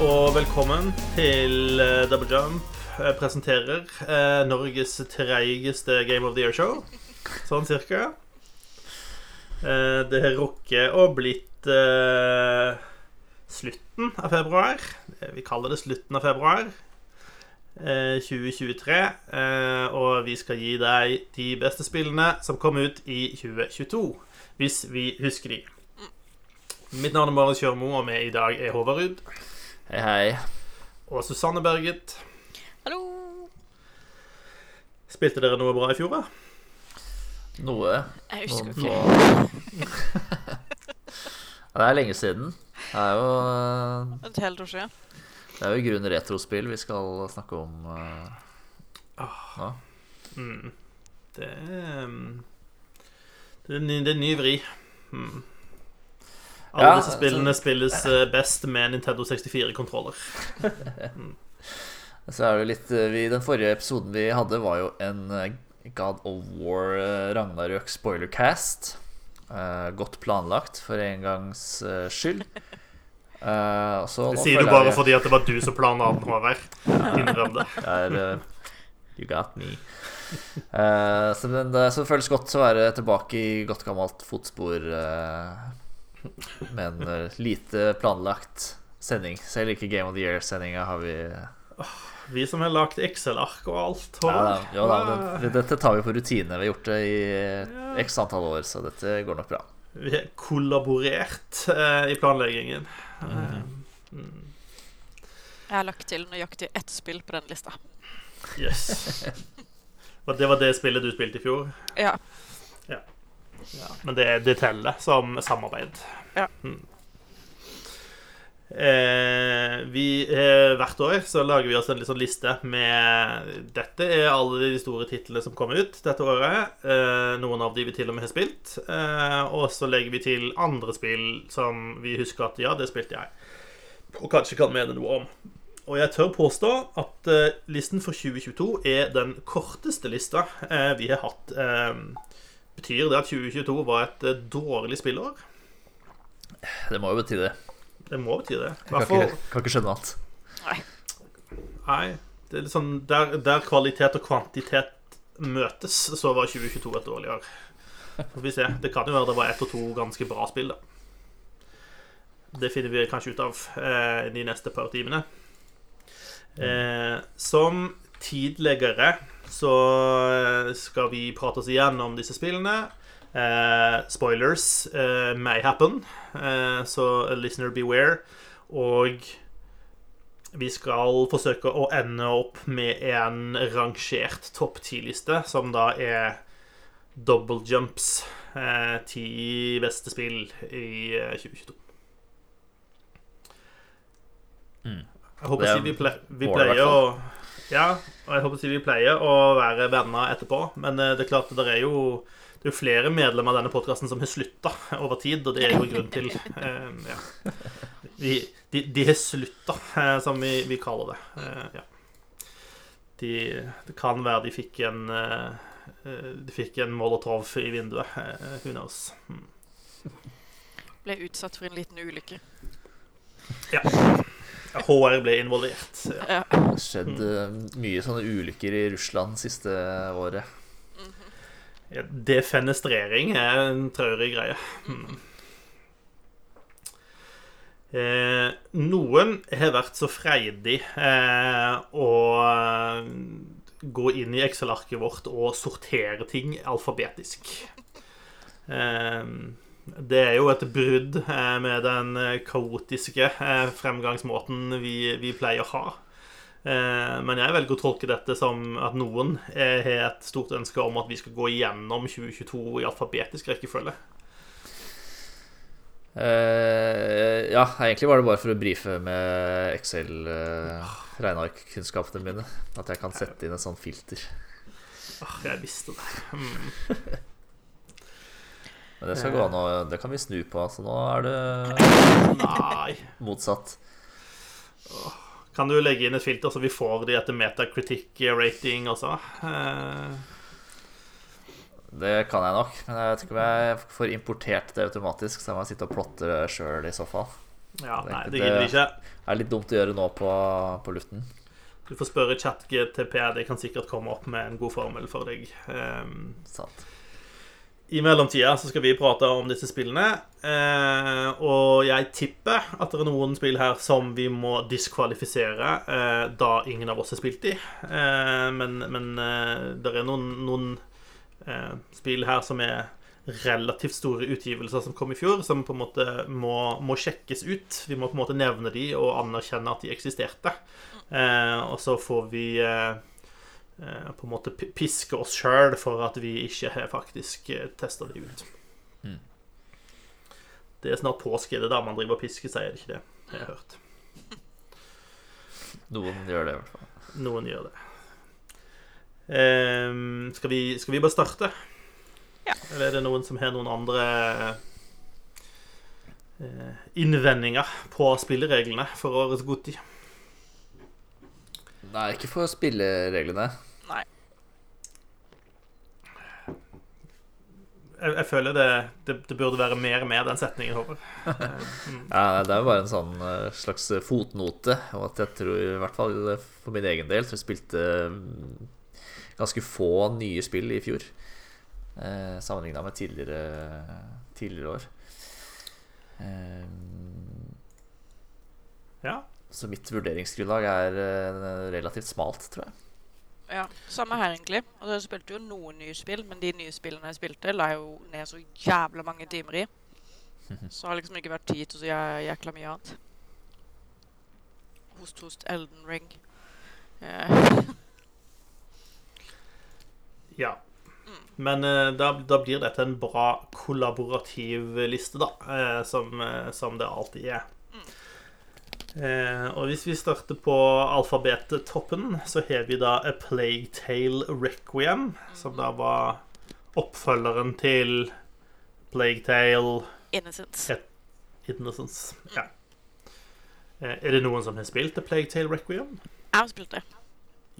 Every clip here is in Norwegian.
Og velkommen til eh, Double Jump Jeg presenterer eh, Norges treigeste Game of the Year-show. Sånn cirka. Eh, det har rukket å blitt eh, slutten av februar. Eh, Vi kaller det slutten av februar. eh, 2023. eh, og vi skal gi deg de beste spillene som kom ut i 2022. Hvis vi husker de. Mitt navn er Marius Kjørmo, og med i dag er Håvard Ruud. Hei, hei. Og Susanne Berget. Hallo! Spilte dere noe bra i fjor, da? Noe. Jeg husker ikke. Det er lenge siden. Det er jo, Et helt år siden. det er jo i grunnen retrospill vi skal snakke om uh, nå. Mm. Det er mm, Det er ny, det er ny vri. Mm. Alle Ja, disse spillene spilles eh, best med Nintendo 64-kontroller. Så er det litt uh, vi, Den forrige episoden vi hadde, var jo en uh, God of War uh, Ragnarøk spoilercast. Uh, godt planlagt for en gangs uh, skyld. Uh, og så Det sier du bare jeg- fordi at det var du som planla den, Håvard. Innrøm det. er uh, You got me. Uh, så, men det, så det føles godt å være tilbake i godt gammelt fotspor eh, med en eh, lite planlagt sending. Selv ikke Game of the Year-sendinga har vi Vi som har lagd Excel-ark og alt. ja, da, ja, da, det, Dette tar vi på rutine. Vi har gjort det i x antall år, så dette går nok bra. Vi har kollaborert eh, i planleggingen. Eh, mm. Jeg har lagt til nøyaktig ett spill på den lista. Yes. Og det var det spillet du spilte i fjor? Ja, men det, det teller som samarbeid. Ja. Mm. Eh, vi, eh, hvert år så lager vi oss en sånn liste med Dette er alle de store titlene som kommer ut dette året. Eh, noen av de vi til og med har spilt. Eh, og så legger vi til andre spill som vi husker at ja, det spilte jeg. Og kanskje kan mene noe om. Og jeg tør påstå at eh, listen for 2022 er den korteste lista eh, vi har hatt. Betyr det at 2022 var et eh, dårlig spillår? Det må jo bety det. Det må bety det. Jeg kan ikke, kan ikke skjønne annet. Nei. Nei. Det er litt sånn der, der kvalitet og kvantitet møtes, så var 2022 et dårlig år. Får vi se. Det kan jo være det var ett og to ganske bra spill, da. Det finner vi kanskje ut av eh, de neste par timene. Eh, som tidligere så eh, skal vi prate oss igjennom disse spillene. Eh, spoilers eh, may happen, eh, så listener beware. Og vi skal forsøke å ende opp med en rangert topp ti-liste, som da er double jumps. Eh, ti beste spill i eh, 2022. Mm. Jeg håper Det er vi, ple vi pleier å Ja, og jeg håper vi pleier å være venner etterpå, men eh, det er klart det er jo det er jo flere medlemmer av denne podkasten som har slutta over tid, og det er jo grunn til eh, ja. de, de har slutta, eh, som vi, vi kaller det. Eh, ja. de, det kan være de fikk en eh, eh, De fikk en molotov i vinduet. Who knows? Mm. Ble utsatt for en liten ulykke. Ja. HR ble involvert. Ja. Ja. Det har skjedd mye sånne ulykker i Russland siste året. Ja, defenestrering er en traurig greie. Mm. Eh, noen har vært så freidig eh, å eh, gå inn i Excel-arket vårt og sortere ting alfabetisk. Eh, det er jo et brudd eh, med den eh, kaotiske eh, fremgangsmåten vi, vi pleier å ha. Men jeg velger å tolke dette som at noen har et stort ønske om at vi skal gå igjennom 2022 i alfabetisk rekkefølge. Uh, ja, egentlig var det bare for å brife med Excel-regnearkkunnskapene mine. At jeg kan sette inn et sånt filter. Ah, jeg visste det. Mm. Men det skal gå an å Det kan vi snu på. Så nå er det Nei. motsatt. Kan du legge inn et filter så vi får de etter metacritic-rating også? Eh, Det kan jeg nok, men jeg vet ikke om jeg får importert det automatisk. Så jeg må sitte og plotte det sjøl i så fall. Ja, nei, det det. gidder vi ikke. Det er litt dumt å gjøre nå på, på luften. Du får spørre ChatGTP, det kan sikkert komme opp med en god formel for deg. Um, Sant. I mellomtida så skal vi prate om disse spillene. Eh, og jeg tipper at det er noen spill her som vi må diskvalifisere, eh, da ingen av oss har spilt de. Eh, men men eh, det er noen, noen eh, spill her som er relativt store utgivelser som kom i fjor, som på en måte må, må sjekkes ut. Vi må på en måte nevne de og anerkjenne at de eksisterte. Eh, og så får vi på en måte piske oss sjøl for at vi ikke har faktisk uh, testa det ut. Mm. Det er snart påske, det er da man driver og pisker seg, er det ikke det? Jeg har hørt. Noen gjør det, i hvert fall. Noen gjør det. Um, skal, vi, skal vi bare starte? Ja. Eller er det noen som har noen andre uh, innvendinger på spillereglene for årets Goti? Nei, ikke for spillereglene. Jeg, jeg føler det, det, det burde være mer med den setningen, Håvard. Eh, mm. Ja, det er jo bare en sånn eh, slags fotnote. Og at jeg tror, i hvert fall for min egen del, så jeg spilte mm, ganske få nye spill i fjor. Eh, Sammenligna med tidligere, tidligere år. Eh, Ja. så mitt vurderingsgrunnlag er eh, relativt smalt, tror jeg. Ja, Samme her, egentlig. Og jeg spilte jo noen nye spill, men de nye spillene jeg spilte, la jeg jo ned så jævla mange timer i. Så har liksom ikke vært tid til å jæ- jækla mye annet. Host, host, Elden Ring. Eh, Ja. Men uh, da, da blir dette en bra kollaborativ liste, da. Uh, som, som det alltid er. Eh, og hvis vi starter på alfabettoppen, så har vi da A Plague Tale Requiem, som da var oppfølgeren til Plague Tale Innocence. Innocence. Ja. Eh, er det noen som har spilt A Plague Tale Requiem? Jeg har spilt det.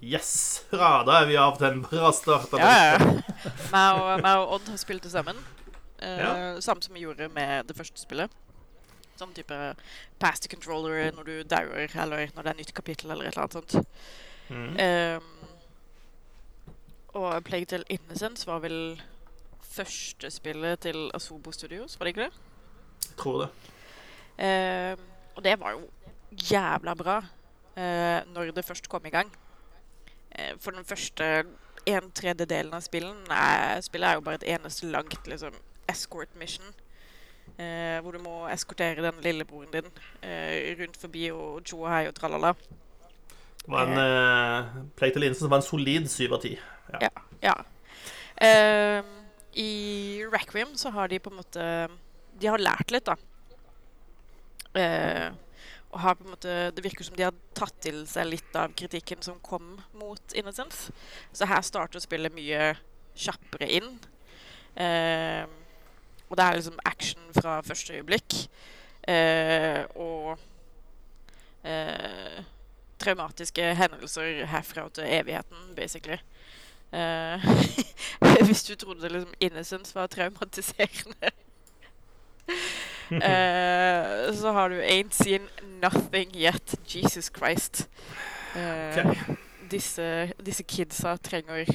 Yes! Hurra! Da er vi av til en bra start. Ja, ja. Meg og, og Odd har spilt det sammen. Eh, Ja. Samme som vi gjorde med det første spillet. Sånn type pass the controller når du dauer, eller når det er nytt kapittel, eller et eller annet sånt. Mm. Um, og Plague Tale Innocence var vel første spillet til Asobo Studios, var det ikke det? Jeg tror det. Um, og det var jo jævla bra uh, når det først kom i gang. Uh, for den første en tredjedelen av spillen spillet er jo bare et eneste langt liksom, escort mission. Eh, hvor du må eskortere den lillebroren din eh, rundt forbi og tjo og hei og tralala. Det var en uh, Plague Tale Innocence var en solid syv av ti. Ja. ja. Ehm, I Requiem så har de på en måte De har lært litt, da. Eh, og har på en måte Det virker som de har tatt til seg litt av kritikken som kom mot Innocence. Så her starter spillet mye kjappere inn. Ehm, og det er liksom action fra første øyeblikk. Eh, og eh, traumatiske hendelser herfra til evigheten, basically. Eh, hvis du trodde liksom Innocence var traumatiserende, eh, så har du Ain't Seen Nothing Yet. Jesus Christ. Eh, Ok. disse, disse kidsa trenger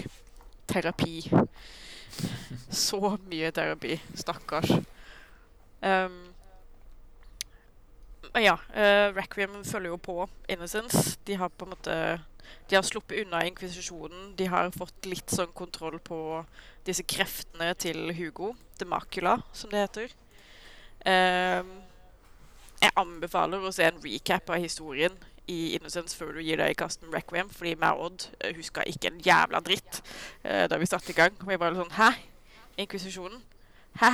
terapi. Så mye terapi. Stakkars. Um, ja, uh, Requiem følger jo på Innocence. De har på en måte De har sluppet unna inkvisisjonen. De har fått litt sånn kontroll på disse kreftene til Hugo. Demacula, som det heter. Ehm, jeg anbefaler å se en recap av historien i Innocence før du gir deg i kast med Requiem, fordi meg og Odd uh, huska ikke en jævla dritt uh, da vi satte i gang. Og vi var sånn Hæ? Inkvisisjonen? Hæ?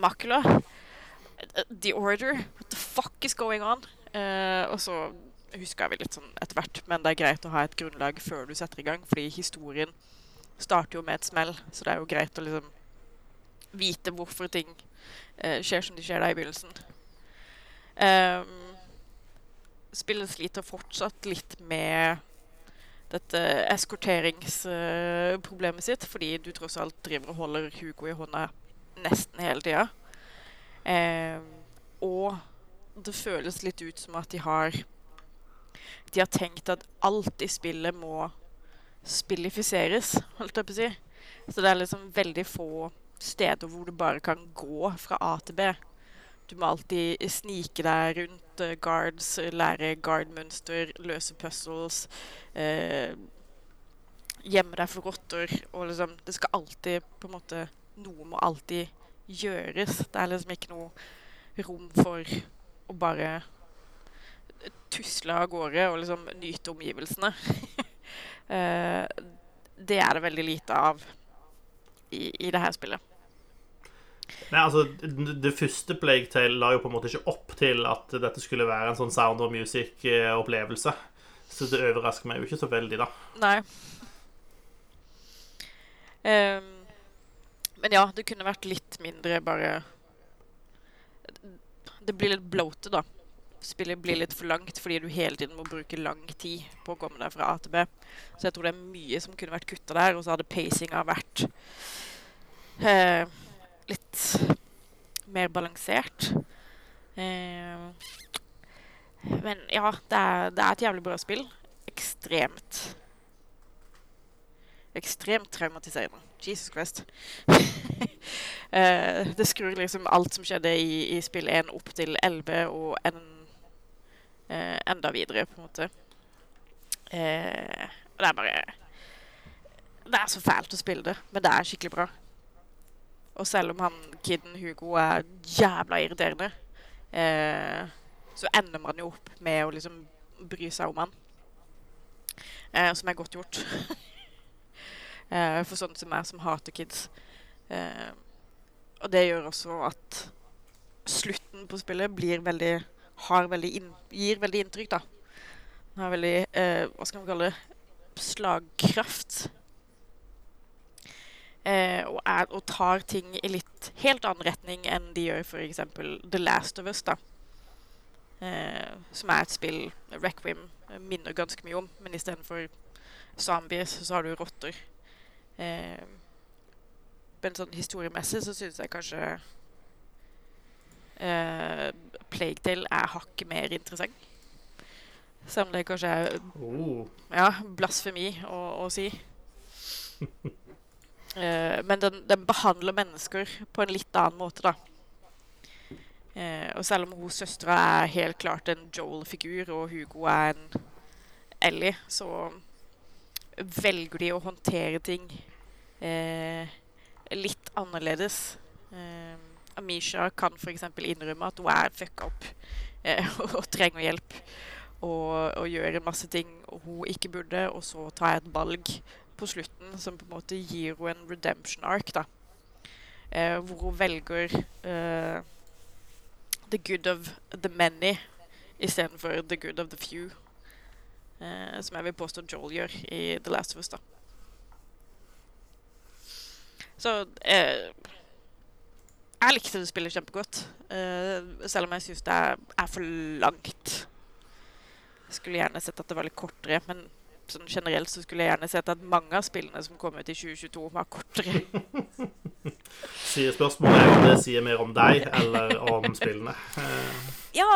Macula? Uh, The Order? What the fuck is going on? Uh, og så huska vi litt sånn etter hvert, men det er greit å ha et grunnlag før du setter i gang, fordi historien starter jo med et smell, så det er jo greit å liksom vite hvorfor ting uh, skjer som de skjer der i begynnelsen. Ehm, spillet sliter fortsatt litt med dette eskorteringsproblemet sitt, fordi du tross alt driver og holder Hugo i hånda nesten hele tida. Eh, og det føles litt ut som at de har De har tenkt at alt i spillet må spillifiseres, holdt jeg på å si. Så det er liksom veldig få steder hvor du bare kan gå fra A til B. Du må alltid snike deg rundt uh, guards, lære guard-mønster, løse puzzles. Uh, gjemme deg for rotter. Og liksom Det skal alltid på en måte Noe må alltid gjøres. Det er liksom ikke noe rom for å bare tusle av gårde og liksom nyte omgivelsene. uh, det er det veldig lite av i, i det her spillet. Nei, altså, Det første Plague Tale la jo på en måte ikke opp til at dette skulle være en sånn Sound of Music-opplevelse. Så det overrasker meg jo ikke så veldig, da. Nei. Um, men ja, det kunne vært litt mindre bare Det blir litt bloated, da. Spillet blir litt for langt fordi du hele tiden må bruke lang tid på å komme deg fra A til B. Så jeg tror det er mye som kunne vært kutta der, og så hadde pacinga vært uh, litt mer balansert. Eh, men ja, det er, det er, et jævlig bra spill. Ekstremt Ekstremt traumatiserende. Jesus Christ. eh, det skrur liksom alt som skjedde i, i spill 1 opp til 11 og en, eh, enda videre, på en måte. Eh, det er bare Det er så fælt å spille det, men det er skikkelig bra. Og selv om han kiden Hugo er jævla irriterende, så ender man jo opp med å liksom bry seg om han. som er godt gjort. eh, for sånne som meg, som hater kids. Uh, og det gjør også at slutten på spillet blir veldig veldig inn, gir veldig inntrykk, da. Den har veldig uh, Hva skal man kalle det? Slagkraft. Og, er, og, tar ting i litt helt annen retning enn de gjør f.eks. The Last of Us, da. som er et spill Requiem minner ganske mye om, men istedenfor zombies så har du rotter. Eh, men sånn historiemessig så syns jeg kanskje eh, Plague Tale er hakket mer interessant. Selv om det kanskje er oh. ja, blasfemi å, å si. eh, men den, den, behandler mennesker på en litt annen måte, da. Eh, og selv om hun søstera er helt klart en Joel-figur, og Hugo er en Ellie, så velger de å håndtere ting eh, litt annerledes. Amisha kan f.eks. innrømme at hun er fucka opp eh, og trenger hjelp. Og, og gjør en masse ting hun ikke burde, og så tar jeg et valg på slutten som på en måte gir henne en redemption arc. da. Eh, hvor hun velger eh, the good of the many istedenfor the good of the few. Eh, som jeg vil påstå Joel gjør i The Last of Us. da. Så eh, Jeg likte det spillet kjempegodt. Eh, selv om jeg syns det er, er, for langt. Jeg skulle gjerne sett at det var litt kortere, men sånn generelt så skulle jeg gjerne sett at mange av spillene som kom ut i 2022, var kortere. Sier spørsmålet om det sier mer om deg eller om spillene. ja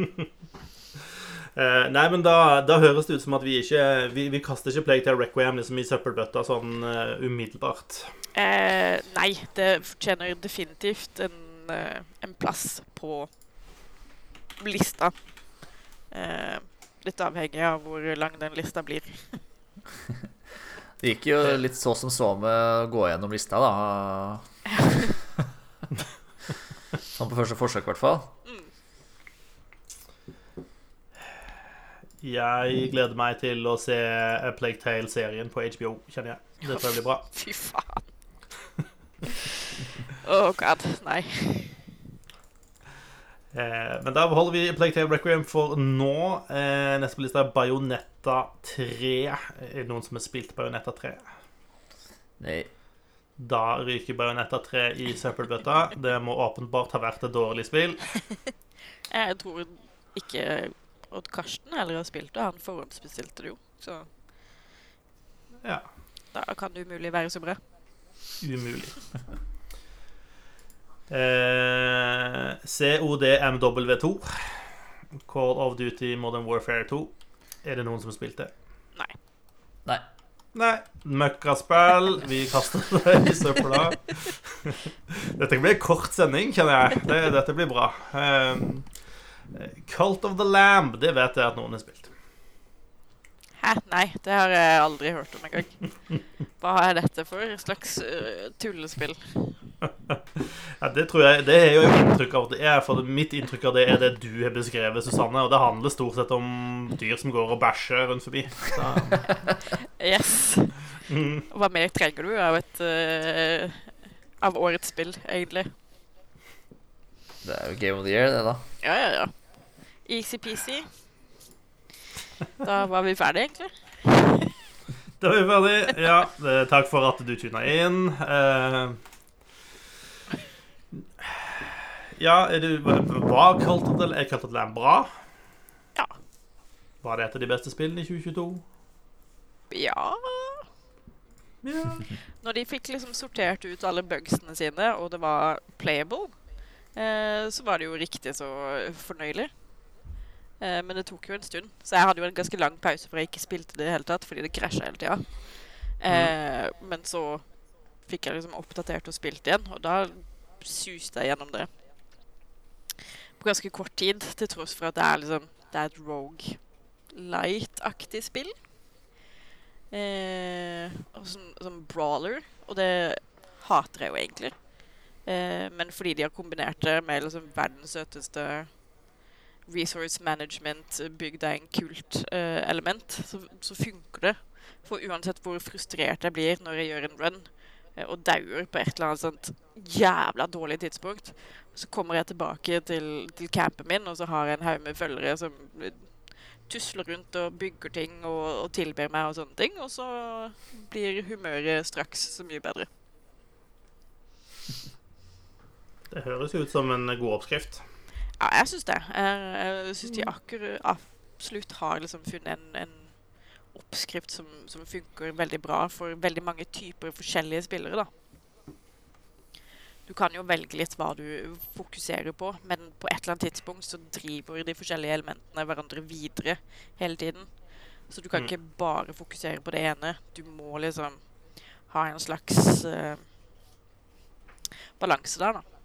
Uh, nei, men da, da, høres det ut som at vi ikke Vi, vi kaster ikke Plague Tale Requiem liksom i søppelbøtta sånn uh, umiddelbart. Uh, nei, det fortjener definitivt en, en plass på lista. Litt avhengig av hvor lang den lista blir. det gikk jo litt så som så med å gå gjennom lista, da. sånn på første forsøk, i hvert fall. Mm. Jeg gleder meg til å se A Plague Tale-serien på HBO, kjenner jeg. Det tror jeg blir bra. Fy faen. oh god, nei. Eh, men da holder vi Plague Tale Requiem for nå. Eh, neste på lista er Bajonetta 3. Er det noen som har spilt Bajonetta 3? Nei. Da ryker Bajonetta 3 i søppelbøtta. Det må åpenbart ha vært et dårlig spill. jeg tror ikke Odd Karsten heller har spilt det. Han forhåndsbestilte det jo, så Ja. Da kan det umulig være så bra. Umulig. eh, CODMW2. Call of Duty Modern Warfare 2. Er det noen som har spilt det? Nei. Nei. Nei. Møkkaspill. Vi kaster det i søpla. Dette blir en kort sending, kjenner jeg. Dette blir bra. Um, Cult of the Lamb, det vet jeg at noen har spilt. Hæ? Nei, det har jeg aldri hørt om engang. Hva er dette for et slags uh, tullespill? Ja, det tror jeg Det er jo inntrykk av det er, for mitt inntrykk av det er det du har beskrevet, Susanne. Og det handler stort sett om dyr som går og bæsjer rundt forbi. Så, Yes. mm. Hva mer trenger du av et uh, Av årets spill, egentlig? Det er jo Game of the Year, det, da. Ja, ja, ja. Easy-peasy. Da var vi ferdige, egentlig. Da er vi ferdig. Ja, takk for at du tuna inn. Eh, ja, er du, var Cult of the, er Cult of the bra? Ja. Var det et av de beste spillene i 2022? Ja Ja. Når de fikk liksom sortert ut alle bugsene sine, og det var playable, eh, så var det jo riktig så fornøyelig. Eh, men det tok jo en stund, så jeg hadde jo en ganske lang pause for jeg ikke spilte det i det hele tatt, fordi det krasja hele tida. Eh, Men så fikk jeg liksom oppdatert og spilt igjen, og da suste jeg gjennom det. På ganske kort tid, til tross for at det er liksom Det er et Rogue Light-aktig spill. Eh, og som, som brawler, og det hater jeg jo egentlig. Eh, men fordi de har kombinert det med liksom verdens søteste resource management, bygd av en kult uh, element, så, så funker det. For uansett hvor frustrert jeg blir når jeg gjør en run, uh, og dauer på et eller annet sånt jævla dårlig tidspunkt, så kommer jeg tilbake til, til campen min, og så har jeg en haug med følgere som eh, tusler rundt og bygger ting og, og tilber meg og sånne ting, og så blir humøret straks så mye bedre. Det høres ut som en god oppskrift. Ja, jeg syns det. Jeg, jeg syns de akkurat absolutt har liksom funnet en, en oppskrift som, som funker veldig bra for veldig mange typer forskjellige spillere, da. Du kan jo velge litt hva du fokuserer på, men på et eller annet tidspunkt så driver de forskjellige elementene hverandre videre hele tiden. Så du kan Mm. ikke bare fokusere på det ene. Du må liksom ha en slags uh, balanse der, da.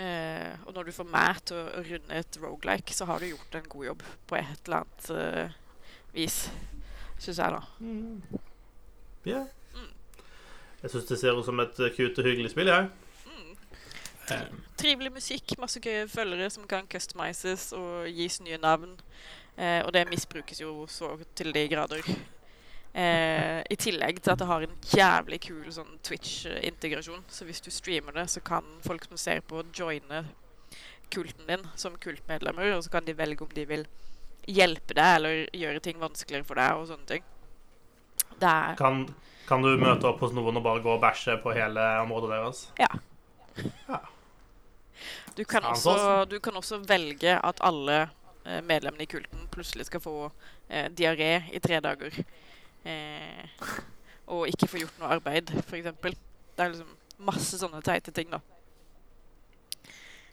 Eh, og når du får meg til å runde et rogelike, så har du gjort en god jobb på et eller annet eh, vis, syns jeg, da. Ja. Mm. Jeg syns det ser ut som et eh, cute og hyggelig spill, jeg. Mm. Eh, Trivelig musikk, masse gøye følgere som kan customises og gis nye navn. Eh, og det misbrukes jo så til de grader. Eh, I tillegg til at det har en jævlig kul sånn Twitch-integrasjon. Så hvis du streamer det, så kan folk som ser på, joine kulten din som kultmedlemmer. Og så kan de velge om de vil hjelpe deg eller gjøre ting vanskeligere for deg og sånne ting. Kan, kan du møte opp hos noen og bare gå og bæsje på hele området deres? Du kan, også, du kan også velge at alle eh, medlemmene i kulten plutselig skal få eh, diaré i tre dager. Eh, og ikke få gjort noe arbeid, f.eks. Det er liksom masse sånne teite ting, da.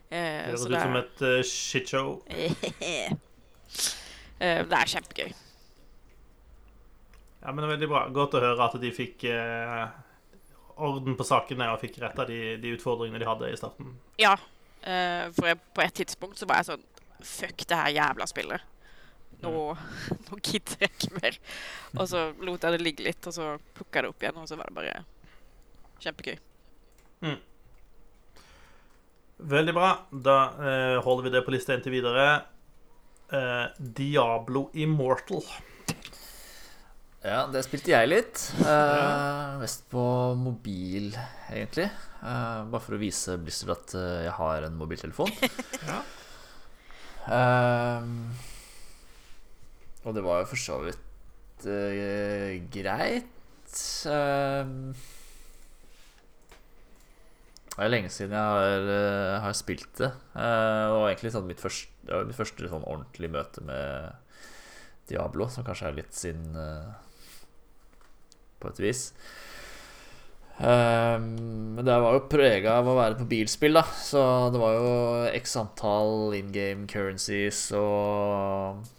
Eh, høres ut som et uh, shitshow. eh, det er kjempegøy. Ja, men det er veldig bra. Godt å høre at de fikk eh, orden på sakene og fikk retta de, de utfordringene de hadde i starten. Ja, eh, for jeg, på et tidspunkt så var jeg sånn Fuck det her jævla spillet. Nå, nå gidder jeg ikke mer. Og så lot jeg det ligge litt, og så plukka jeg det opp igjen, og så var det bare kjempegøy. Veldig bra. Da eh, holder vi det på lista inntil videre. Eh, Diablo Immortal. Ja, det spilte jeg litt. Eh, mest på mobil, egentlig. Eh, bare for å vise Blizzard at eh, jeg har en mobiltelefon. Ja. Eh, og det var jo for så vidt uh, greit. Eh, det er lenge siden jeg har, uh, har spilt det. Det og egentlig sånn mitt første, ja, mitt første sånn ordentlige møte med Diablo, som kanskje er litt sin eh, På et vis. Um, men det var jo prega av å være på bilspill, da. Så det var jo x antall in game currencies og uh,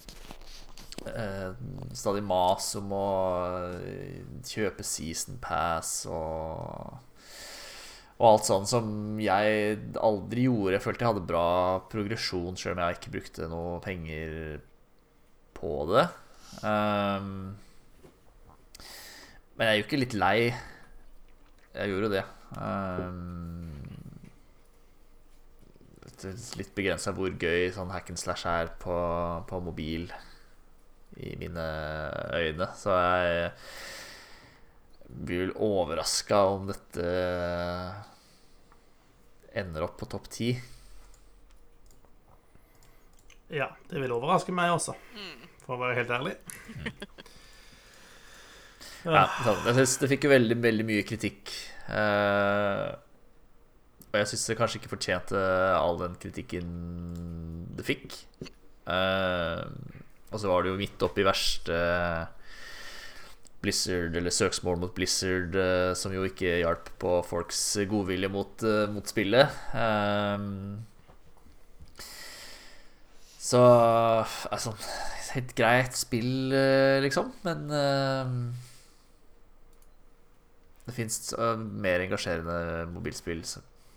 stadig mas om å kjøpe season pass og og alt sånn som jeg aldri gjorde. Jeg følte jeg hadde bra progresjon, sjøl om jeg ikke brukte noe penger på det. Um, men jeg er jo ikke litt lei. Jeg gjorde det. Um, litt begrensa hvor gøy sånn hack and slash er på, på mobil i mine øyne. Så jeg blir vel overraska om dette ender opp på topp ti. Ja, det vil overraske meg også, for å være helt ærlig. Ja, jeg synes det fikk jo veldig, veldig mye kritikk. Eh, og jeg syns det kanskje ikke fortjente all den kritikken det fikk. Eh, og så var det jo midt oppi verste Blizzard, eller søksmål mot Blizzard, eh, som jo ikke hjalp på folks godvilje mot, eh, mot spillet. Um, så altså Helt greit spill, eh, liksom, men um, det fins uh, mer engasjerende mobilspill.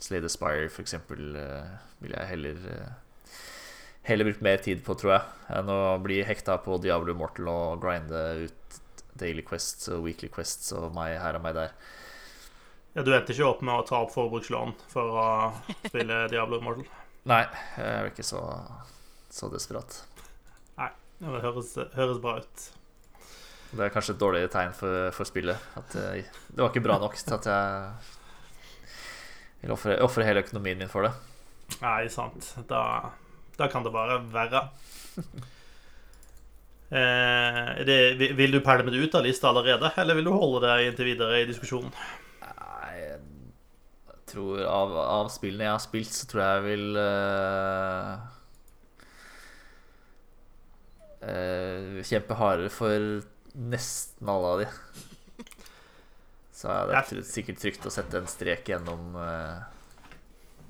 Slade Aspire, for eksempel, uh, vil jeg heller Heller brukt mer tid på, tror jeg, enn å bli hekta på Diablo Immortal og grinde ut Daily Quests og Weekly Quests og meg her og meg der. Ja, Du endte ikke opp med å ta opp forbrukslån for å spille Diablo Immortal? Nei, jeg er ikke så, så desperat. Nei, det høres, høres, bra ut. Det er kanskje et dårlig tegn for, for spillet. At det, det var ikke bra nok til at jeg vil ofre hele økonomien min for det. Nei, sant. Da, da kan det bare være. Eh, det, vil du pælme det ut av lista allerede, eller vil du holde det inntil videre i diskusjonen? Jeg tror av, av spillene jeg har spilt, så tror jeg jeg vil uh, uh, kjempe hardere for nesten alle av de. Så er det sikkert trygt å sette en strek gjennom, uh,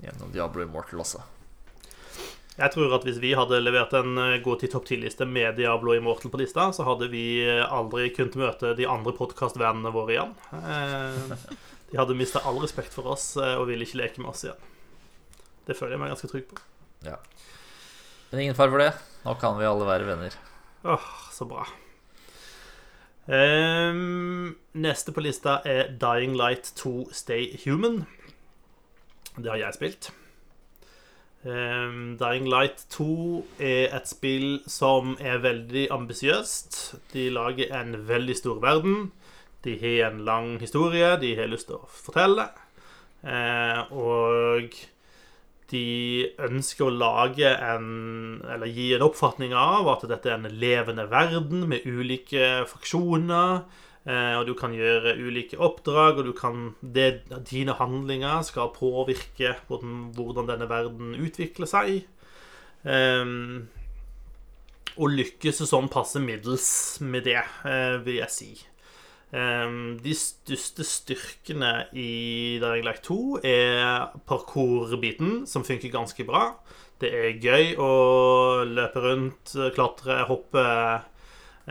gjennom Diablo Immortal også. Jeg tror at hvis vi hadde levert en eh, gå til topp 10-liste med Diablo Immortal på lista, så hadde vi eh, aldri kunnet møte de andre podkastvennene våre igjen. Eh, de hadde mista all respekt for oss og ville ikke leke med oss igjen. Det føler jeg meg ganske trygg på. Ja. Men ingen fare for det. Nå kan vi alle være venner. Åh, så bra. Um, neste på lista er Dying Light 2 Stay Human. Det har jeg spilt. Um, Dying Light 2 er et spill som er veldig ambisiøst. De lager en veldig stor verden. De har en lang historie de har lyst til å fortelle. Uh, og de ønsker å lage en Eller gi en oppfatning av at dette er en levende verden med ulike faksjoner. Eh, og du kan gjøre ulike oppdrag, og du kan, det, dine handlinger skal påvirke hvordan denne verden utvikler seg. Um, og lykkes sånn passe middels med det, uh, vil jeg si. Um, de største styrkene i Dying Light 2 er parkour-biten, som funker ganske bra. Det er gøy å løpe rundt, klatre, hoppe Eh,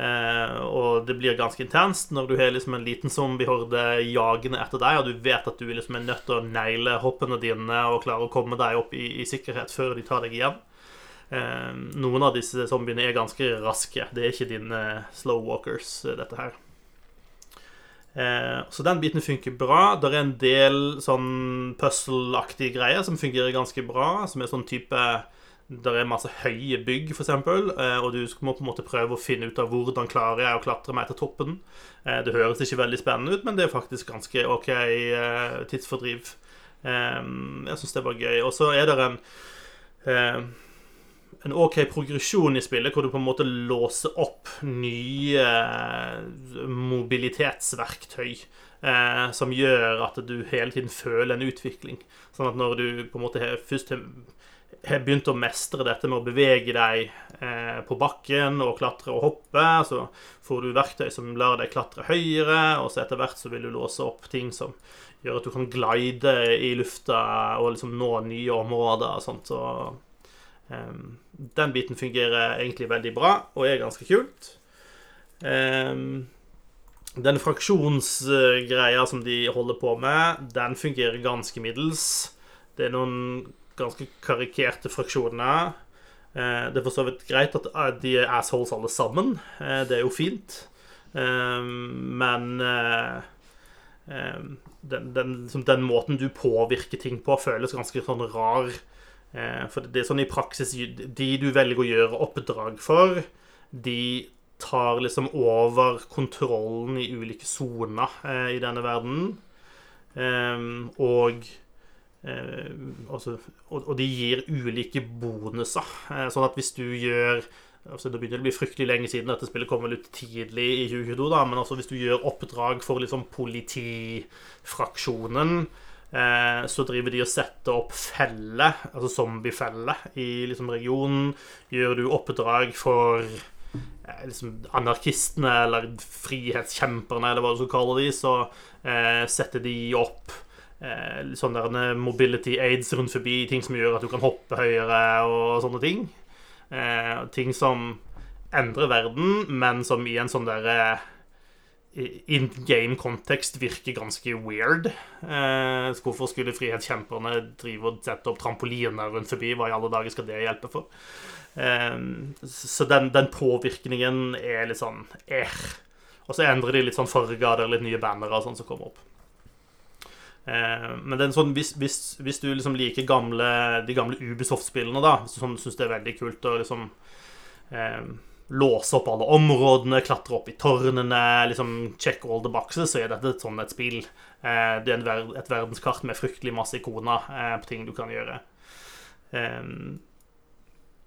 og det blir ganske intenst når du har liksom en liten zombiehorde jagende etter deg, og du vet at du liksom er nødt til å negle hoppene dine og klare å komme deg opp i, i sikkerhet før de tar deg igjen. Eh, noen av disse zombiene er ganske raske. Det er ikke dine slow walkers, eh, dette her. Eh, så den biten funker bra. Det er en del sånn puzzle-aktige greier som fungerer ganske bra, som er sånn type det er masse høye bygg, f.eks., eh, og du må på en måte prøve å finne ut av hvordan klarer jeg å klatre meg til toppen. Eh, det høres ikke veldig spennende ut, men det er faktisk ganske OK eh, tidsfordriv. Jeg syns det var gøy. Og så er det en en OK progresjon i spillet, hvor du på en måte låser opp nye mobilitetsverktøy. Som gjør at du hele tiden føler en utvikling. Sånn at når du på en måte først har begynt å mestre dette med å bevege deg eh, på bakken og klatre og hoppe, så får du verktøy som lar deg klatre høyere, og så etter hvert så vil du låse opp ting som gjør at du kan glide i lufta og liksom nå nye områder og sånt. Så eh, den biten fungerer egentlig veldig bra og er ganske kult. Eh, den fraksjonsgreia som de holder på med, den fungerer ganske middels. Det er noen ganske karikerte fraksjoner. Eh, det er for så vidt greit at eh, de er assholes alle sammen. Eh, det er jo fint. Men den, den, liksom den, måten du påvirker ting på, føles ganske sånn rar. For det er sånn i praksis De du velger å gjøre oppdrag for, de tar liksom over kontrollen i ulike soner i denne verden. Og altså, og, og, de gir ulike bonuser. Eh, sånn at hvis du gjør altså Det begynner å bli fryktelig lenge siden dette spillet kom ut tidlig i 2022, da, men altså hvis du gjør oppdrag for liksom politifraksjonen, eh, så driver de og setter opp feller, altså zombiefeller, i liksom regionen. Gjør du oppdrag for eh, liksom anarkistene eller frihetskjemperne, eller hva du skal kalle de, så eh, setter de opp eh, sånn mobility aids rundt forbi, ting som gjør at du kan hoppe høyere og sånne ting. Eh, ting som endrer verden, men som i en sånn derre eh, in game-kontekst virker ganske weird. Eh, hvorfor skulle frihetskjemperne drive og sette opp trampoliner rundt forbi? Hva i alle dager skal det hjelpe for? Eh, så den, den, påvirkningen er litt sånn eh. Og så endrer de litt sånn farger, det er litt nye bannere sånn som kommer opp. Eh, men det er sånn, hvis, hvis, hvis, du liksom liker gamle, de gamle Ubisoft-spillene, da, hvis du sånn, syns det er veldig kult å liksom eh, låse opp alle områdene, klatre opp i tårnene, liksom check all the boxes, så er dette et sånn et spill. Eh, det er ver et verdenskart med fryktelig masse ikoner eh, på ting du kan gjøre. Eh,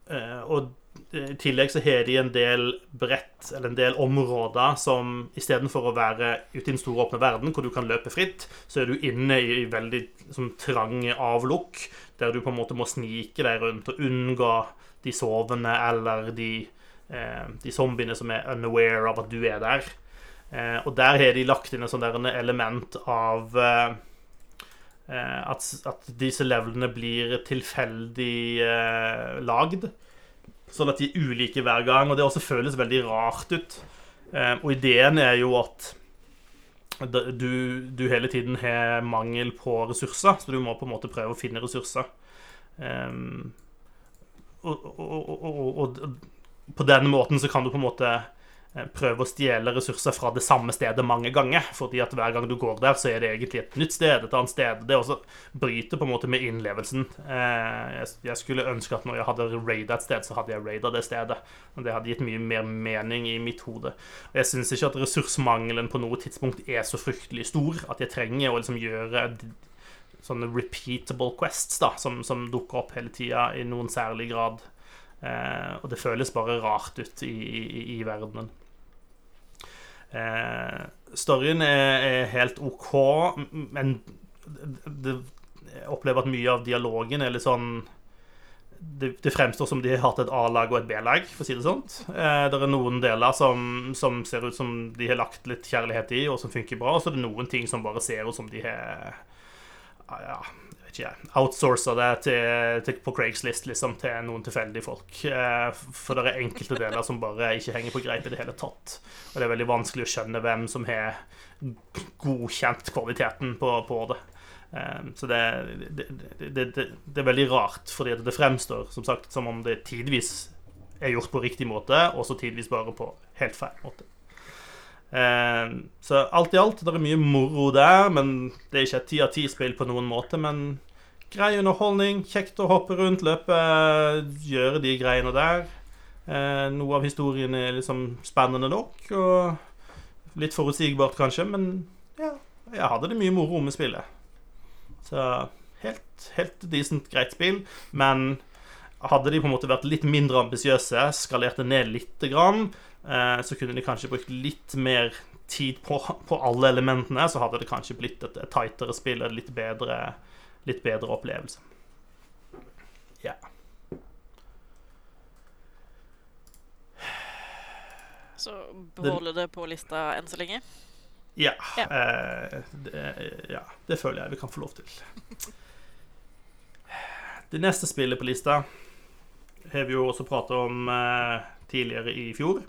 eh, og i tillegg så har de en del brett, eller en del områder som istedenfor å være ute i den store, åpne verden, hvor du kan løpe fritt, så er du inne i veldig sånn, trang avlukk, der du på en måte må snike deg rundt og unngå de sovende eller de, eh, de zombiene som er unaware av at du er der. Eh, og der har de lagt inn et sånt element av eh, eh, at, at, disse levelene blir tilfeldig eh, lagd. Sånn at de er ulike hver gang, og det også føles veldig rart ut. Eh, og ideen er jo at du, du, hele tiden har mangel på ressurser, så du må på en måte prøve å finne ressurser. Um, og, og, og, og, på denne måten så kan du på en måte prøve å stjele ressurser fra det samme stedet mange ganger. fordi at hver gang du går der, så er det egentlig et nytt sted, et annet sted. Det også bryter på en måte med innlevelsen. Eh, jeg skulle ønske at når jeg hadde raida et sted, så hadde jeg raida det stedet. Og det hadde gitt mye mer mening i mitt hode. Og jeg syns ikke at ressursmangelen på noe tidspunkt er så fryktelig stor at jeg trenger å liksom gjøre sånne repeatable quests da, som, som dukker opp hele tida i noen særlig grad. Eh, og det føles bare rart ut i, i, i verdenen. Eh, storyen er, er, helt OK, men det, jeg opplever at mye av dialogen er litt sånn det, det, fremstår som de har hatt et A-lag og et B-lag, for å si det sånn. Eh, det er noen deler som, som, ser ut som de har lagt litt kjærlighet i, og som funker bra. Og så er det noen ting som bare ser ut som de har ja, ikke outsourca det til, til, på Craigslist liksom, til noen tilfeldige folk. Eh, for det er enkelte deler som bare ikke henger på greip i det hele tatt. Og det er veldig vanskelig å skjønne hvem som har godkjent kvaliteten på, på det. Eh, så det, det, det, det, er veldig rart, fordi det fremstår som sagt som om det tidvis er gjort på riktig måte, og så tidvis bare på helt feil måte. Eh, så alt i alt, det er mye moro der, men det er ikke et ti av ti-spill på noen måte. Men grei underholdning, kjekt å hoppe rundt, løpe, gjøre de greiene der. Eh, noe av historien er liksom spennende nok, og litt forutsigbart kanskje, men ja, jeg hadde det mye moro med spillet. Så helt, helt decent, greit spill, men hadde de på en måte vært litt mindre ambisiøse, skalerte ned lite grann, Eh, så kunne de kanskje brukt litt mer tid på, på alle elementene, så hadde det kanskje blitt et, et tightere spill, en litt bedre, litt bedre opplevelse. Ja. Så beholde det på lista enn så lenge? Ja. Ja. Eh, det, ja. Det føler jeg vi kan få lov til. Det neste spillet på lista har vi jo også prata om eh, tidligere i fjor.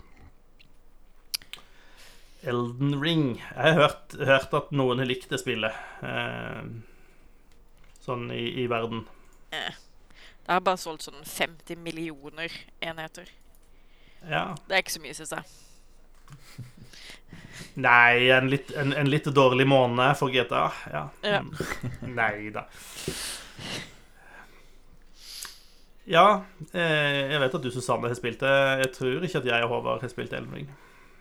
Elden Ring. Jeg har hørt, hørt at noen har likt det spillet. Eh, sånn i, i verden. Det har bare solgt sånn 50 millioner enheter. Ja. Det er ikke så mye, syns jeg. Nei, en litt, en, en litt dårlig måned for GTA. Ja. Ja. Nei da. Ja, eh, jeg vet at du, Susanne, har spilt det. Jeg tror ikke at jeg og Håvard har spilt Elden Ring.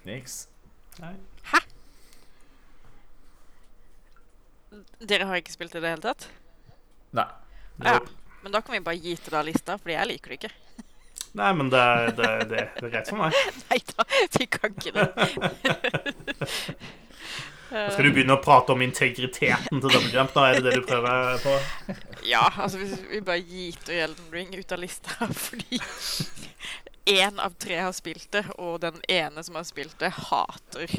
Niks. Nei. Dere har ikke spilt det i det hele tatt? Nei. Ja. Men da kan vi bare gi til deg lista, fordi jeg liker det ikke. Nei, men det, det, det, det er greit for meg. Nei da, vi kan ikke det. Skal du begynne å prate om integriteten til Double Jump? Da Er det det du prøver på? Ja, altså hvis vi bare giter Elden Ring ut av lista fordi én av tre har spilt det, og den ene som har spilt det, hater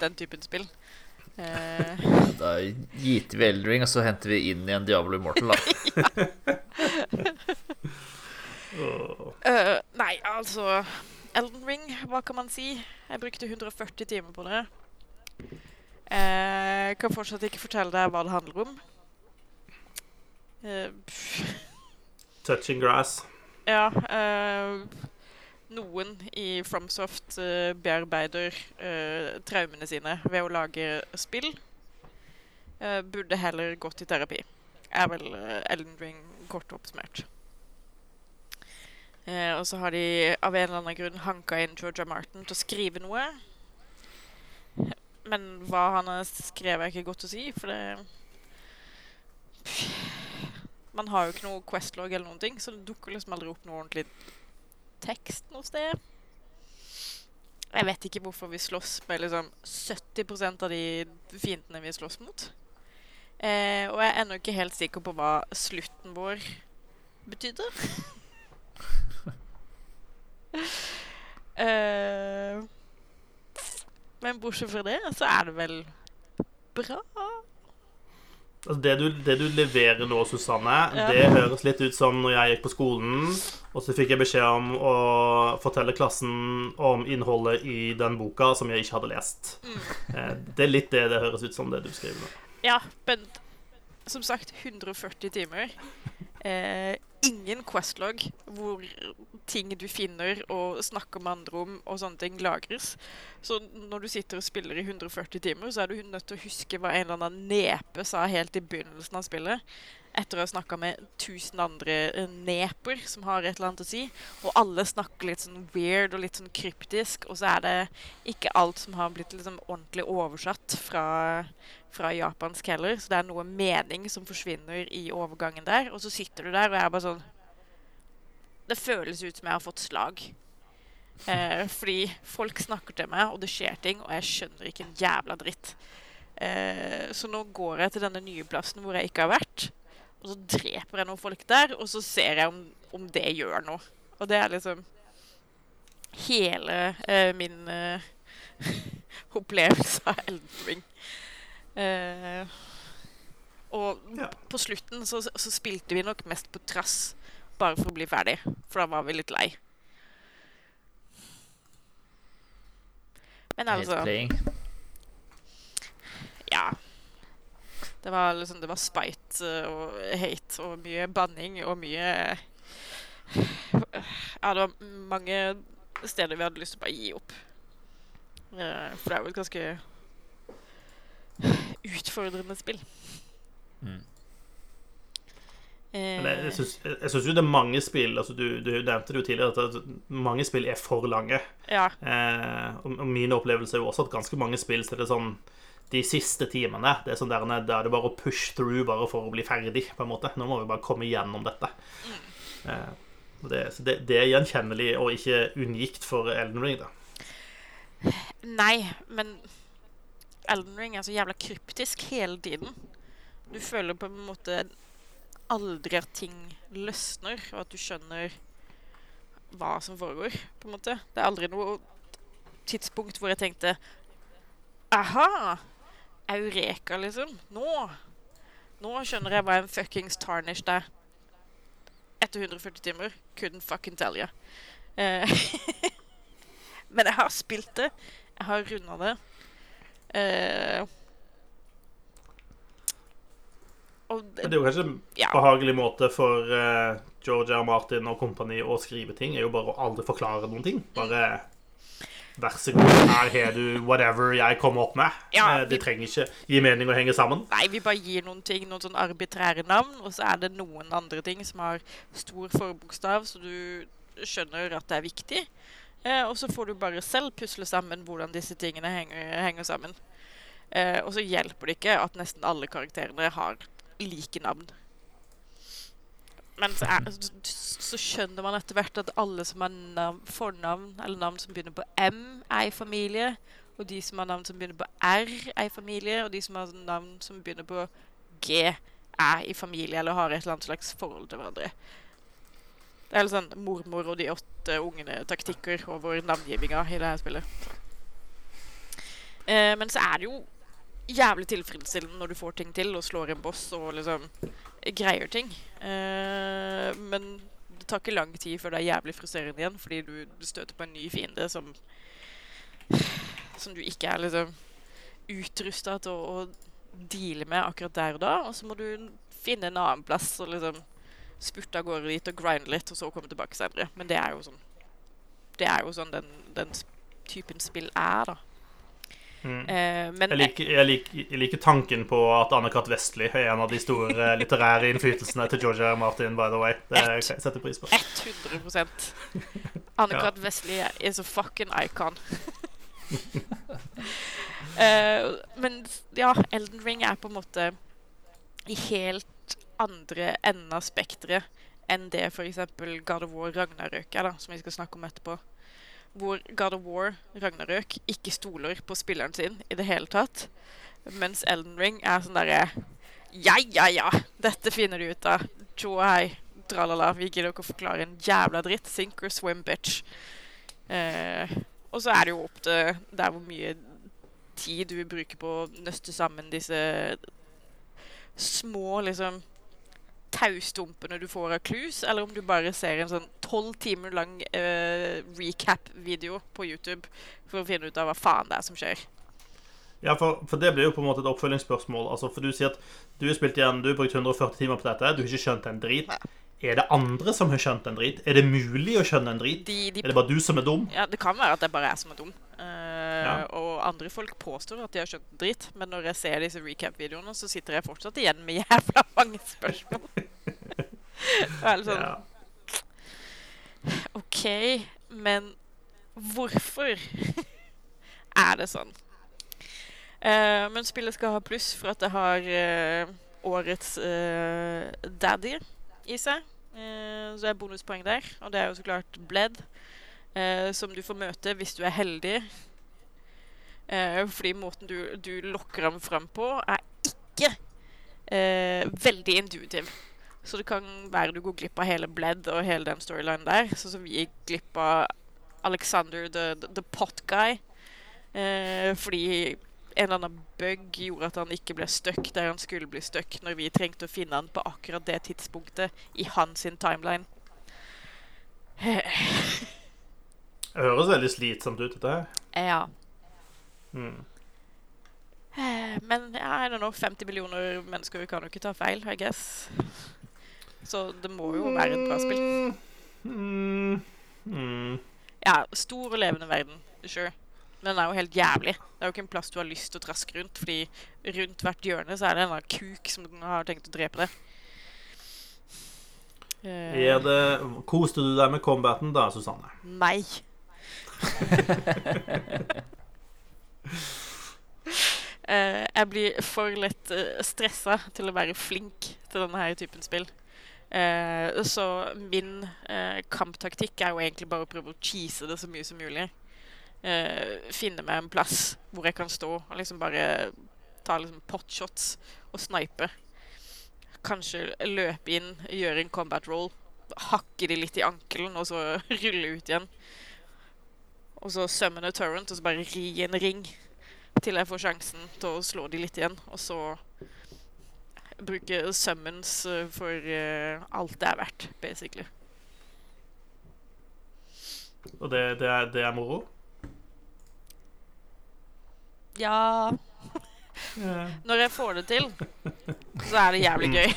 den typen spill. Eh, Da giter vi Eldring, og så henter vi inn igjen Diablo Immortal, da. Eh, nei, altså Elden Ring, hva kan man si? Jeg brukte 140 timer på det. Uh, kan fortsatt ikke fortelle deg hva det handler om. Uh. Touching grass. Ja, eh, noen i FromSoft uh, bearbeider uh, traumene sine ved å lage spill. uh, burde heller gått i terapi. Er vel Elden Ring kort oppsummert. Og så har de av en eller annen grunn hanka inn Georgia Martin til å skrive noe. Men hva han har skrevet, er ikke godt å si, for det Man har jo ikke noe Questlog eller noen ting, så det dukker liksom aldri opp noe ordentlig tekst noe sted. Jeg vet ikke hvorfor vi slåss med liksom 70% av de fiendene vi slåss mot. Eh, og jeg er ennå ikke helt sikker på hva slutten vår betydde. eh, men bortsett fra det, så er det vel bra. Altså det, du, det du leverer nå, Susanne, Ja. det høres litt ut som når jeg gikk på skolen, og så fikk jeg beskjed om å fortelle klassen om innholdet i den boka som jeg ikke hadde lest. Mm. Det er litt det det høres ut som, det du skriver nå. Ja, men som sagt 140 timer. Eh, ingen Questlog hvor ting du finner og snakker med andre om og sånne ting lagres. Så når du sitter og spiller i 140 timer, så er du nødt til å huske hva en eller annen nepe sa helt i begynnelsen av spillet. Etter å ha snakka med 1000 andre eh, neper som har et eller annet å si. Og alle snakker litt sånn weird og litt sånn kryptisk. Og så er det ikke alt som har blitt liksom ordentlig oversatt fra fra japansk heller, så det er noe mening som forsvinner i overgangen der. Og så sitter du der og jeg er bare sånn Det føles ut som jeg har fått slag. Eh, fordi folk snakker til meg, og det skjer ting, og jeg skjønner ikke en jævla dritt. Eh, så nå går jeg til denne nye plassen hvor jeg ikke har vært, og så dreper jeg noen folk der, og så ser jeg om, om det gjør noe. Og det er liksom hele eh, min eh, opplevelse av Elden Ring. Eh, og Ja. på slutten så, så spilte vi nok mest på trass, bare for å bli ferdig. For da var vi litt lei. Men altså Ja. Det var liksom Det var spite eh, og hate og mye banning og mye Ja, det var mange steder vi hadde lyst til å bare gi opp. Eh, For det er jo et ganske utfordrende spill. Mm. Eh, jeg syns jo det er mange spill altså du, du nevnte det jo tidligere at mange spill er for lange. ja. Eh, og, og min opplevelse er jo også at ganske mange spill så er sånn de siste timene Det er sånn der, da er det bare å push through bare for å bli ferdig. på en måte Nå må vi bare komme gjennom dette. Eh, det, så det, det er gjenkjennelig og ikke unikt for Elden Ring. da Nei, men Elden Ring er så jævla kryptisk hele tiden. Du føler på en måte aldri at ting løsner, og at du skjønner hva som foregår, på en måte. Det er aldri noe tidspunkt hvor jeg tenkte Aha! Eureka, liksom. Nå Nå skjønner jeg hva en fuckings tarnished er. Etter 140 timer. Couldn't fucking tell you. Eh, Men jeg har spilt det. Jeg har runda det. Eh, Men det er jo kanskje en Ja. behagelig måte for uh, Georgia Martin og kompani å skrive ting, er jo bare å aldri forklare noen ting. Bare Vær så god, her har du whatever jeg kommer opp med. Ja, Eh, vi- det trenger ikke gi mening å henge sammen. Nei, vi bare gir noen ting, noen sånn arbitrære navn, og så er det noen andre ting som har stor forbokstav, så du skjønner at det er viktig. Eh, og så får du bare selv pusle sammen hvordan disse tingene henger, henger sammen. Eh, og så hjelper det ikke at nesten alle karakterene har like navn. Men så, er, så, så skjønner man etter hvert at alle som har navn, fornavn eller navn som begynner på M, er i familie. Og de som har navn som begynner på R, er i familie. Og de som har navn som begynner på G, er i familie eller har et eller annet slags forhold til hverandre. Det er litt sånn mormor og de åtte ungene-taktikker over navngivinga i det her spillet. Eh, men så er det jo jævlig tilfredsstillende når du får ting til og slår en boss og liksom greier ting. Eh, men det tar ikke lang tid før det er jævlig frustrerende igjen, fordi du, støter på en ny fiende som som du ikke er liksom utrusta til å, å deale med akkurat der og da. Og så må du finne en annen plass og liksom spurte av gårde dit og grinde litt, og så komme tilbake senere. Men det er jo sånn Det er jo sånn den, den typen spill er, da. Mm. Uh, men Jeg liker, jeg, liker, jeg liker tanken på at Anne-Cath. Vestli er en av de store litterære innflytelsene til George R. Martin, by the way. Det Et, jeg sette pris på. 100% Anne-Kat. Vestli is a fucking icon. uh, men ja, Elden Ring er på en måte i helt andre enden av spekteret enn det f.eks. God of War Ragnarøk er, da, som vi skal snakke om etterpå. Hvor God of War Ragnarøk ikke stoler på spilleren sin i det hele tatt. Mens Elden Ring er sånn derre Ja, ja, ja, dette finner du ut av. Tjo og hei, tralala. Vi gidder ikke å forklare en jævla dritt. Sink or swim, bitch. Eh, og så er det jo opp til der hvor mye tid du vil bruke på å nøste sammen disse små liksom taustumpene du får av clues, eller om du bare ser en sånn tolv timer lang uh, recap-video på YouTube for å finne ut av hva faen det er som skjer. Ja, for, for det blir jo på en måte et oppfølgingsspørsmål. Altså, for du sier at du har spilt igjen, du har brukt 140 timer på dette, du har ikke skjønt en drit. Er det andre som har skjønt en drit? Er det mulig å skjønne en drit? De, de, Er det bare du som er dum? ja, det kan være at det bare er jeg som er dum. Uh, Ja. Og andre folk påstår at de har skjønt en dritt, men når jeg ser disse recap-videoene, så sitter jeg fortsatt igjen med jævla mange spørsmål. Og er sånn Ja. OK, men hvorfor er det sånn? Uh, men spillet skal ha pluss for at det har uh, årets uh, daddy i seg. Så det er bonuspoeng der. Og det er jo så klart Bled, som du får møte hvis du er heldig. Eh, fordi måten du, du lokker ham fram på, er ikke eh, veldig intuitiv. Så det kan være du går glipp av hele Bled og hele den storylinen der. Sånn som vi gikk glipp av Alexander the, the, the Pot Guy. Eh, fordi en eller annen bug gjorde at han ikke ble stuck der han skulle bli stuck når vi trengte å finne han på akkurat det tidspunktet i hans sin timeline. Det høres veldig slitsomt ut, dette her. ja. Mm. Eh, Men ja, I don't know, 50 millioner mennesker kan jo ikke ta feil, I guess. Så det må jo være et bra spill. Mm. Mm. Ja, stor og levende verden, sure. Men den er jo helt jævlig. Det er jo ikke en plass du har lyst til å traske rundt, fordi rundt hvert hjørne så er det en kuk som har tenkt å drepe deg. Uh, det, koste du deg med combaten da, Susanne? Nei. Eh, jeg blir for lett uh, stressa til å være flink til denne her typen spill. Uh, så min uh, kamptaktikk er jo egentlig bare å prøve å cheese det så mye som mulig. Eh, finne meg en plass hvor jeg kan stå og liksom bare ta liksom potshots og snipe. Kanskje løpe inn, gjøre en combat roll, hakke de litt i ankelen og så rulle ut igjen. Og så summon a torrent, og så bare ri en ring til jeg får sjansen til å slå de litt igjen. Og så bruke summons eh, for eh, alt det er verdt, basically. Og det, det, er, det er moro? Ja. Når jeg får det til, så er det jævlig gøy.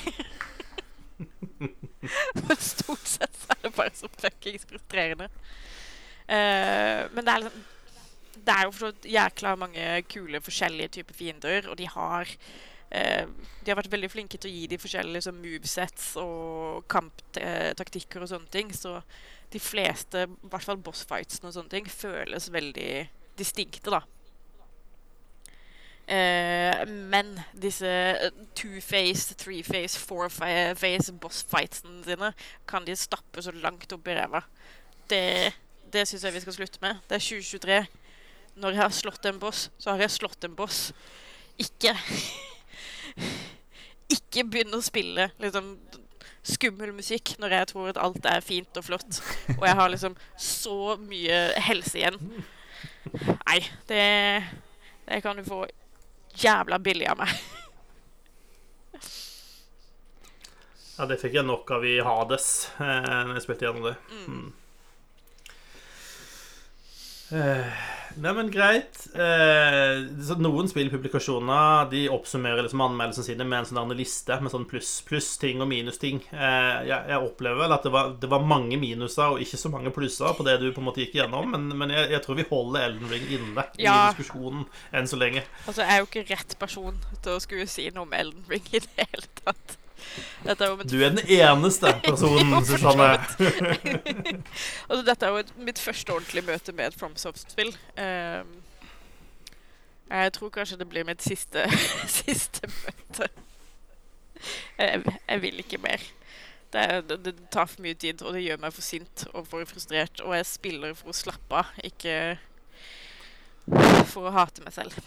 Men stort sett er det bare så fuckings frustrerende. Eh, men det er liksom Det er jo for så jækla mange kule forskjellige typer fiender, og de har eh, De har vært veldig flinke til å gi de forskjellige sånn, movesets og kamptaktikker og sånne ting, så de fleste, i hvert fall bossfightsene og sånne ting, føles veldig distinkte, da. Eh, men disse two-face, three-face, four-face boss-fightsene sine kan de stappe så langt opp i ræva. Det, det syns jeg vi skal slutte med. Det er 2023. Når jeg har slått en boss, så har jeg slått en boss. Ikke Ikke begynn å spille liksom skummel musikk når jeg tror at alt er fint og flott, og jeg har liksom så mye helse igjen. Nei, det, det kan du få jævla billig av meg. Ja, det fikk jeg nok av i Hades eh, når jeg spilte gjennom det. Mm. Eh, nei, men greit. Eh, noen spillpublikasjoner De oppsummerer liksom anmeldelsene sine med en sånn liste med sånn pluss pluss-ting og minus-ting. Eh, jeg, jeg opplever vel at det var, det var mange minuser og ikke så mange plusser på det du på en måte gikk gjennom, men, men jeg, jeg tror vi holder Elden Ring inne Ja. i diskusjonen enn så lenge. Altså, jeg er jo ikke rett person til å skulle si noe om Elden Ring i det hele tatt. Er Du er den eneste personen, Susanne. Altså, dette er jo et, mitt første ordentlige møte med et FromSoft-spill. Um, jeg tror kanskje det blir mitt siste, siste møte. Jeg, jeg vil ikke mer. Det, det, det tar for mye tid, og det gjør meg for sint og for frustrert. Og jeg spiller for å slappe av, ikke for å hate meg selv.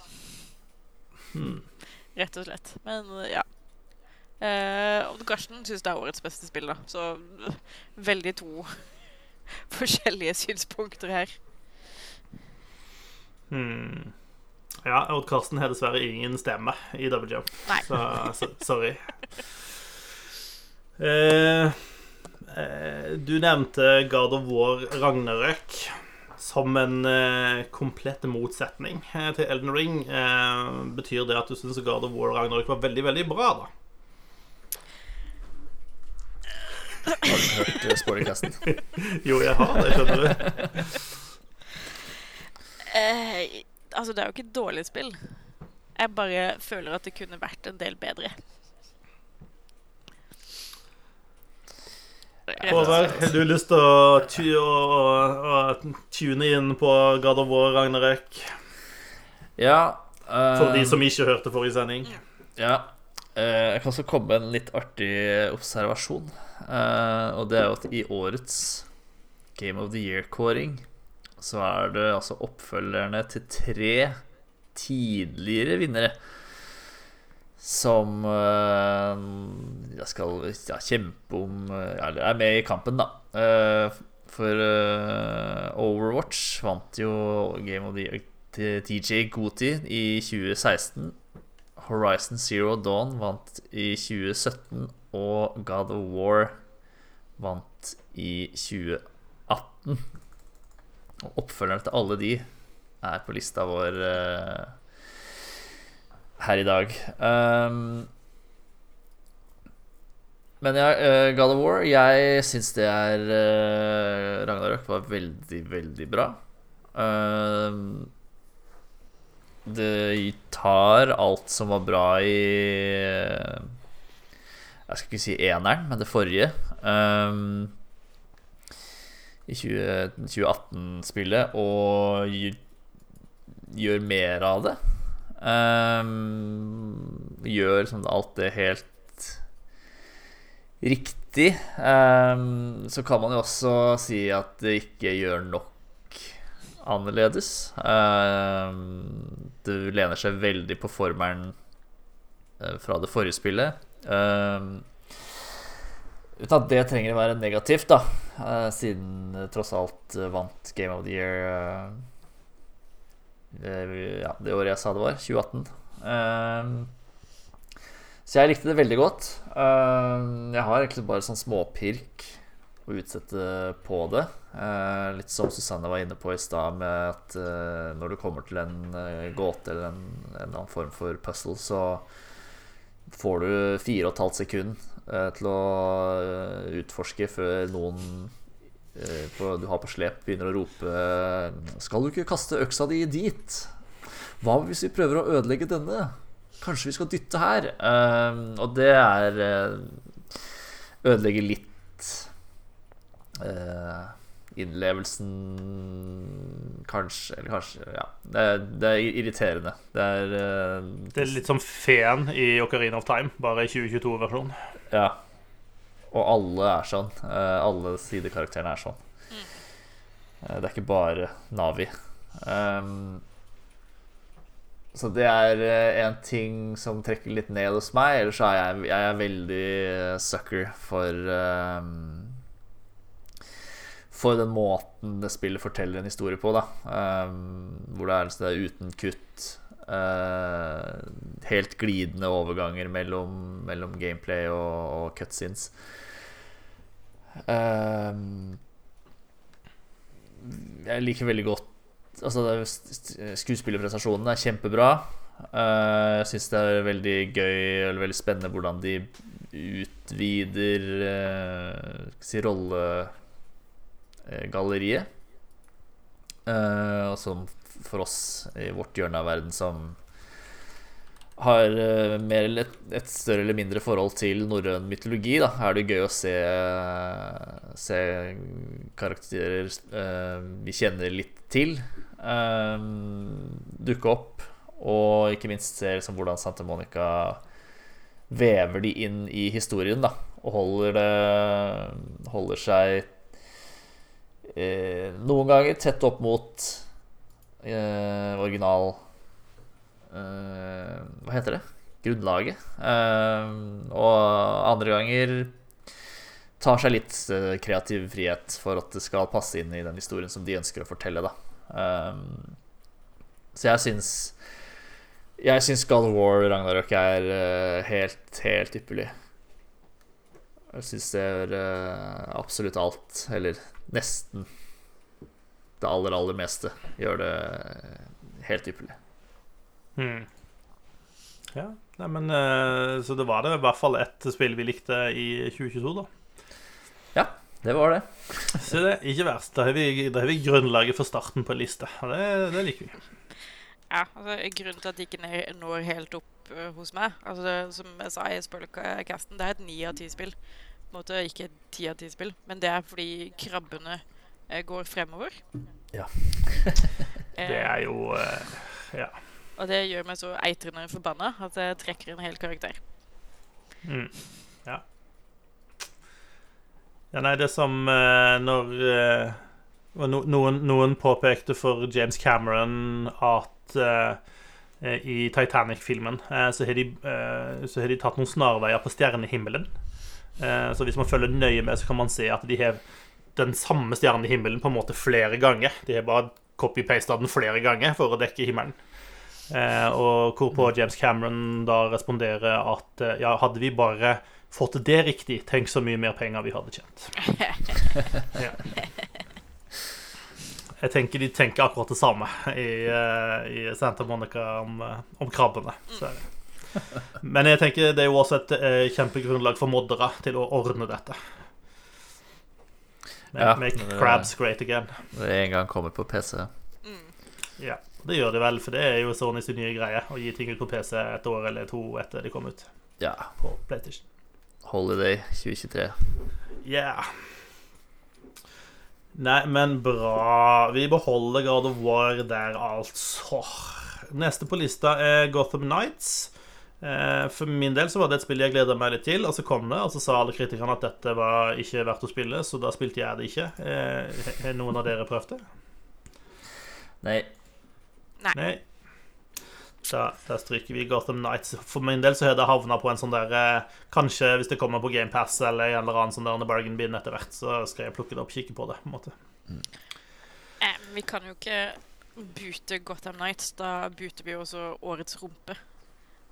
Hmm. Rett og slett. Men ja. Eh, og Karsten syns det er årets beste spill, da. Så uh, veldig to forskjellige synspunkter her. Hmm. Ja, Odd Karsten har dessverre ingen stemme i Double Jump, så, så sorry. Uh, du nevnte God of War Ragnarøk som en eh, komplett motsetning til Elden Ring. Eh, betyr det at du syns God of War Ragnarøk var veldig, veldig bra, da? Har du hørt uh, Jo, jeg har det, skjønner du. Eh, altså, det er jo ikke et dårlig spill. Jeg bare føler at det kunne vært en del bedre. Håvard, har du lyst til å, å, å, å tune inn på God of War Ragnarøk? Ja. Uh, For de som ikke hørte forrige sending. Ja. Uh, jeg kan også komme med en litt artig observasjon. Eh, og det er jo at i årets Game of the Year-kåring så er det altså oppfølgerne til tre tidligere vinnere som jeg skal kjempe om eh, Eller er med i kampen, da. For Overwatch vant jo Game of the Year til TJ Goti i 2016. Horizon Zero Dawn vant i 2017, og God of War vant i 2018. Og oppfølgerne til alle de er på lista vår uh, her i dag. Um, men ja, uh, God of War Jeg syns det er uh, Ragnarok var veldig, veldig bra. Um, det tar alt som var bra i eh, Jeg skal ikke si eneren, men det forrige. Um, I 20 2018-spillet, og gj- gjør mer av det. Um, gjør det alltid er helt riktig. Um, så kan man jo også si at det ikke gjør nok annerledes. Det lener seg veldig på formelen eh, fra det forrige spillet. Um, uten at det trenger å være negativt, da. eh, siden det tross alt eh, vant Game of the Year eh, ja, det året jeg sa det var, 2018. Eh, så jeg likte det veldig godt. Eh, jeg har egentlig bare sånn småpirk å utsette på det. Eh, litt som Susanne var inne på i stad, med at eh, når du kommer til en eh, gåte eller en, en annen form for puzzle, så får du fire og et halvt sekund eh, til å eh, utforske før noen eh, du har på slep, begynner å rope Skal du ikke kaste øksa di dit? Hva hvis vi prøver å ødelegge denne? Kanskje vi skal dytte her? Og det er Ødelegger litt innlevelsen Kanskje Eller kanskje Ja. Det er, det er irriterende. Det er uh, Det er litt som Feen i Ocarina of Time, bare i 2022-versjonen. Ja. Og alle er sånn. Uh, alle sidekarakterene er sånn. Eh, det er ikke bare Navi. Um, så det er en ting som trekker litt ned hos meg. Ellers så er jeg, jeg er veldig sucker for um, For den måten det spillet forteller en historie på, da. Um, hvor det er, er uten kutt. Uh, helt glidende overganger mellom, mellom gameplay og, og cutscenes. Uh, jeg liker veldig godt Altså skuespillerprestasjonene er kjempebra. Uh, jeg syns det er veldig gøy eller veldig spennende hvordan de utvider uh, si rollegalleriet. Uh, og som for oss i vårt hjørne av verden som har eh, mer eller et, større eller mindre forhold til norrøn mytologi, da, er det gøy å se, se karakterer eh, vi kjenner litt til, eh, dukke opp. Og ikke minst se liksom, hvordan Santa Monica vever de inn i historien, da. Og holder det Holder seg eh, noen ganger tett opp mot eh, original eh, Hva heter det? Grunnlaget. Eh, og andre ganger tar seg litt eh, kreativ frihet for at det skal passe inn i den historien som de ønsker å fortelle. Da. Eh, så jeg syns Jeg syns God of War Ragnarok er eh, helt, helt ypperlig. Jeg syns det er eh, absolutt alt, eller nesten det aller, aller meste, gjør det helt ypperlig. Hmm. Ja, nei, men eh, Så det var det i hvert fall ett spill vi likte i 2022, da. Ja, Det var det. Så det er ikke verst. Da har vi, da har vi grunnlaget for starten på en liste. Og det, det liker vi. Ja, altså Grunnen til at de ikke når helt opp eh, hos meg altså det, Som jeg sa i spoilercasten, det er et ni av ti spill. På en måte ikke et ti av ti spill, men det er fordi krabbene eh, går fremover. Ja. Det er jo eh, Ja. Og det gjør meg så eitrende forbanna at jeg trekker en hel karakter. Mm. Ja. Ja, nei, det som når no, noen, noen påpekte for James Cameron at i Titanic-filmen eh, så, har de, eh, så har de tatt noen snarveier på stjernehimmelen. Eh, så hvis man følger nøye med, så kan man se at de har den samme stjernehimmelen på en måte flere ganger. De har bare copy-pasta den flere ganger for å dekke himmelen. Eh, og hvorpå James Cameron da responderer at eh, ja, hadde vi bare fått det riktig, tenk så mye mer penger vi hadde tjent. Ja. Jeg tenker de tenker akkurat det samme i, eh, i Santa Monica om, eh, om krabbene. Så. det. Men jeg tenker det er jo også et eh, kjempegrunnlag for moddere til å ordne dette. Make, Ja, make det- crabs great again. Når det en gang kommer på PC. Ja, det gjør de vel, for det er jo Sonys nye greie å gi ting ut på PC et år eller to etter de kom ut Ja. på PlayStation. Holiday 2023. Yeah. Nei, men bra. Vi beholder God of War der, altså. Neste på lista er Gotham Nights. Eh, For min del så var det et spill jeg gleda meg litt til, og så kom det, og så sa alle kritikerne at dette var ikke verdt å spille, så da spilte jeg det ikke. Eh, Har noen av dere prøvd det? Nei. Nei. Da, da stryker vi Gotham Nights. For min del så har det havna på en sånn der eh, Kanskje hvis det kommer på GamePass eller en eller annen sånn der bargain bin etter hvert, så skal jeg plukke det opp og kikke på det. på en måte Eh, vi kan jo ikke bute Gotham Nights. Da buter vi også Årets rumpe.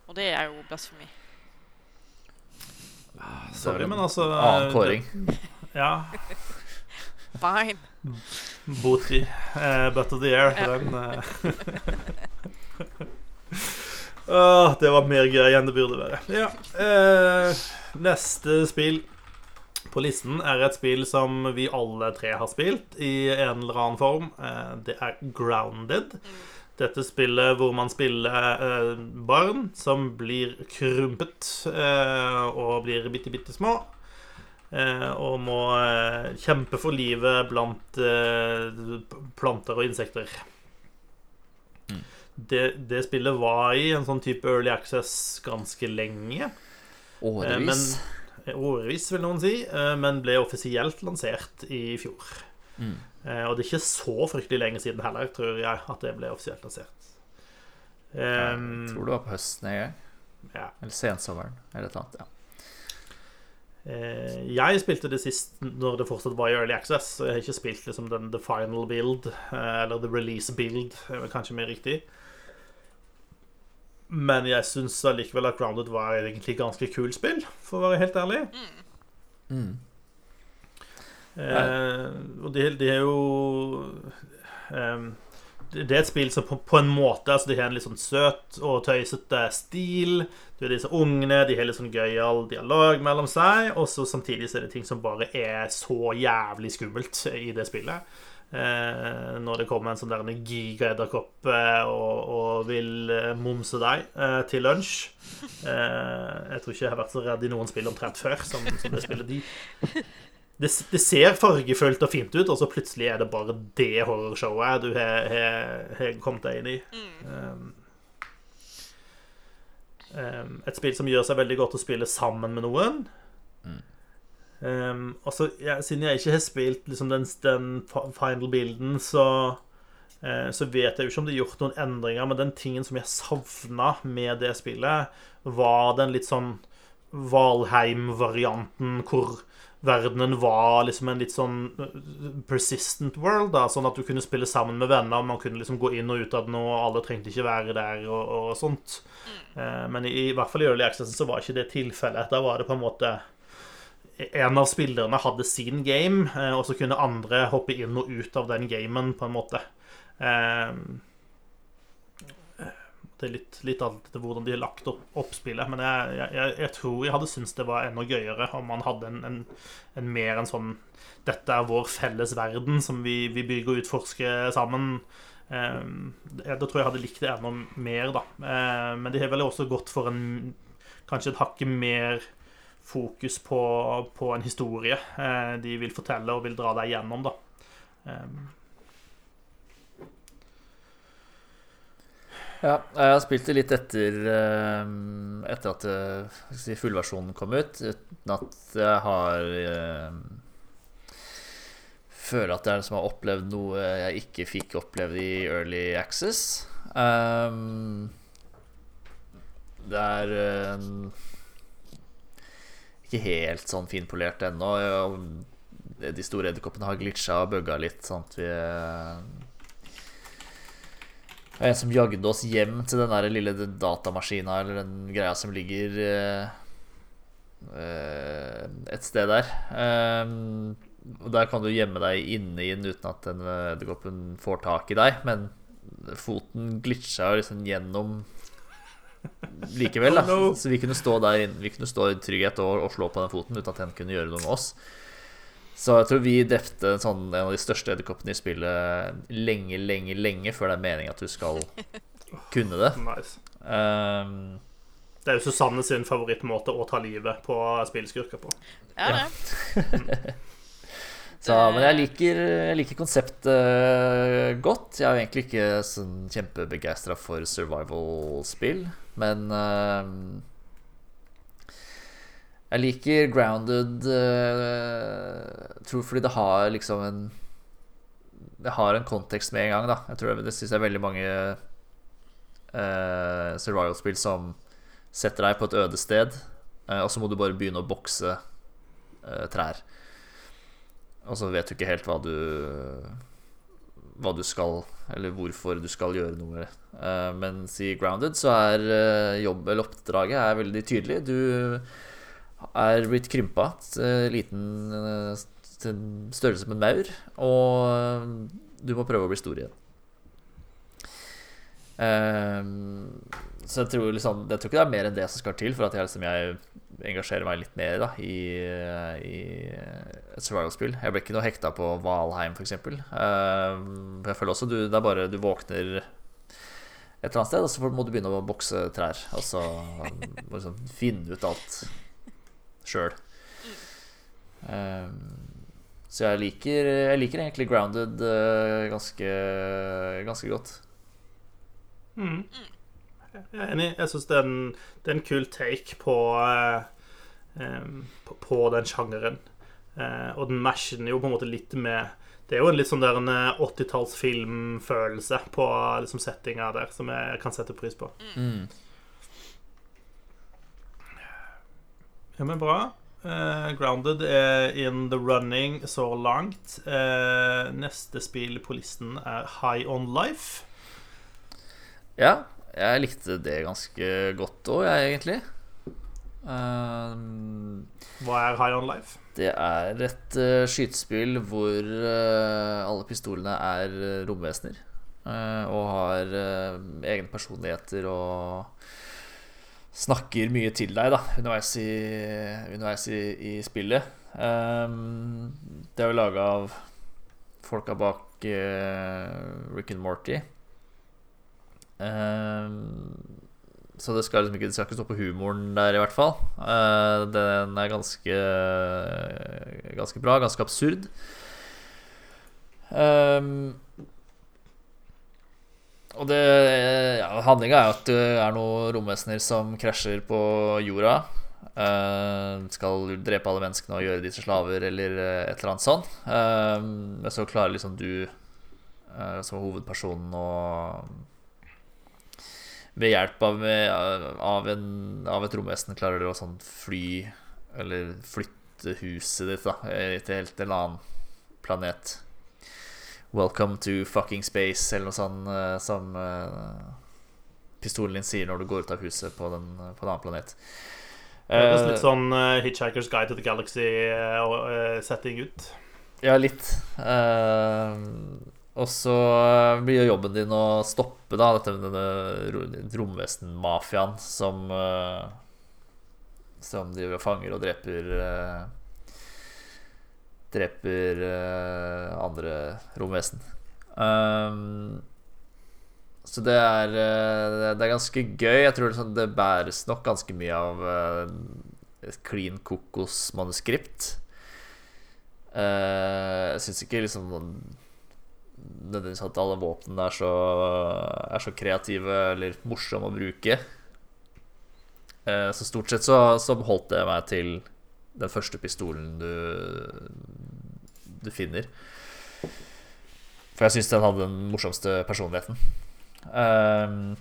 Og det er jo blasfemi. Sorry, men altså Annen kåring. Ja. Fine. Booty. Uh, Butt of the Air. Den eh. Åh, Det var mer gøy enn det burde være. Ja. eh, neste spill på listen er et spill som vi alle tre har spilt i en eller annen form. Eh, det er Grounded. Dette spillet hvor man spiller eh, barn som blir krympet eh, og blir bitte, bitte små. Eh, og må eh, kjempe for livet blant planter og insekter. Det, det spillet var i en sånn type early access ganske lenge. Årevis. Årevis, vil noen si, eh, men ble offisielt lansert i fjor. Mm. Eh, Og det er ikke så fryktelig lenge siden heller, tror jeg, at det ble offisielt lansert. Jeg Um, tror det var på høsten en gang. ja. Eller sensommeren. Eller et annet. Ja. Eh, Jeg spilte det sist når det fortsatt var i Early Access, så jeg har ikke spilt liksom den The Final Build, eh, eller The Release Build, kanskje mer riktig. Men jeg syns allikevel at Grounded var egentlig ganske kult spill, for å være helt ærlig. Mm. Eh, og det, det er jo eh, det, det er et spill som på, på en måte altså De har en litt sånn søt og tøysete stil. Du er disse ungene, de har litt sånn gøyal dialog mellom seg. Og så samtidig så er det ting som bare er så jævlig skummelt i det spillet. Eh, når det kommer en sånn der gigaedderkopp eh, og, og vil eh, momse deg til lunsj. Jeg tror ikke jeg har vært så redd i noen spill omtrent før som, som det spillet. De, det, det ser fargefullt og fint ut, og så plutselig er det bare det horrorshowet du har, har, har kommet deg inn i. Mm. um, et spill som gjør seg veldig godt å spille sammen med noen. Um, og så, ja, Siden jeg ikke har spilt liksom, den, den final bilden, så uh, så vet jeg jo ikke om det er gjort noen endringer, men den tingen som jeg savna med det spillet, var den litt sånn Valheim-varianten hvor verdenen var liksom en litt sånn uh, persistent world. da, Sånn at du kunne spille sammen med venner, man kunne liksom gå inn og ut av den, og alle trengte ikke være der og, og sånt. Uh, men i, i hvert fall i Early Access så var ikke det tilfellet. Da var det på en måte En av spillerne hadde sin game, eh, og så kunne andre hoppe inn og ut av den gamen, på en måte. Eh, det er litt, litt alt etter hvordan de har lagt opp, opp spillet. Men jeg, jeg, jeg, tror jeg hadde syntes det var enda gøyere om man hadde en, en, en mer en sånn Dette er vår felles verden som vi, vi bygger og utforsker sammen. Eh, da tror jeg jeg hadde likt det enda mer, da. Eh, men de har vel også gått for en kanskje et hakket mer fokus på, på en historie eh, de vil fortelle og vil dra deg gjennom, da. Eh, Ja, jeg har spilt det litt etter eh, Etter at eh, si, fullversjonen kom ut, uten at jeg har jeg Føler at det er noe som har opplevd noe jeg ikke fikk oppleve i Early Access. Um, det er ikke helt sånn finpolert ennå. De store edderkoppene har glitcha og bugga litt, sånn at vi eh, det var en som jagde oss hjem til den der lille datamaskina eller den greia som ligger eh, eh, et sted der. Ehm, og Der kan du gjemme deg inne i uten at den eh, edderkoppen får tak i deg. Men foten glitcha liksom gjennom likevel. da. Så vi kunne stå der inne, Vi kunne stå i trygghet og, og slå på den foten uten at den kunne gjøre noe med oss. Så jeg tror vi drepte en, sånn, en av de største edderkoppene i spillet lenge, lenge, lenge før det er meningen at du skal kunne det. nice. Um, Det er jo Susanne sin favorittmåte å ta livet på spillskurker på. Ja, Ja. det. så, men jeg liker, jeg liker konseptet eh, godt. Jeg er jo egentlig ikke sånn kjempebegeistra for survival-spill, men um, jeg liker grounded uh, tror fordi det har liksom en Det har en kontekst med en gang, da. Jeg tror Det, syns jeg veldig mange uh, survival-spill som setter deg på et øde sted, uh, og så må du bare begynne å bokse uh, trær. Og så vet du ikke helt hva du Hva du skal Eller hvorfor du skal gjøre noe. Uh, mens i Grounded så er uh, jobb eller oppdraget er veldig tydelig. Du er blitt krympa til liten eh, til størrelse som en maur, og eh, du må prøve å bli stor igjen. Uh, så jeg tror, liksom, jeg tror ikke det er mer enn det som skal til for at jeg, liksom, jeg engasjerer meg litt mer da, i, i et survival-spill. Jeg ble ikke noe hekta på Valheim, f.eks. Uh, jeg føler også du, det er bare du våkner et eller annet sted, og så må du begynne å bokse trær. Og så liksom, finne ut alt sjøl. så jeg liker, jeg liker egentlig Grounded uh, ganske, ganske godt. Mm. Jeg er enig. Jeg syns det, det, er en kul take på, eh, på, på den sjangeren. Eh, og den matcher jo på en måte litt med Det er jo en litt sånn der en 80-tallsfilmfølelse på liksom, settinga der, som jeg kan sette pris på. Mm. Ja, men bra. Uh, Grounded er in the running så langt. Uh, neste spill på listen er High On Life. Ja, jeg likte det ganske godt òg, jeg, egentlig. Um, Hva er High On Life? Det er et uh, skytespill hvor uh, alle pistolene er romvesener. Uh, og har egne personligheter og snakker mye til deg da underveis i, underveis i, i spillet. Um, det er jo laga av folka bak Rick and Morty. Ehm, så det skal liksom ikke, det skal ikke stå på humoren der, i hvert fall. Uh, den er ganske Ganske bra, ganske absurd. Um, og det ja, Handlinga er jo at det er noen romvesener som krasjer på jorda. Uh, skal drepe alle menneskene og gjøre disse slaver eller et eller annet sånt. Uh, men så klarer liksom du uh, som hovedpersonen å ved hjelp av, av, en, av et romvesen klarer du å sånn fly Eller flytte huset ditt da til helt en annen planet. Welcome to fucking space, eller noe sånt uh, som uh, pistolen din sier når du går ut av huset på, den, på en annen planet. Det høres litt sånn uh, Hitchhiker's Guide to the Galaxy-setting ut. Ja, litt. Uh, og så eh, blir jo jobben din å stoppe da dette denne romvesenmafiaen som uh, Som driver og fanger og dreper uh, Dreper andre romvesen. Um, så det er, det er ganske gøy. Jeg tror liksom det bæres nok ganske mye av et clean kokos-manuskript. jeg syns ikke liksom nødvendigvis at alle våpnene er er så kreative eller morsomme å bruke. Eh, så stort sett så, så holdt det meg til den første pistolen du, du finner. For jeg syns den hadde den morsomste personligheten. Um,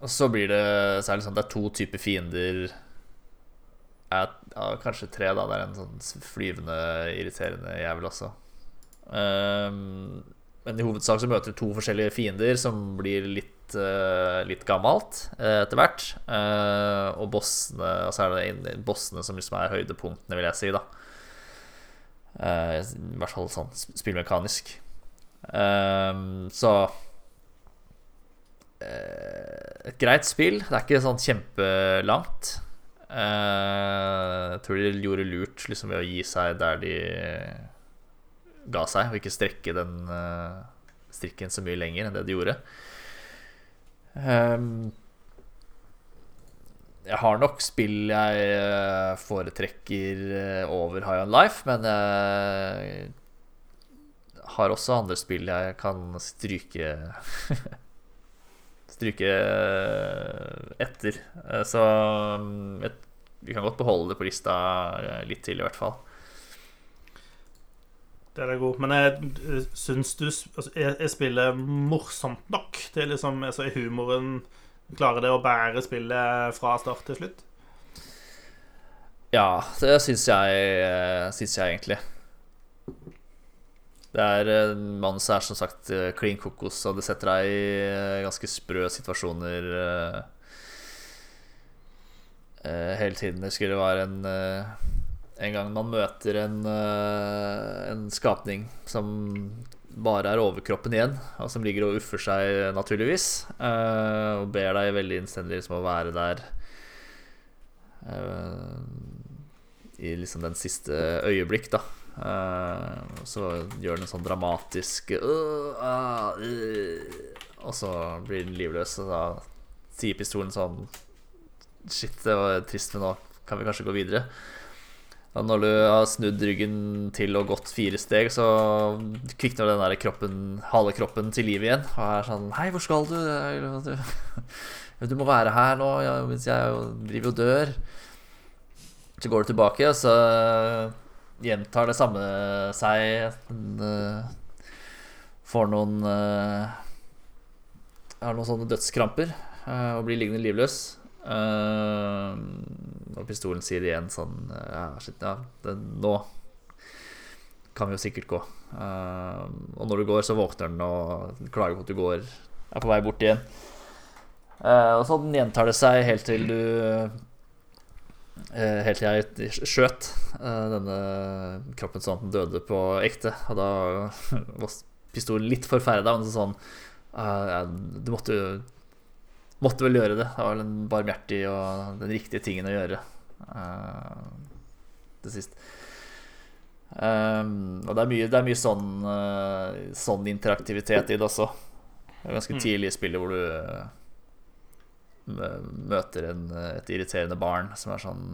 og så blir det særlig det, sånn, det er to typer fiender. Ja, kanskje tre, da. Det er en sånn flyvende, irriterende jævel også. Ehm, men i hovedsak så møter du to forskjellige fiender som blir litt, uh, litt gammelt uh, etter hvert. Uh, og bossene Altså er det bossene som liksom er høydepunktene, vil jeg si, da. I hvert fall sånn spillmekanisk. Ehm, så Et greit spill. Det er ikke sånn kjempelangt. jeg tror de gjorde lurt liksom ved å gi seg der de ga seg, og ikke strekke den uh, strikken så mye lenger enn det de gjorde. Um, jeg har nok spill jeg uh, foretrekker uh, over High On Life, men jeg har også andre spill jeg kan stryke Stryke etter. Så um, et, vi kan godt beholde det på lista litt til, i hvert fall. Det er god. Men jeg eh, syns du altså, jeg, jeg spiller morsomt nok? Er liksom, altså, humoren Klarer det å bære spillet fra start til slutt? Ja, det syns jeg, eh, syns jeg egentlig. Det er En mann som er som sagt eh, klin kokos, og det setter deg i eh, ganske sprø situasjoner eh, eh, hele tiden. Det var en eh, En gang man møter en, eh, en skapning som bare er overkroppen igjen, og som ligger og uffer seg, naturligvis, eh, og ber deg veldig innstendig liksom å være der. eh, i liksom den siste øyeblikk, da. Og så gjør den en sånn dramatisk «Åh, ah, øh», Og så blir den livløs, og da sier pistolen sånn Shit, det var trist, men nå kan vi kanskje gå videre. Når du har snudd ryggen til og gått fire steg, så kvikner den der kroppen, halve kroppen til liv igjen. Og er sånn Hei, hvor skal du? Du, må være her nå, mens jeg driver og dør. Så går du tilbake, og så gjentar det samme seg. Eh, får noen eh, Har noen sånne dødskramper eh, og blir liggende livløs. Eh, og pistolen sier igjen sånn Ja, shit, ja, det, nå kan vi jo sikkert gå. Uh, og når du går, så våkner den og klager på at du går er på vei bort igjen. Uh, og sånn gjentar det seg helt til du Helt til jeg skjøt denne kroppen sånn at den døde på ekte. Og da var pistolen litt forferda, men sånn Du måtte Måtte vel gjøre det. Det var den barmhjertige og den riktige tingen å gjøre uh, til sist. Um, og det er mye, det er mye sånn, uh, sånn interaktivitet i det også. Det er ganske Mm. tidlig i spillet hvor du uh, møter en, et irriterende barn som er sånn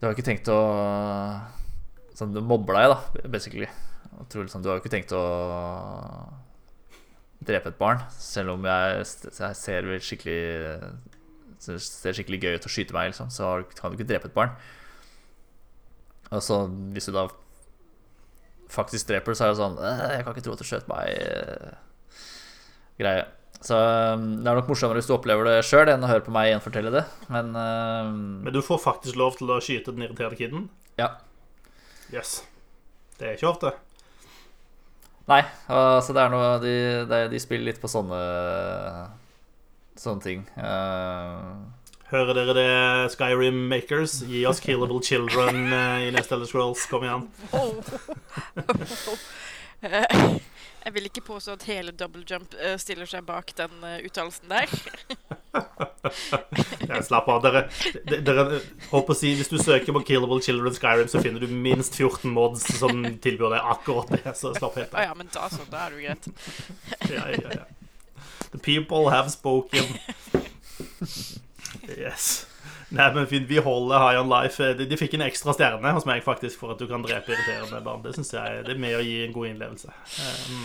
Du har ikke tenkt å Sånn, du mobber deg, da, basically. Tror liksom, du har jo ikke tenkt å drepe et barn, selv om jeg, jeg ser skikkelig ser skikkelig gøy ut å skyte meg, liksom, så kan du ikke drepe et barn. Og så hvis du da faktisk dreper, så er det sånn «Øh, Jeg kan ikke tro at du skjøt meg. eh, Greie. Så um, det er nok morsommere hvis du opplever det sjøl, enn å høre på meg igjen fortelle det. Men uh, Men du får faktisk lov til å skyte den irriterte kiden? ja. Yes. Det er ikke ofte. Nei, altså det er noe De, de, de spiller litt på sånne Sånne ting. Uh, Hører dere det, Skyrim Makers? Gi oss Killable Children eh, i neste Elder Scrolls. Kom igjen. Jeg vil ikke påstå at hele Double Jump eh, stiller seg bak den eh, uttalelsen der. Ja, slapp av. Dere, dere håper å si, Hvis du søker på Killable Children Skyrim, så finner du minst 14 mods som tilbyr deg akkurat det. Så slapp helt av. Ah, ja, men da så. Da er det jo greit. Ja, ja, ja. The people have spoken. Yes. Nei, men fint, vi holder High on Life. De, de fikk en ekstra stjerne hos meg faktisk for at du kan drepe irriterende barn. Det syns jeg det er med å gi en god innlevelse. Um,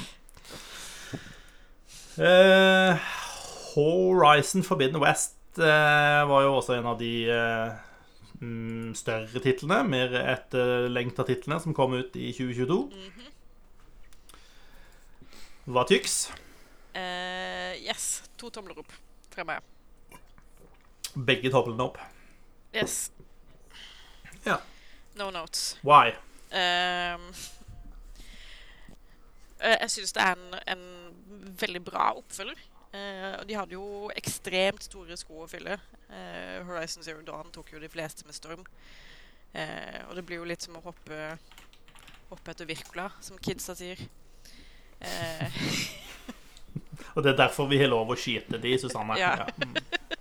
Uh, Horizon Forbidden West uh, var jo også en av de uh, større titlene, mer etterlengta titlene, som kom ut i 2022. Hva tyks? Uh, yes. To tomler opp fra meg. Begge tomlene opp. Yes. Ja. No notes. Why? Eh, jeg syns det er en, en veldig bra oppfølger. Uh, de hadde jo ekstremt store sko å fylle. Uh, Horizon Zero Dawn tok jo de fleste med storm. Uh, og det blir jo litt som å hoppe, hoppe etter Wirkola, som kidsa sier. Og det er derfor vi har lov å skyte de, Susanne. Ja.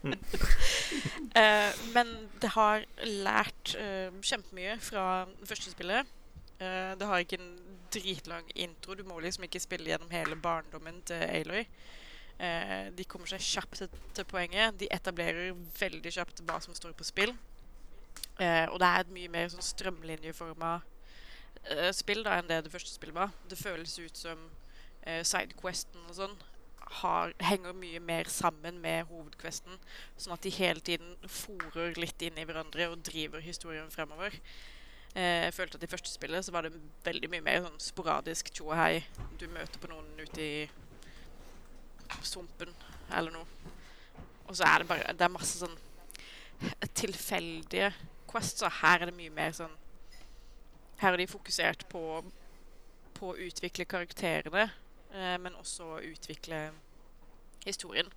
Mm. Eh, men det har lært eh, kjempemye fra det første spillet. Eh, det har ikke en dritlang intro. Du må liksom ikke spille gjennom hele barndommen til Aloy. Eh, de kommer seg kjapt til, til poenget. De etablerer veldig kjapt hva som står på spill. Eh, og det er et mye mer sånn strømlinjeforma eh, spill da enn det det første spillet var. Det føles ut som sidequesten og sånn har, henger mye mer sammen med hovedquesten. Sånn at de hele tiden fòrer litt inn i hverandre og driver historien fremover. Eh, jeg følte at i første spillet så var det veldig mye mer sånn sporadisk tjo og hei. Du møter på noen ute i sumpen eller noe. Og så er det bare Det er masse sånn tilfeldige quests. Og her er det mye mer sånn Her er de fokusert på på å utvikle karakterene, men også å utvikle historien.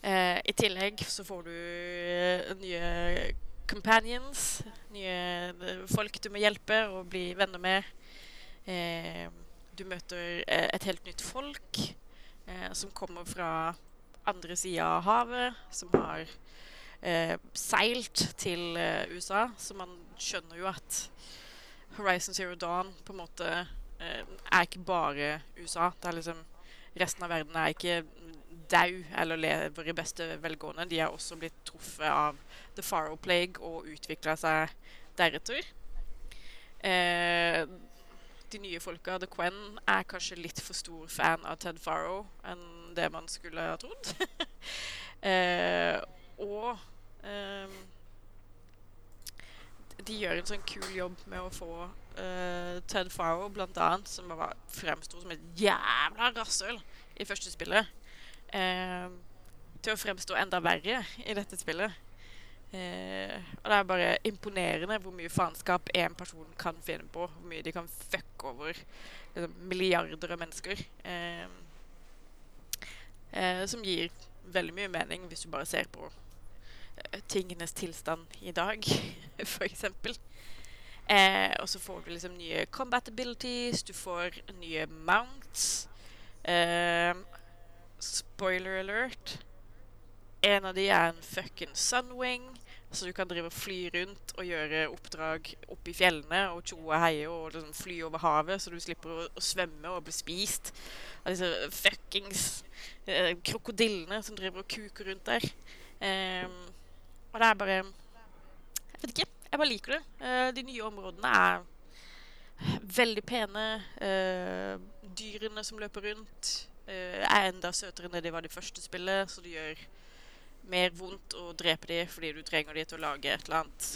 Eh, I tillegg så får du eh, nye companions, nye eh, folk du må hjelpe og bli venner med. Eh, du møter eh, et helt nytt folk som kommer fra andre sida av havet, som har seilt til USA. Så man skjønner jo at Horizon Zero Dawn på en måte Eh, er ikke bare USA. Det er liksom Resten av verden er ikke dau eller lever i beste velgående. De er også blitt truffet av The Faro Plague og utvikla seg deretter. Eh, de nye folka, The Quen, er kanskje litt for stor fan av Ted Farrow enn det man skulle ha trodd. eh, og eh, de gjør en sånn kul jobb med å få uh, Ted Farrow, blant annet, som bare fremsto som et jævla rasshøl i første spillet, uh, til å fremstå enda verre i dette spillet. Uh, og det er bare imponerende hvor mye faenskap én person kan finne på. Hvor mye de kan fucke over liksom, milliarder av mennesker. som gir veldig mye mening hvis du bare ser på tingenes tilstand i dag, eksempel. Eh, og så får du liksom nye combat abilities, du får nye mounts. Eh, spoiler alert. En av de er en fucking sunwing, så du kan drive og fly rundt og gjøre oppdrag oppe i fjellene og tjo og heie og liksom fly over havet, så du slipper å, å svømme og bli spist av disse fuckings eh, krokodillene som driver og kuker rundt der. Eh, og det er bare Jeg vet ikke. Jeg bare liker det. Uh, de nye områdene er veldig pene. Uh, dyrene som løper rundt, uh, er enda søtere enn det de var det første spillet, så det gjør mer vondt å drepe dem fordi du trenger dem til å lage et eller annet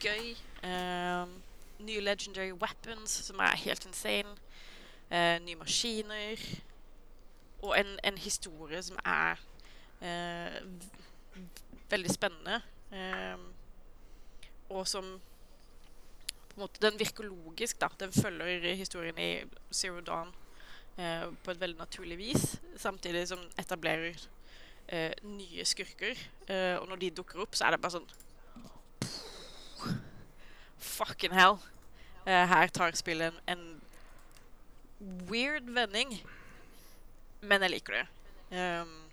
gøy. nye legendary weapons, som er helt insane. nye maskiner. Og en, en historie som er veldig spennende. Um, og som på en måte, Den virker logisk. da. Den følger historien i Zero Dawn eh, på et veldig naturlig vis. Samtidig som etablerer eh, nye skurker. Eh, og når de dukker opp, så er det bare sånn Fucking hell. Eh, her tar spillet en, en weird vending. Men jeg liker det. Um,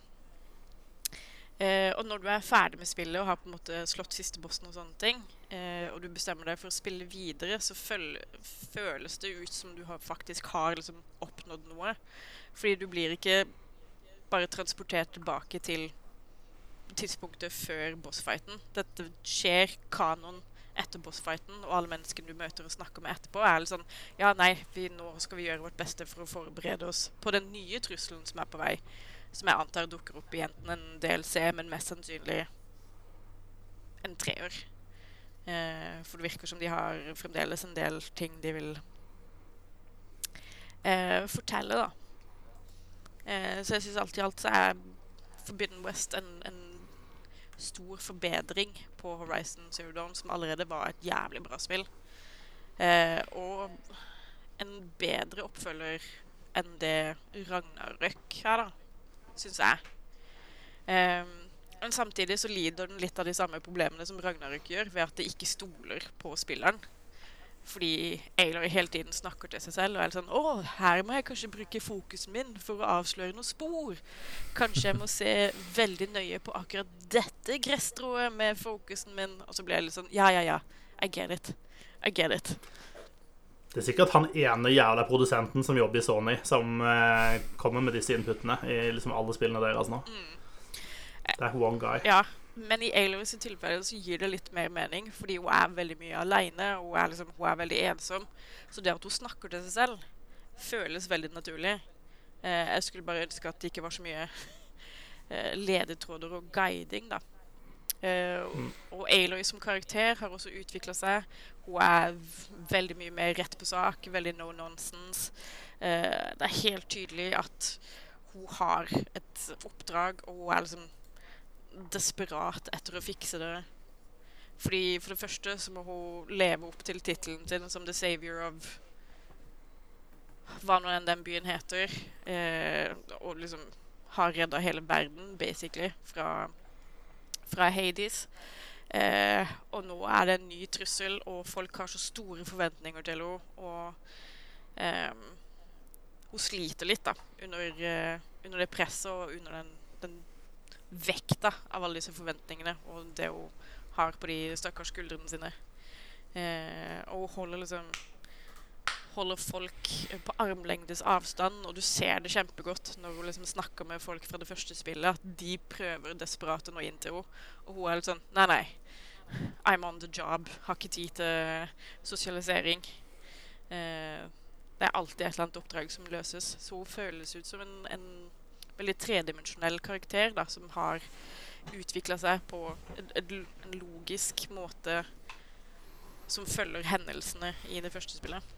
Uh, og når du er ferdig med spillet og har på en måte slått siste bossen, og sånne ting, eh, og du bestemmer deg for å spille videre, så føles det ut som du har, faktisk har liksom, oppnådd noe. Fordi du blir ikke bare transportert tilbake til tidspunktet før bossfighten. Dette skjer kanon etter bossfighten, og alle menneskene du møter og snakker med etterpå, er litt sånn Ja, nei, vi, nå skal vi gjøre vårt beste for å forberede oss på den nye trusselen som er på vei som jeg antar dukker opp i enten en DLC, men mest sannsynlig en treår. Eh, for det virker som de har fremdeles en del ting de vil eh, fortelle, da. Eh, så jeg syns alt i alt så er Forbidden West en, en, stor forbedring på Horizon Zero Dawn, som allerede var et jævlig bra spill. Eh, og en bedre oppfølger enn det Ragnarøk er, da syns jeg. Um, men samtidig så lider den litt av de samme problemene som Ragnarök gjør, ved at det ikke stoler på spilleren. Fordi Aylor hele tiden snakker til seg selv og er sånn 'Å, her må jeg kanskje bruke fokusen min for å avsløre noen spor.' 'Kanskje jeg må se veldig nøye på akkurat dette gresstrået med fokusen min.' Og så blir jeg litt sånn 'Ja, ja, ja. I get it. I get it.' Det er sikkert han ene jævla produsenten som jobber i Sony, som eh, kommer med disse inputene i liksom alle spillene deres nå. Mm. Det er one guy. Ja, men i Aloys tilfelle så gir det litt mer mening, fordi hun er veldig mye aleine, og hun er, liksom, hun er veldig ensom. Så det at hun snakker til seg selv, føles veldig naturlig. Eh, jeg skulle bare ønske at det ikke var så mye eh, ledetråder og guiding, da. Uh, mm. Og Aloy som karakter har også utvikla seg. Hun er veldig mye mer rett på sak, veldig no nonsense. Eh, det er helt tydelig at hun har et oppdrag, og hun er liksom desperat etter å fikse det. Fordi For det første så må hun leve opp til tittelen sin som The Savior of hva nå enn den byen heter. Eh, og liksom har redda hele verden, basically, fra, fra Hades. Eh, og nå er det en ny trussel, og folk har så store forventninger til henne. Og eh, hun sliter litt da, under, uh, under, det presset og under den, den vekta av alle disse forventningene og det hun har på de stakkars skuldrene sine. Eh, og hun holder liksom holder folk på armlengdes avstand, og du ser det kjempegodt når hun liksom snakker med folk fra det første spillet, at de prøver desperat å nå inn til henne. Og hun er litt sånn Nei, nei. I'm on the job. Har ikke tid til sosialisering. Eh, det er alltid et eller annet oppdrag som løses. Så hun føles ut som en, en veldig tredimensjonell karakter da, som har utvikla seg på en, en, logisk måte som følger hendelsene i det første spillet.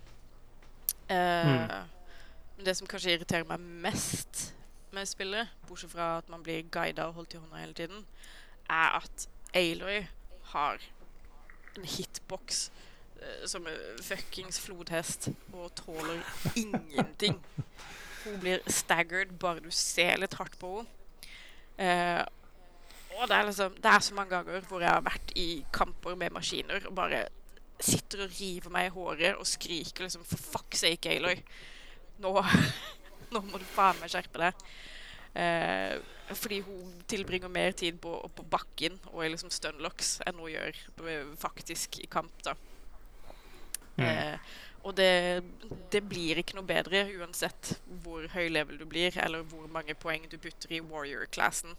Uh, mm. Men det som kanskje irriterer meg mest med spillet, bortsett fra at man blir guida og holdt i hånda hele tiden, er at Aloy har en hitbox Som som fuckings flodhest og tåler ingenting. Hun blir staggered bare du ser litt hardt på henne. Eh, og det er, liksom, det er så mange ganger hvor jeg har vært i kamper med maskiner og bare sitter og river meg i håret og skriker liksom For fuck's sake, Aloy. Nå, nå må du faen meg skjerpe deg. Eh, fordi hun tilbringer mer tid på, på bakken og i liksom stunlocks enn hun gjør faktisk i kamp. da Mm. Eh, og det, det, blir ikke noe bedre uansett hvor høy level du blir, eller hvor mange poeng du putter i warrior-klassen.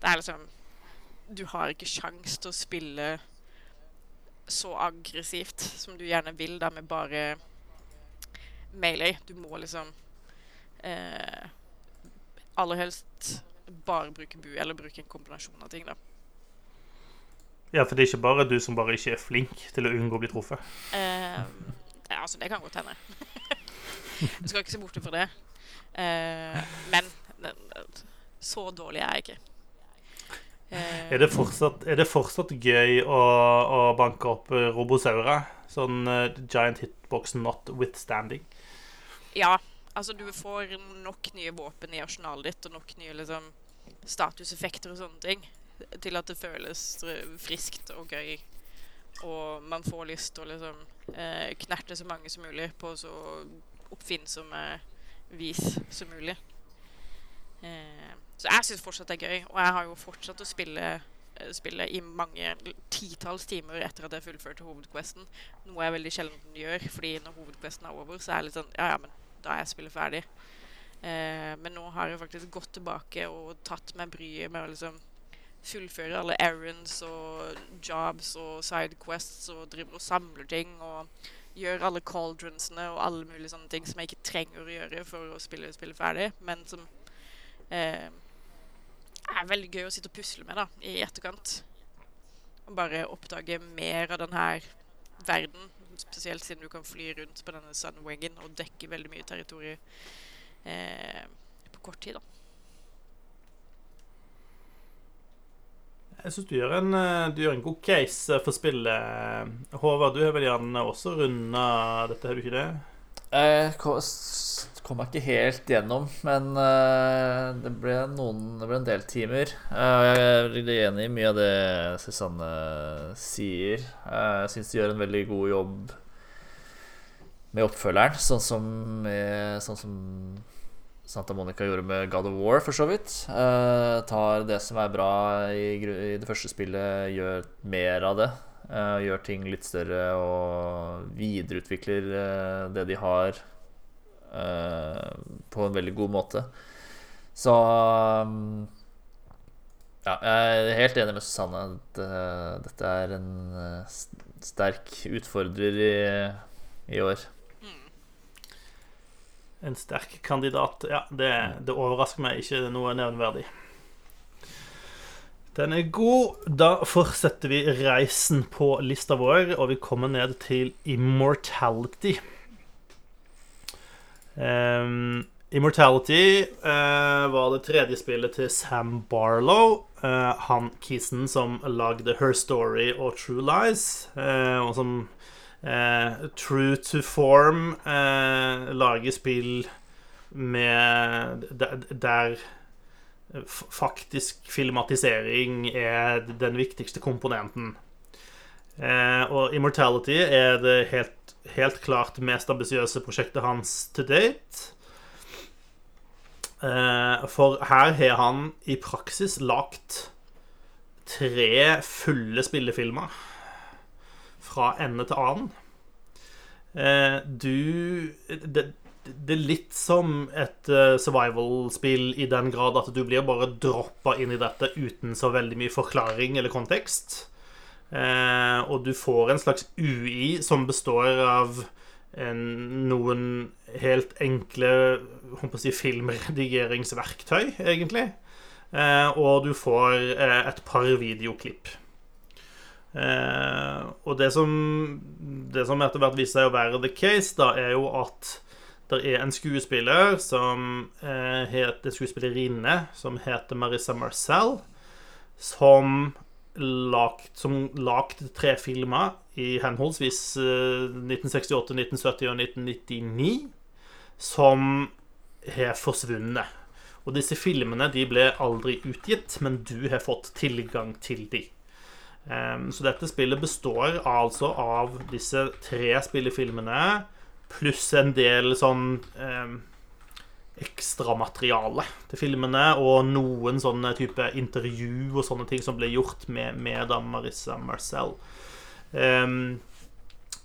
Det er liksom Du har ikke sjans til å spille så aggressivt som du gjerne vil, da med bare melee. Du må liksom eh, aller helst bare bruke bu, eller bruke en kombinasjon av ting, da. Ja, for det er ikke bare du som bare ikke er flink til å unngå å bli truffet? Eh, ja, altså, det kan godt hende. du skal ikke se bort fra det. Eh, men så dårlig er jeg ikke. Uh, er, det fortsatt, er, det fortsatt, gøy å, å banke opp robosaura? Sånn giant hitbox not withstanding? Ja. Altså, du får nok nye våpen i arsenalet ditt, og nok nye liksom, statuseffekter og sånne ting til at det føles friskt og gøy. Og man får lyst til å liksom eh, knerte så mange som mulig på så oppfinnsomme vis som mulig. Eh, så jeg syns fortsatt det er gøy, og jeg har jo fortsatt å spille spille i mange titalls timer etter at jeg fullførte hovedquesten. Noe jeg veldig sjelden gjør, fordi når hovedquesten er over, så er jeg litt sånn Ja, ja, men da er jeg spillet ferdig. Eh, men nå har jeg faktisk gått tilbake og tatt meg bryet med å liksom fullføre alle errands og jobs og sidequests og driver og samler ting og gjør alle cauldronsene og alle mulige sånne ting som jeg ikke trenger å gjøre for å spille spillet ferdig, men som eh, er veldig gøy å sitte og pusle med da, i etterkant. Og bare oppdage mer av denne verden, spesielt siden du kan fly rundt på denne Sunwagon og dekke veldig mye territorium eh, på kort tid. da. Jeg syns du, eh, du, gjør en god case eh, for spillet. Håvard, du har vel gjerne også runda dette, har du ikke det? Jeg kom meg ikke helt gjennom, men eh, det ble, noen, det ble en del timer. Jeg er veldig enig i mye av det Susanne sier. Jeg syns de gjør en veldig god jobb med oppfølgeren, sånn som, med, sånn som Santa Monica gjorde med God of War, for så vidt. Uh, tar det som er bra i, i, det første spillet, gjør mer av det. Uh, gjør ting litt større og videreutvikler uh, det de har, på en veldig god måte. Så um, Ja, jeg er helt enig med Susanne. Dette er en sterk utfordrer i, i år en sterk kandidat. Ja, det, det, overrasker meg ikke noe nevnverdig. Den er god. Da fortsetter vi reisen på lista vår, og vi kommer ned til Immortality. Um, Immortality uh, var det tredje spillet til Sam Barlow. Uh, han kissen som lagde Her Story og True Lies, uh, og som True to Form lager spill med der, der faktisk filmatisering er den viktigste komponenten. Og Immortality er det helt, helt klart mest ambisiøse prosjektet hans to date. Eh, for her har han i praksis lagt tre fulle spillefilmer fra ende til annen. Eh, du det, det er litt som et uh, survival-spill i den grad at du blir bare droppa inn i dette uten så veldig mye forklaring eller kontekst. Uh, og du får en slags UI som består av en, noen helt enkle si, filmredigeringsverktøy, egentlig. Uh, og du får et par videoklipp. og det som, det som etter hvert viser seg å være the case, da, er jo at det er en skuespiller som eh, heter skuespillerinne som heter Marissa Marcel, som lagt, som lagt tre filmer i henholdsvis eh, 1968, 1970 og 1999, som har forsvunnet. Og disse filmene de ble aldri utgitt, men du har fått tilgang til de. Um, så dette spillet består altså av disse tre spillefilmene pluss en del sånn eh, ekstramateriale til filmene, og noen sånne type intervju og sånne ting som ble gjort med, med da Marissa Marcel. Um,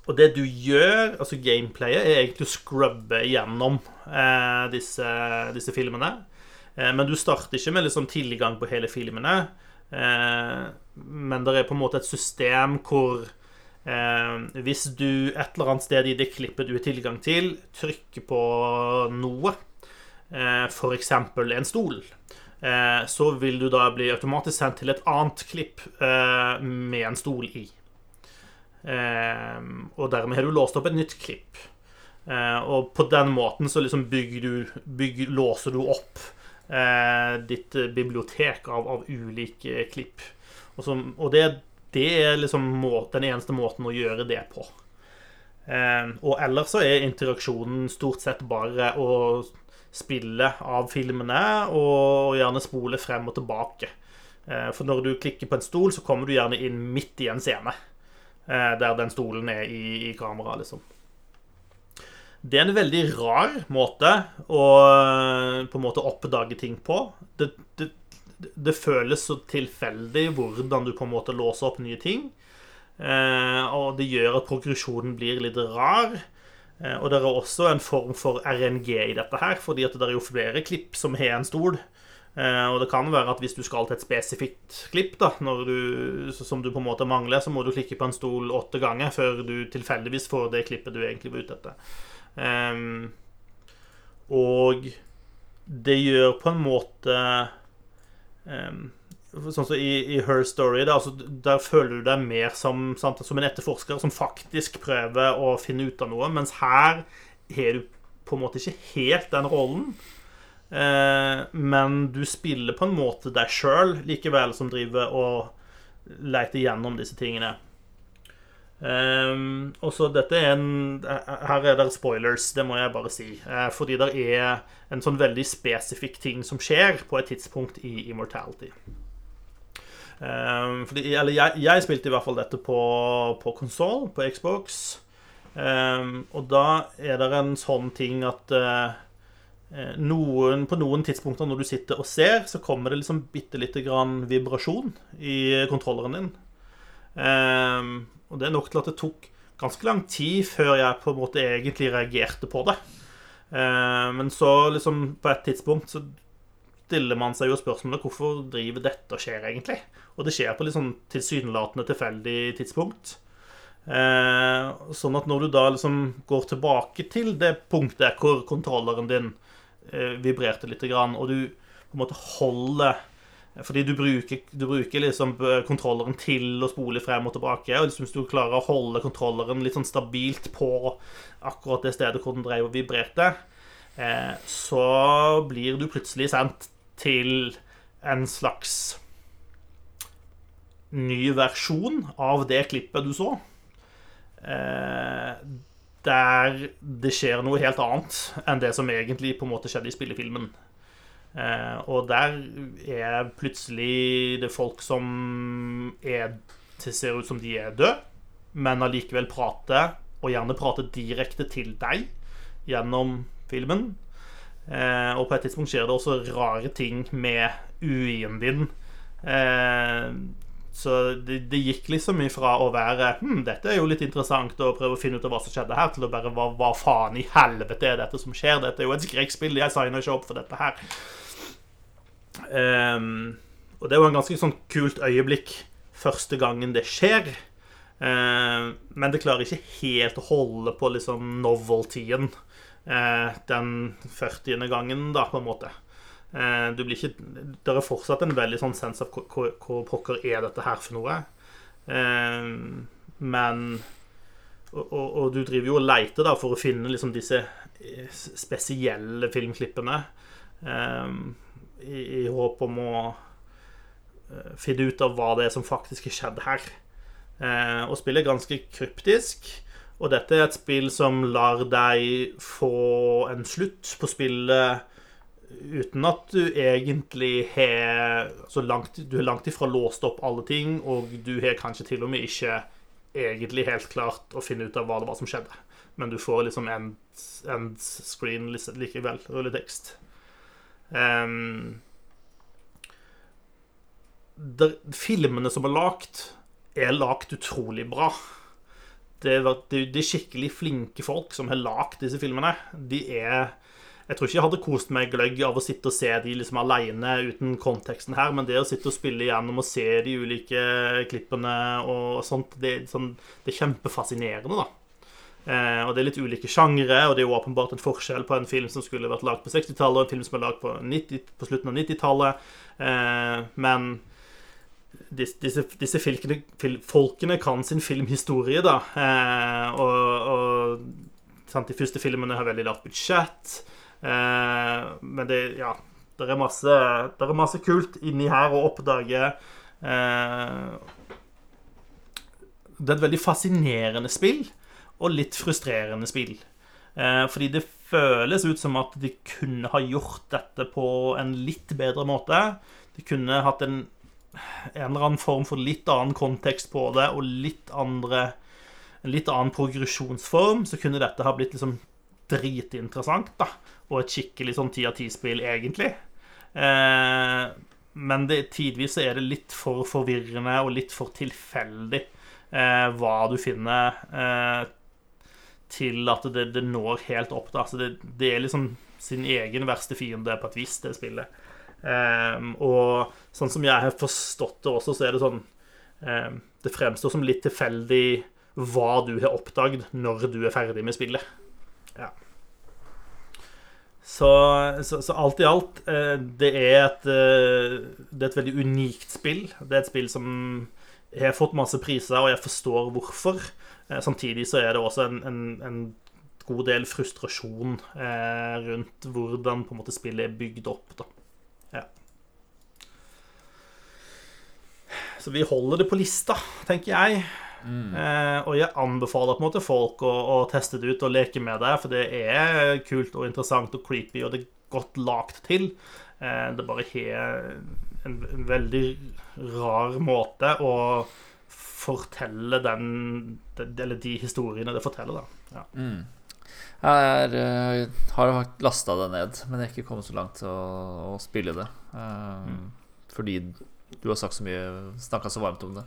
og det du gjør, altså gameplayet, er egentlig å scrubbe gjennom eh, disse, disse, filmene. Eh, men du starter ikke med liksom tilgang på hele filmene. Eh, men det er på en måte et system hvor Eh, hvis du et eller annet sted i det klippet du har tilgang til, trykker på noe, f.eks. en stol, eh, så vil du da bli automatisk sendt til et annet klipp eh, med en stol i. Eh, og dermed har du låst opp et nytt klipp. Eh, og på den måten så liksom bygger du, bygger, låser du opp ditt bibliotek av, av ulike klipp. Og, så, og det det er liksom den eneste måten å gjøre det på. Eh, og ellers så er interaksjonen stort sett bare å spille av filmene og gjerne spole frem og tilbake. Eh, for når du klikker på en stol, så kommer du gjerne inn midt i en scene. Eh, der den stolen er i, i kameraet, liksom. Det er en veldig rar måte å på en måte oppdage ting på. Det, det, det føles så tilfeldig hvordan du på en måte låser opp nye ting. Eh, og det gjør at progresjonen blir litt rar. Eh, og det er også en form for RNG i dette her, fordi at det er jo flere klipp som har en stol. Eh, og det kan være at hvis du skal til et spesifikt klipp da, du, som du på en måte mangler, så må du klikke på en stol åtte ganger før du tilfeldigvis får det klippet du egentlig var ute etter. Um, og det gjør på en måte Um, sånn som i, i, Her Story, da, altså, der føler du deg mer som, sant, som, en etterforsker som faktisk prøver å finne ut av noe, mens her har du på en måte ikke helt den rollen. Eh, men du spiller på en måte deg sjøl likevel, som driver og leter gjennom disse tingene. Um, og så dette er en Her er det spoilers, det må jeg bare si. Uh, fordi det er en sånn veldig spesifikk ting som skjer på et tidspunkt i Immortality. Um, fordi, eller jeg, jeg, spilte i hvert fall dette på, på konsoll, på Xbox. Um, og da er det en sånn ting at uh, noen, på noen tidspunkter når du sitter og ser, så kommer det liksom bitte lite grann vibrasjon i kontrolleren din. Um, og det er nok til at det tok ganske lang tid før jeg på en måte egentlig reagerte på det. Eh, men så liksom på et tidspunkt så stiller man seg jo spørsmålet hvorfor driver dette og skjer egentlig? Og det skjer på litt sånn tilsynelatende tilfeldig tidspunkt. Eh, sånn at når du da liksom går tilbake til det punktet hvor kontrolleren din eh, vibrerte litt, og du på en måte holder Fordi du bruker, du bruker liksom eh, kontrolleren til å spole frem og tilbake. Og liksom hvis du klarer å holde kontrolleren litt sånn stabilt på akkurat det stedet hvor den drev og vibrerte, eh, så blir du plutselig sendt til en slags ny versjon av det klippet du så. Eh, der det skjer noe helt annet enn det som egentlig på en måte skjedde i spillefilmen. Eh, og der er plutselig det folk som er, ser ut som de er døde, men allikevel prater, og gjerne prater direkte til deg gjennom filmen. Eh, og på et tidspunkt skjer det også rare ting med UI-en din. Eh, så det, det, gikk liksom ifra å være hm, dette er jo litt interessant å prøve å finne ut av hva som skjedde her, til å bare hva, hva faen i helvete er dette som skjer? Dette er jo et skrekkspill. Jeg signer ikke opp for dette her. Um, og det var en ganske sånn kult øyeblikk første gangen det skjer. Uh, men det klarer ikke helt å holde på liksom noveltyen uh, den 40. gangen, da, på en måte. Uh, du blir ikke Det er fortsatt en veldig sånn sens av hva pokker er dette her for noe. Ehm, men og, og, og, du driver jo og leiter da for å finne liksom disse eh, spesielle filmklippene. I, i, håp om å finne ut av hva det er som faktisk har skjedd her. Og spillet er ganske kryptisk. Og dette er et spill som lar deg få en slutt på spillet uten at du egentlig har så langt, Du er langt ifra låst opp alle ting, og du har kanskje til og med ikke egentlig helt klart å finne ut av hva det var som skjedde. Men du får liksom end, end screen likevel, rulletekst. Um, der, filmene som er lagd, er lagd utrolig bra. Det er, det er, skikkelig flinke folk som har lagd disse filmene. De er Jeg tror ikke jeg hadde kost meg gløgg av å sitte og se de liksom alene uten konteksten her, men det å sitte og spille gjennom og se de ulike klippene og sånt, det, sånn, det er kjempefascinerende, da. Eh, og det er litt ulike sjangre, og det er jo åpenbart en forskjell på en film som skulle vært lagd på 60-tallet, og en film som er lagd på, 90, på slutten av 90-tallet. Eh, men disse, disse, disse filkene, fil, folkene kan sin filmhistorie, da. Eh, og, og sant, de første filmene har veldig lavt budsjett. Eh, men det Ja. Det er, masse, det er masse kult inni her å oppdage. Eh, det er et veldig fascinerende spill og litt frustrerende spill. Eh, fordi det føles ut som at de kunne ha gjort dette på en litt bedre måte. De kunne hatt en, en eller annen form for litt annen kontekst på det, og litt andre en litt annen progresjonsform, så kunne dette ha blitt liksom dritinteressant. da, Og et skikkelig sånn ti av ti-spill, egentlig. Eh, men det, tidvis er det litt for forvirrende og litt for tilfeldig eh, hva du finner eh, til at det, det når helt opp. Da. Altså det, det, er liksom sin egen verste fiende på et vis, det spillet. Um, og sånn som jeg har forstått det også, så er det sånn um, Det fremstår som litt tilfeldig hva du har oppdaget når du er ferdig med spillet. Ja. Så, så, så, alt i alt, uh, det er et uh, Det er et veldig unikt spill. Det er et spill som har fått masse priser, og jeg forstår hvorfor. Eh, samtidig så er det også en, en, en god del frustrasjon eh, rundt hvordan på en måte spillet er bygd opp. Da. Ja. Så vi holder det på lista, tenker jeg. Mm. Eh, og jeg anbefaler på en måte folk å, å, teste det ut og leke med det, for det er kult og interessant og creepy, og det er godt lagt til. Eh, det bare har en, en veldig rar måte å fortelle den Eller de historiene det forteller, da. Ja. Mm. Jeg er, uh, har lasta det ned, men jeg har ikke kommet så langt til å, å spille det. Uh, mm. Fordi du har sagt så mye snakka så varmt om det.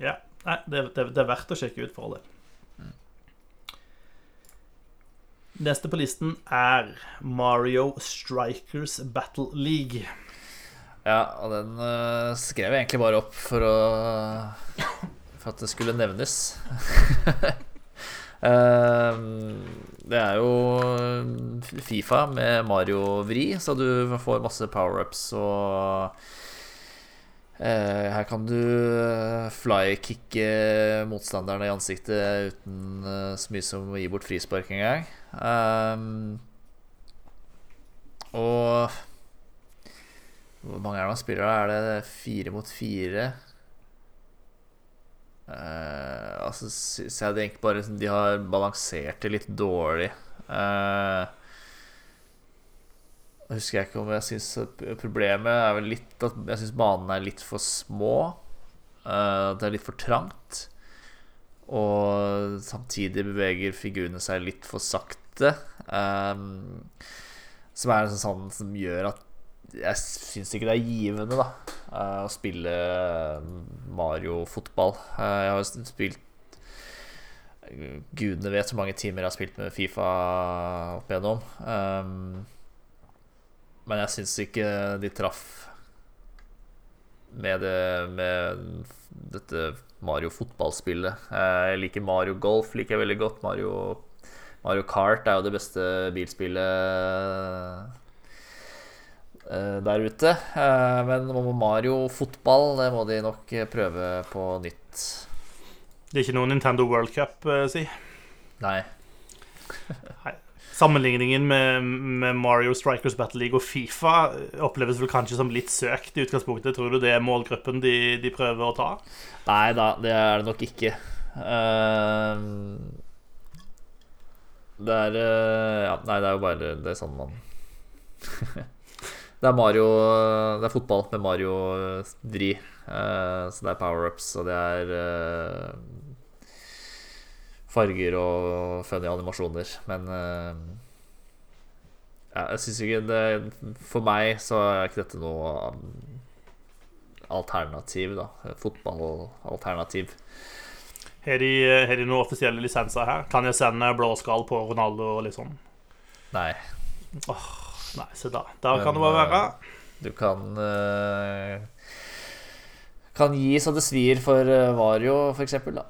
Ja. Nei, det, det, det er verdt å sjekke ut, for all del. Mm. Neste på listen er Mario Strikers Battle League. Ja, og den uh, skrev jeg egentlig bare opp for å For at det skulle nevnes. uh, Det er jo Fifa med Mario-vri, så du får masse power-ups og eh, Her kan du flykicke motstanderne i ansiktet uten eh, så mye som å gi bort frispark en gang. Um, og Hvor mange er det man spiller da? Er det fire mot fire? Uh, altså syns jeg egentlig bare De har balansert det litt dårlig. Uh, husker jeg ikke om jeg syns Problemet er vel litt at jeg syns banene er litt for små. At det er litt for trangt. Og samtidig beveger figurene seg litt for sakte. Um, som er en sånn som gjør at jeg syns ikke det er givende da å spille Mario-fotball. Jeg har jo spilt Gudene vet så mange timer jeg har spilt med Fifa opp igjennom. Um, men jeg syns ikke de traff med, det, med dette Mario-fotballspillet. Jeg liker Mario Golf liker jeg veldig godt. Mario, Mario Kart er jo det beste bilspillet der ute. Men Mario fotball, det må de nok prøve på nytt. Det er ikke noe Nintendo World Cup, si? Nei. Nei. Sammenligningen med, med, Mario Strikers Battle League og Fifa oppleves vel kanskje som litt søkt i utgangspunktet. Tror du det er målgruppen de, de prøver å ta? Nei da, det er det nok ikke. Uh, det er uh, Ja, nei, det er jo bare Det sånn man Det er Mario Det er fotball med Mario-vri. Uh, så det er power-ups, og det er farger og funny animasjoner. Men uh, ja, jeg syns ikke det For meg så er ikke dette noe alternativ, da. Fotballalternativ. Har de, har de noen offisielle lisenser her? Kan jeg sende blåskall på Ronaldo og litt sånn? Nei. Åh, nei, se da. Der kan det bare være. Du kan Kan gi så det svir for Vario, for eksempel, da.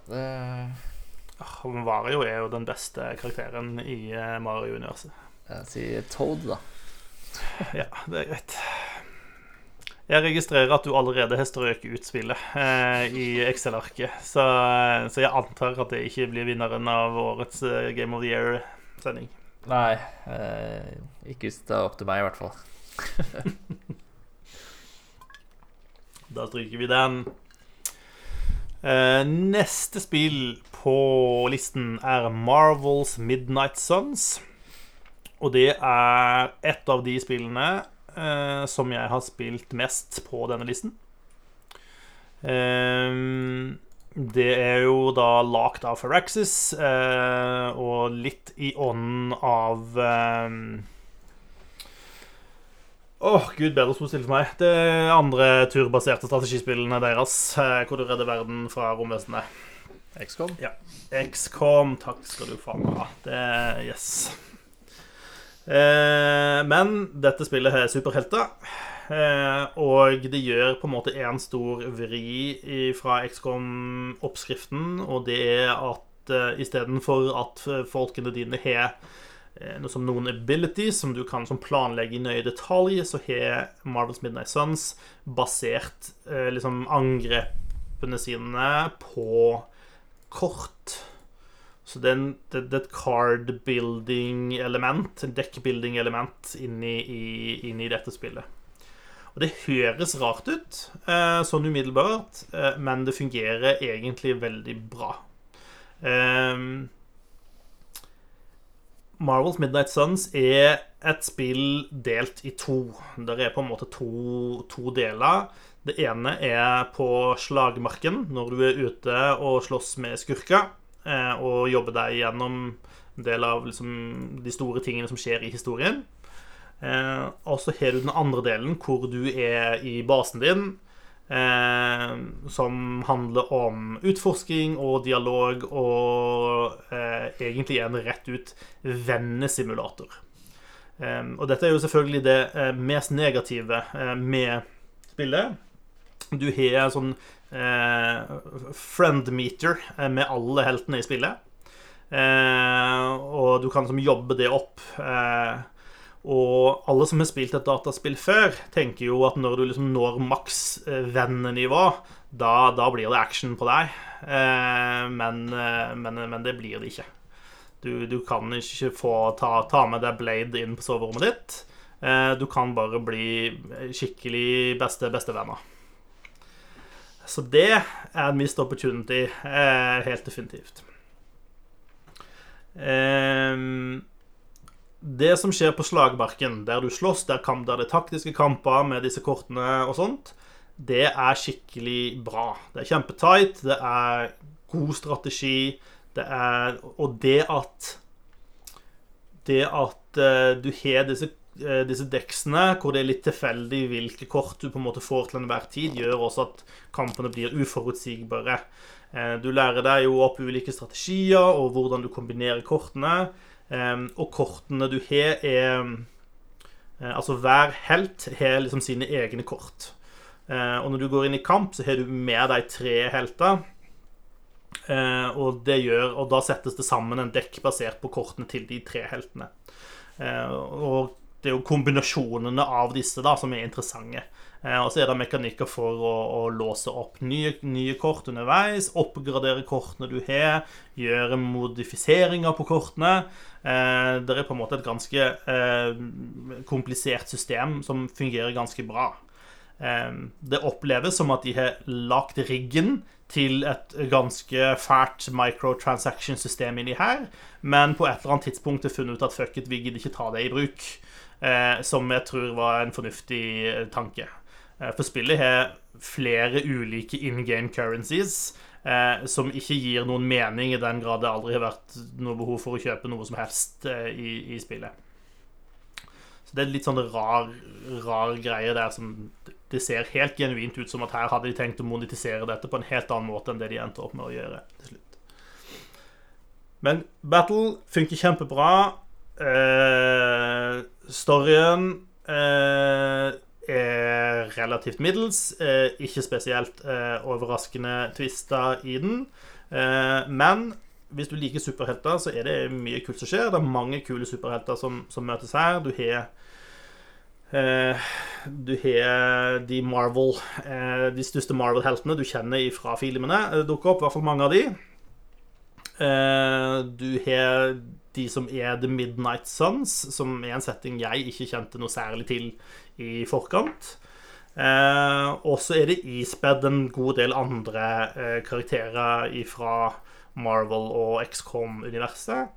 Uh, Mario er jo den beste karakteren i Mario-universet. Jeg sier Toad, da. ja, det er greit. Jeg registrerer at du allerede har strøket ut spillet eh, i Excel-arket. Så, så, jeg antar at det ikke blir vinneren av årets eh, Game of the Year-sending. Nei. Eh, ikke hvis det er opp til meg, i hvert fall. da stryker vi den. Eh, neste spill på listen er Marvels Midnight Suns. Og det er et av de spillene eh, som jeg har spilt mest på denne listen. Eh, det er jo da lagd av Firaxis, og litt i ånden av Åh, oh, gud bedre stille for meg. Det andre turbaserte strategispillene deres, eh, hvor du redder verden fra romvesenet. XCOM? Ja. XCOM, takk skal du faen meg ha. Det Yes. Eh, men dette spillet har superhelter. Eh, og det gjør på en måte en stor vri fra XCOM-oppskriften, og det er at eh, istedenfor at folkene dine har noe som noen abilities som du kan planlegge i nøye detalj, så har Marvels Midnight Suns basert eh, liksom angrepene sine på kort. Så det er, et card-building-element, en deck-building-element inni, inni, dette spillet. Og det høres rart ut, eh, sånn umiddelbart, eh, men det fungerer egentlig veldig bra. Eh, Marvels Midnight Suns er et spill delt i to. Det er på en måte to, to deler. Det ene er på slagmarken, når du er ute og slåss med skurker. Eh, og jobber deg gjennom en del av liksom, de store tingene som skjer i historien. Eh, og så har du den andre delen, hvor du er i basen din. Eh, som handler om utforsking og dialog, og eh, egentlig en rett ut vennesimulator. Eh, og dette er jo selvfølgelig det eh, mest negative med spillet. Du har en sånn eh, friend meter med alle heltene i spillet. Eh, og du kan liksom jobbe det opp. Eh, og alle som har spilt et dataspill før, tenker jo at når du liksom når maks eh, vennenivå, da, da blir det action på deg. Eh, men, eh, men, men, det blir det ikke. Du, du kan ikke få ta, ta, med deg Blade inn på soverommet ditt. Du kan bare bli skikkelig beste bestevenner. Så det er en missed opportunity, helt definitivt. Um, det som skjer på slagmarken, der du slåss, der, kamp, der det er taktiske kamper med disse kortene og sånt, det er skikkelig bra. Det er kjempetight, det er god strategi, det er Og det at Det at uh, du har disse, uh, disse deksene hvor det er litt tilfeldig hvilke kort du på en måte får til enhver tid, gjør også at kampene blir uforutsigbare. Uh, du lærer deg jo opp ulike strategier og hvordan du kombinerer kortene. Um, og kortene du har, er uh, Altså, hver helt har liksom sine egne kort. Uh, og når du går inn i kamp, så har du med deg tre helter. Uh, og det gjør Og da settes det sammen en dekk basert på kortene til de tre heltene. og det er jo kombinasjonene av disse da som er interessante. Eh, og så er det mekanikker for å, å låse opp nye, nye, kort underveis, oppgradere kortene du har, gjøre modifiseringer på kortene. Eh, det er på en måte et ganske eh, komplisert system som fungerer ganske bra. Det oppleves som at de har lagt riggen til et ganske fælt microtransaction-system inni her, men på et eller annet tidspunkt har funnet ut at fuck it, vi gidder ikke ta det i bruk. som jeg tror var en fornuftig tanke. Eh, for spillet har flere ulike in game currencies eh, som ikke gir noen mening i den grad det aldri har vært noe behov for å kjøpe noe som helst eh, i, i, spillet. Så det er litt sånn rar, rar greie der som Det ser helt genuint ut som at her hadde de tenkt å monetisere dette på en helt annen måte enn det de endte opp med å gjøre til slutt. Men Battle funker kjempebra. Eh, storyen eh, er relativt middels. Eh, ikke spesielt eh, overraskende twister i den. Eh, men hvis du liker superhelter, så er det mye kult som skjer. Det er mange kule superhelter som, som møtes her. Du har du har de Marvel De største Marvel-heltene du kjenner fra filmene, dukker opp. I hvert fall mange av de. Du har de som er The Midnight Suns, som er en setting jeg ikke kjente noe særlig til i forkant. Eh, og så er det ispedd en god del andre eh, karakterer fra Marvel og XCOM-universet.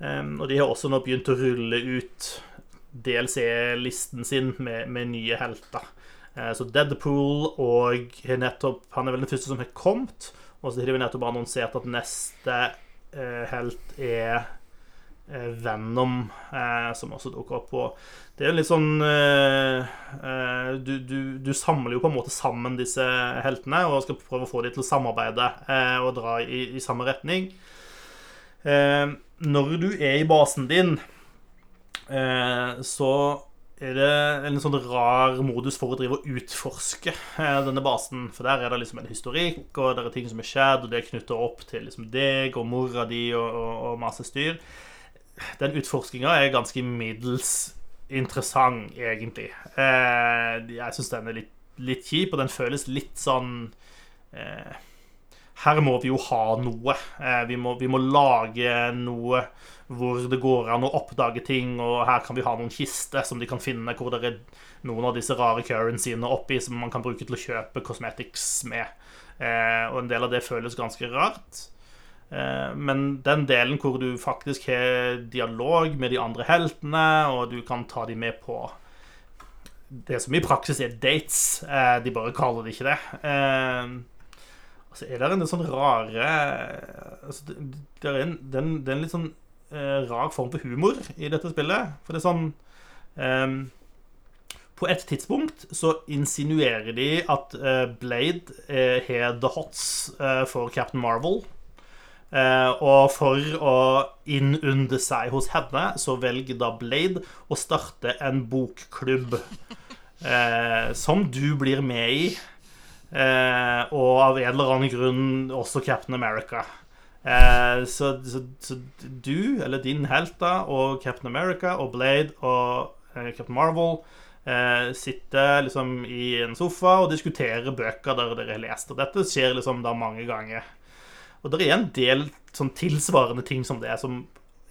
Eh, og de har også nå begynt å rulle ut DLC-listen sin med, med, nye helter. Eh, så Deadpool og nettopp, Han er vel den første som har kommet. Og så har de nettopp annonsert at neste eh, helt er Venom, eh, som også dukker opp. Og det er litt sånn eh, eh, du, du, du, samler jo på en måte sammen disse heltene og skal prøve å få dem til å samarbeide eh, og dra i, i samme retning. Eh, når du er i basen din, så er det en sånn rar modus for å drive og utforske denne basen. For der er det liksom en historikk, og det er ting som er skjedd, og det knytter opp til liksom deg og mora di og, og, og masse styr den utforskinga er ganske middels interessant, egentlig. Eh, jeg syns den er litt, litt, kjip, og den føles litt sånn eh, Her må vi jo ha noe. Eh, vi, må, vi, må, lage noe hvor det går an å oppdage ting, og her kan vi ha noen kister som de kan finne, hvor det er noen av disse rare currencyene oppi som man kan bruke til å kjøpe cosmetics med. Og en del av det føles ganske rart. Eh, men den delen hvor du faktisk har dialog med de andre heltene, og du kan ta dem med på det som i praksis er dates. Eh, de bare kaller det ikke det. Altså og så er det en sånn rare altså det, er en, det, er en, litt sånn rar form for humor i dette spillet. For det er sånn På et tidspunkt så insinuerer de at Blade har the hots for Captain Marvel. Uh, og for å innunde seg hos henne, så velger da Blade å starte en bokklubb. eh, som du blir med i. Eh, og av en eller annen grunn også Captain America. Eh, så, så, så du, eller din helt, da, og Captain America og Blade og eh, Captain Marvel eh, sitter liksom i en sofa og diskuterer bøker der dere har lest. Og dette skjer liksom da mange ganger. Og det er en del sånn tilsvarende ting som det, som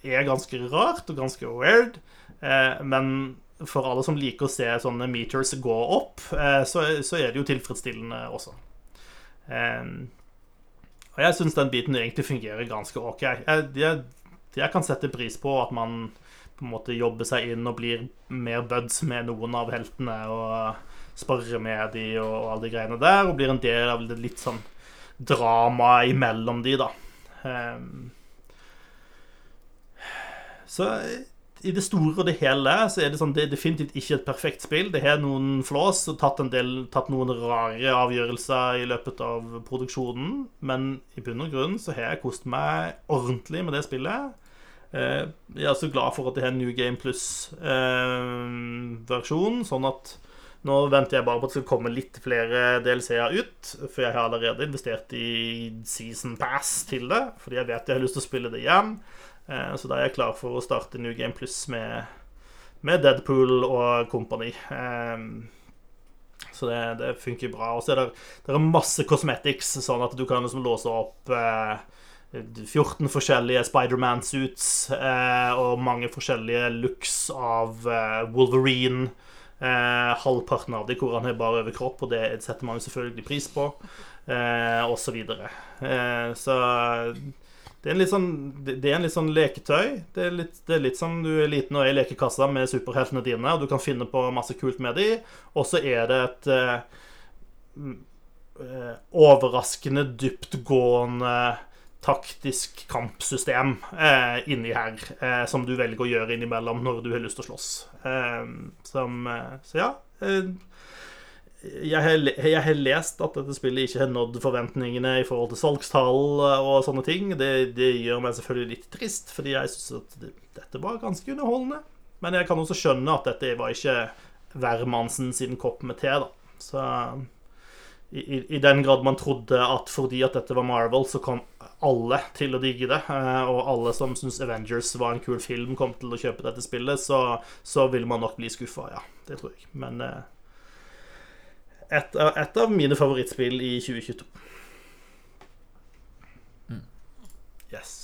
er ganske rart og ganske weird. Eh, men for alle som liker å se sånne meters gå opp, eh, så, så, er det jo tilfredsstillende også. Eh, og jeg syns den biten egentlig fungerer ganske OK. Jeg, jeg, jeg, kan sette pris på at man på en måte jobber seg inn og blir mer buds med noen av heltene og sparrer med de og alle de greiene der, og blir en del av det litt sånn drama imellom de, da. Så i det store og det hele så er det, sånn, det er definitivt ikke et perfekt spill. Det har noen flås og tatt, del, tatt, noen rare avgjørelser i løpet av produksjonen. Men i bunn og grunn så har jeg kost meg ordentlig med det spillet. Eh, jeg er også glad for at det har New Game Plus-versjon, eh, sånn at nå venter jeg bare på at det skal komme litt flere DLC-er ut. For jeg har allerede investert i Season Pass til det, fordi jeg vet jeg har lyst til å spille det igjen. Eh, så da er jeg klar for å starte New Game Plus med, med Deadpool og company. Ehm, så det, det funker bra. Og så er det, masse cosmetics, sånn at du kan liksom låse opp 14 eh, forskjellige Spiderman-suits eh, og mange forskjellige looks av Wolverine. Halvparten av de hvor han har bare overkropp, og det setter man jo selvfølgelig pris på, og så videre. så det er en litt sånn, det er en litt sånn leketøy. Det er litt, det er litt som du er liten og er i lekekassa med superheltene dine, og du kan finne på masse kult med de. Og så er det et eh, eh, overraskende dyptgående taktisk kampsystem eh, inni her, eh, som du velger å gjøre innimellom når du har lyst til å slåss. Eh, som eh, Så ja jeg har, jeg har, lest at dette spillet ikke har nådd forventningene i forhold til salgstall og sånne ting. Det, det gjør meg selvfølgelig litt trist, fordi jeg syns at det, dette var ganske underholdende. Men jeg kan også skjønne at dette var ikke hvermannsen sin kopp med te, da. Så i, i, den grad man trodde at fordi at dette var Marvel, så kom alle til å digge det, eh, og alle som syns Avengers var en kul film, kom til å kjøpe dette spillet, så, så vil man nok bli skuffa, ja. Det tror jeg. Men eh, et, et, av mine favorittspill i 2022. Mm. Yes.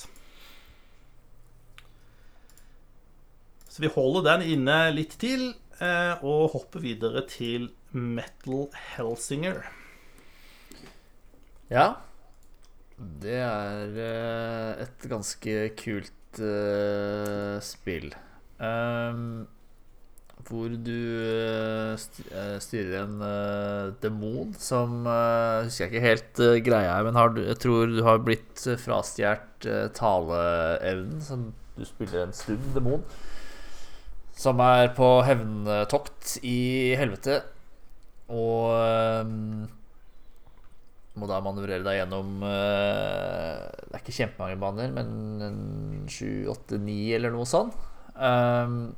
Så vi holder den inne litt til, eh, og hopper videre til Metal Helsinger. Ja. Det er eh, et ganske kult uh, spill. Um, hvor du eh, styrer en uh, demon som uh, Husker jeg ikke helt uh, greia her, men har, jeg tror du har blitt frastjålet uh, taleevnen. Som du spiller en stum demon som er på hevntokt i helvete. Og um, må da manøvrere deg gjennom Det er ikke kjempemange baner, men sju, åtte, ni eller noe sånt. Um,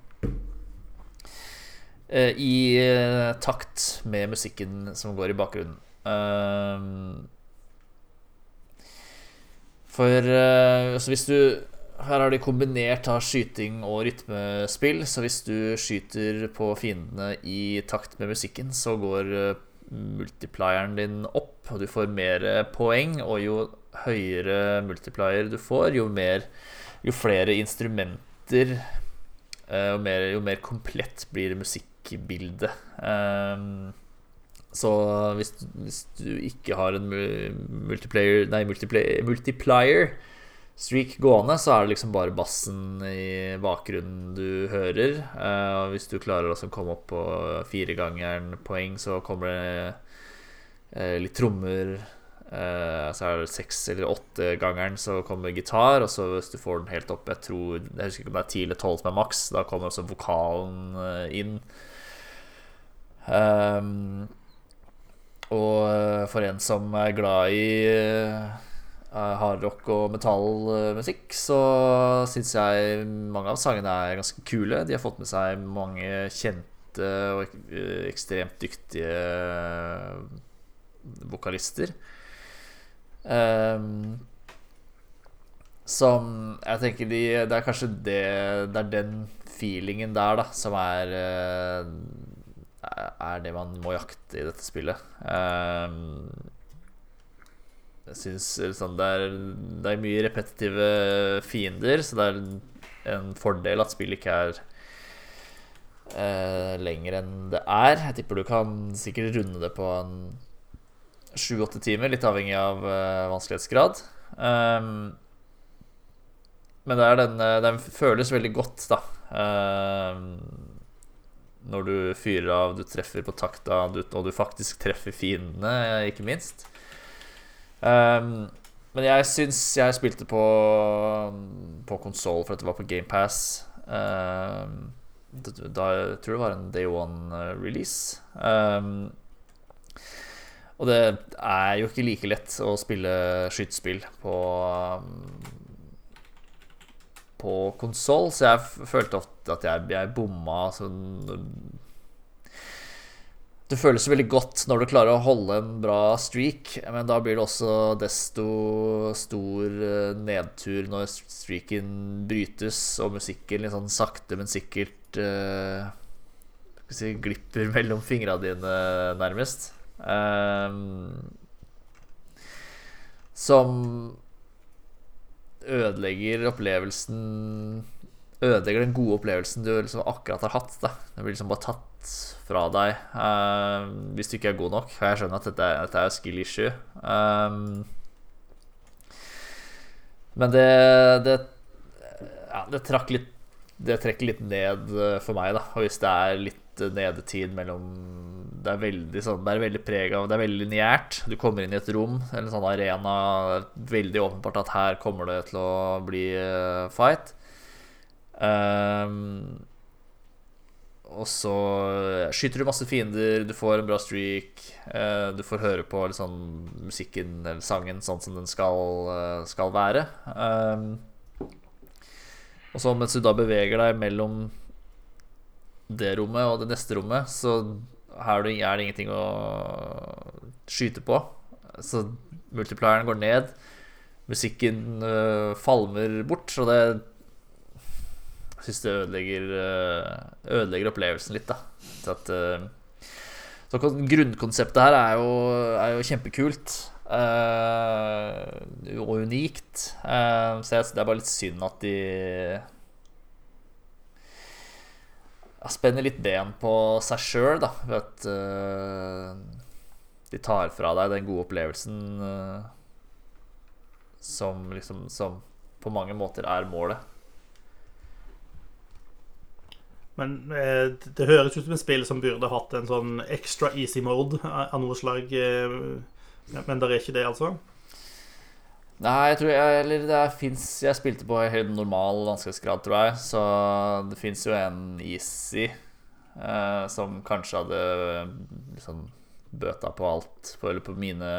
Eh, i eh, takt med musikken som går i bakgrunnen. Eh, for altså hvis du Her har de kombinert av skyting og rytmespill, så hvis du skyter på fiendene i takt med musikken, så går multiplieren din opp, og du får mer poeng. Og jo høyere multiplier du får, jo, mer, jo flere instrumenter jo mer, jo mer komplett blir musikk musikkbildet. Um, så hvis, hvis, du ikke har en multiplayer Nei, multiplayer, multiplier streak gående, så er det liksom bare bassen i bakgrunnen du hører. Uh, hvis du klarer å komme opp på firegangeren poeng, så kommer det uh, litt trommer. Uh, så er det seks- eller åttegangeren, så kommer gitar. Og så hvis du får den helt opp Jeg tror Jeg husker ikke om det er ti eller tolv som er maks. Da kommer også vokalen inn. Og eh, for en som er glad i hardrock og metallmusikk, så syns jeg mange av sangene er ganske kule. De har fått med seg mange kjente og ekstremt dyktige vokalister. Um, som jeg tenker de, Det er kanskje det Det er den feelingen der da som er eh, Er det man må jakte i dette spillet. Um, jeg syns liksom, det, er, det er mye repetitive fiender, så det er en fordel at spillet ikke er eh, lenger enn det er. Jeg tipper du kan sikkert runde det på en sju-åtte timer, litt avhengig av eh, vanskelighetsgrad. Um, men det den, eh, den føles veldig godt, da. Um, når du fyrer av, du treffer på takta, og du faktisk treffer fiendene, ikke minst. Um, men jeg syns jeg spilte på På konsoll for at det var på GamePass. Um, da jeg tror det var en Day One-release. Um, og det er jo ikke like lett å spille skytespill på På konsoll, så jeg følte ofte at jeg, jeg bomma sånn det føles veldig godt når du klarer å holde en bra streak, men da blir det også desto stor eh, nedtur når streaken brytes og musikken litt sånn sakte, men sikkert uh, si, glipper mellom fingra dine, nærmest. Um, som ødelegger opplevelsen Ødelegger den gode opplevelsen du liksom akkurat har hatt. Da. Det blir liksom bare tatt fra deg uh, hvis du ikke er god nok. For jeg skjønner at dette, dette er skill issue. Um, men det, det, ja, det trakk litt Det trekker litt ned for meg, da. Og hvis det er litt nedetid mellom Det er veldig sånn Det er veldig preg av Det er veldig lineært. Du kommer inn i et rom eller en sånn arena. Veldig åpenbart at her kommer det til å bli fight. Um, og så skyter du masse fiender, du får en bra streak. Uh, du får høre på liksom, musikken eller sangen sånn som den skal, uh, skal være. Um, og så mens du da beveger deg mellom det rommet og det neste rommet, så er det ingenting å skyte på. Så multiplieren går ned. Musikken falmer bort, så det jeg syns det ødelegger, eh, ødelegger, opplevelsen litt, da. Så, at, eh, så grunnkonseptet her er jo, er jo kjempekult. Uh, og unikt. Uh, så jeg, det er bare litt synd at de jeg spenner litt ben på seg sjøl, da. Ved at uh, de tar fra deg den gode opplevelsen som liksom Som på mange måter er målet. Men eh, det høres ut som et spill som burde hatt en sånn extra easy mode av noe slag. Eh, men det er ikke det, altså? Nei, jeg tror jeg Eller det fins Jeg spilte på helt normal vanskelighetsgrad, tror jeg. Så det fins jo en easy eh, som kanskje hadde liksom bøta på alt. På, eller på mine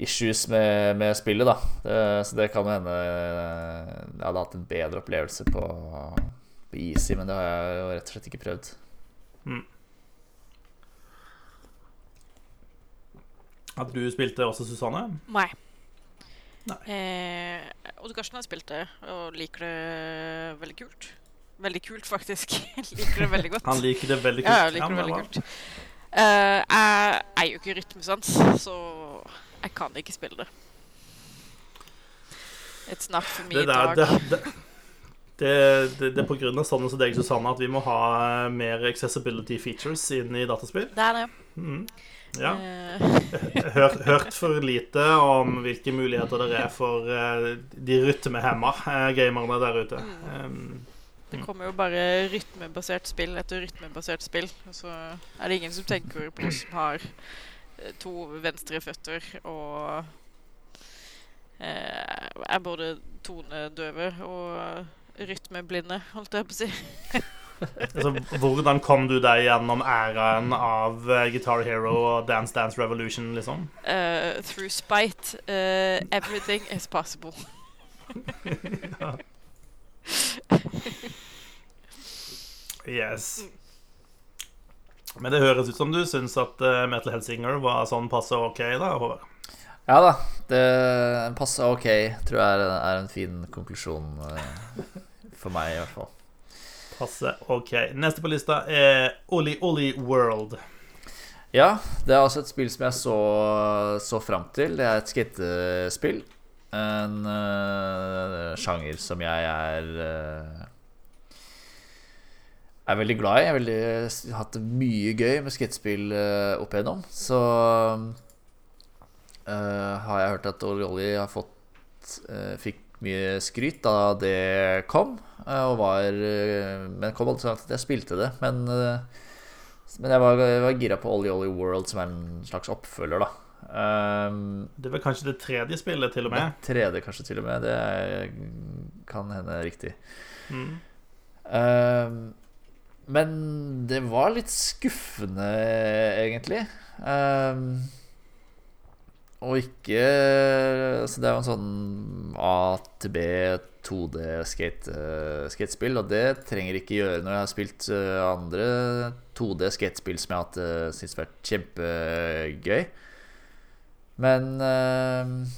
issues med, med spillet, da. Det, så det kan hende jeg hadde hatt en bedre opplevelse på på easy, men det har jeg jo rett og slett ikke prøvd. Mm. Hadde du spilt det også, Susanne? Nei. Nei. Eh, Odd Karsten har spilt det og liker det veldig kult. Veldig kult, faktisk. liker det veldig godt. Han liker det veldig kult. Ja, jeg liker det veldig kult. Uh, jeg er jo ikke rytmesans, så jeg kan ikke spille det. It's not for me, det der, det, det, det, det, er pga. sånne som deg, Susanne, at vi må ha eh, mer accessibility features inn i dataspill. Det er det. Mm. Ja. Eh. Hør, hørt for lite om hvilke muligheter det er for uh, de rytmehemma gamerne der ute. Mm. Det kommer jo bare rytmebasert spill etter rytmebasert spill. Og så er det ingen som tenker på oss som har to venstre føtter og er både tonedøve og rytmeblinde, holdt jeg på å si. altså, hvordan kom du deg gjennom æraen av uh, Guitar Hero og Dance Dance Revolution, liksom? Uh, through spite. Uh, everything is possible. yes. Men det høres ut som du syns at Metal Helsinger var sånn passe OK, da, Håvard? Ja da. Det passe ok, tror jeg er, er en fin konklusjon eh, for meg, i hvert fall. Passe ok. Neste på lista er Oli Oli World. Ja, det er også et spill som jeg så, så fram til. Det er et skatespill. En uh, sjanger som jeg er uh, er veldig glad i. Jeg har veldig, hatt det mye gøy med skatespill uh, opp igjennom. Så uh, har jeg hørt at Oli Oli har fått uh, fikk mye skryt da det kom. og var Men kom alltid sånn at jeg spilte det. Men, men jeg var, jeg var gira på Ollie Ollie World, som er en slags oppfølger, da. Um, det var kanskje det tredje spillet, til og med? Det tredje, kanskje, til og med. Det er, kan hende riktig. Mm. Um, men det var litt skuffende, egentlig. Um, og ikke Så det er jo en sånn A til B 2D-skatespill, og det trenger ikke gjøre når jeg har spilt eh, andre 2D-skatespill som jeg har hatt eh, syntes vært kjempegøy. Men uh,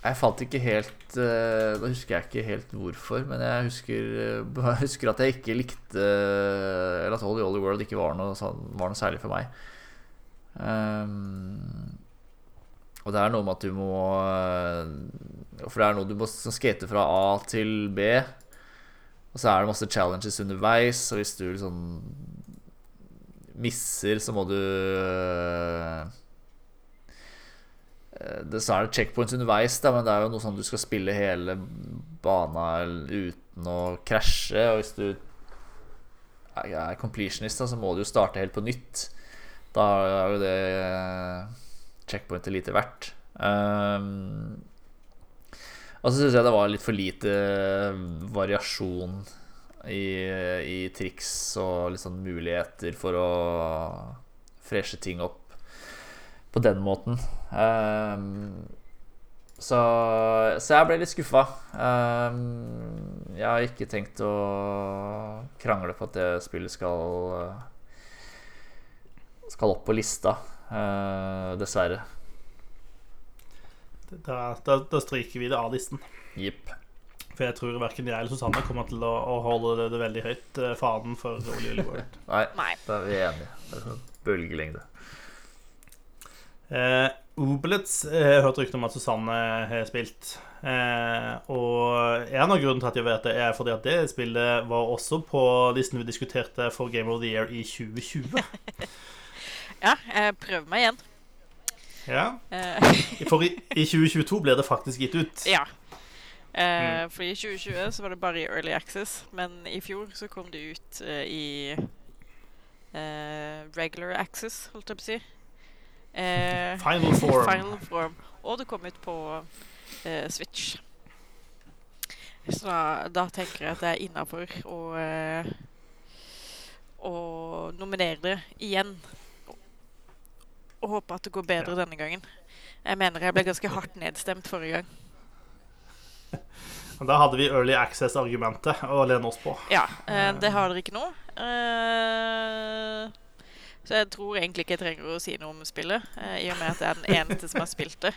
jeg falt ikke helt uh, Da husker jeg ikke helt hvorfor, men jeg husker, jeg husker at jeg ikke likte uh, Eller at Holly Holly World ikke var noe, sånn, var noe særlig for meg. Um, og det er noe med at du må For det er noe du må skate fra A til B. Og så er det masse challenges underveis, og hvis du liksom misser, så må du Eh, så er det checkpoints underveis, da, men det er jo noe sånn du skal spille hele bana uten å krasje. Og hvis du er completionist, da, så må du jo starte helt på nytt. Da er jo det eh, checkpointet lite verdt. Um, og så syns jeg det var litt for lite variasjon i, i triks og litt sånn muligheter for å freshe ting opp på den måten. Um, så, så, jeg ble litt skuffa. Um, jeg har ikke tenkt å krangle på at det spillet skal Skal opp på lista, uh, dessverre. Da, da, da, stryker vi det av listen. Yep. For jeg tror verken jeg eller Susanne kommer til å, å holde det, det, veldig høyt, uh, fanen for Olje World. Nei, da er vi enige. Det er sånn bølgelengde. Eh, Obelets eh, jeg har hørt rykter om at Susanne har spilt. Eh, og en av grunnen til at jeg vet det, er fordi at det spillet var også på listen vi diskuterte for Game of the Year i 2020. ja, jeg prøver meg igjen. Ja. Eh. For i, i, 2022 ble det faktisk gitt ut. Ja. Eh, mm. For i 2020 så var det bare i Early Access, men i fjor så kom det ut eh, i regular access, holdt jeg på å si. Final Form. Final Form. Og det kom ut på Switch. Så da, da, tenker jeg at det er innafor å, å nominere det igjen. Og, håpe at det går bedre denne gangen. Jeg mener jeg ble ganske hardt nedstemt forrige gang. Da hadde vi Early Access-argumentet å lene oss på. Ja, eh, det har dere ikke nå. Eh, så jeg tror egentlig ikke jeg trenger å si noe om spillet, i og med at jeg er den eneste som har spilt det,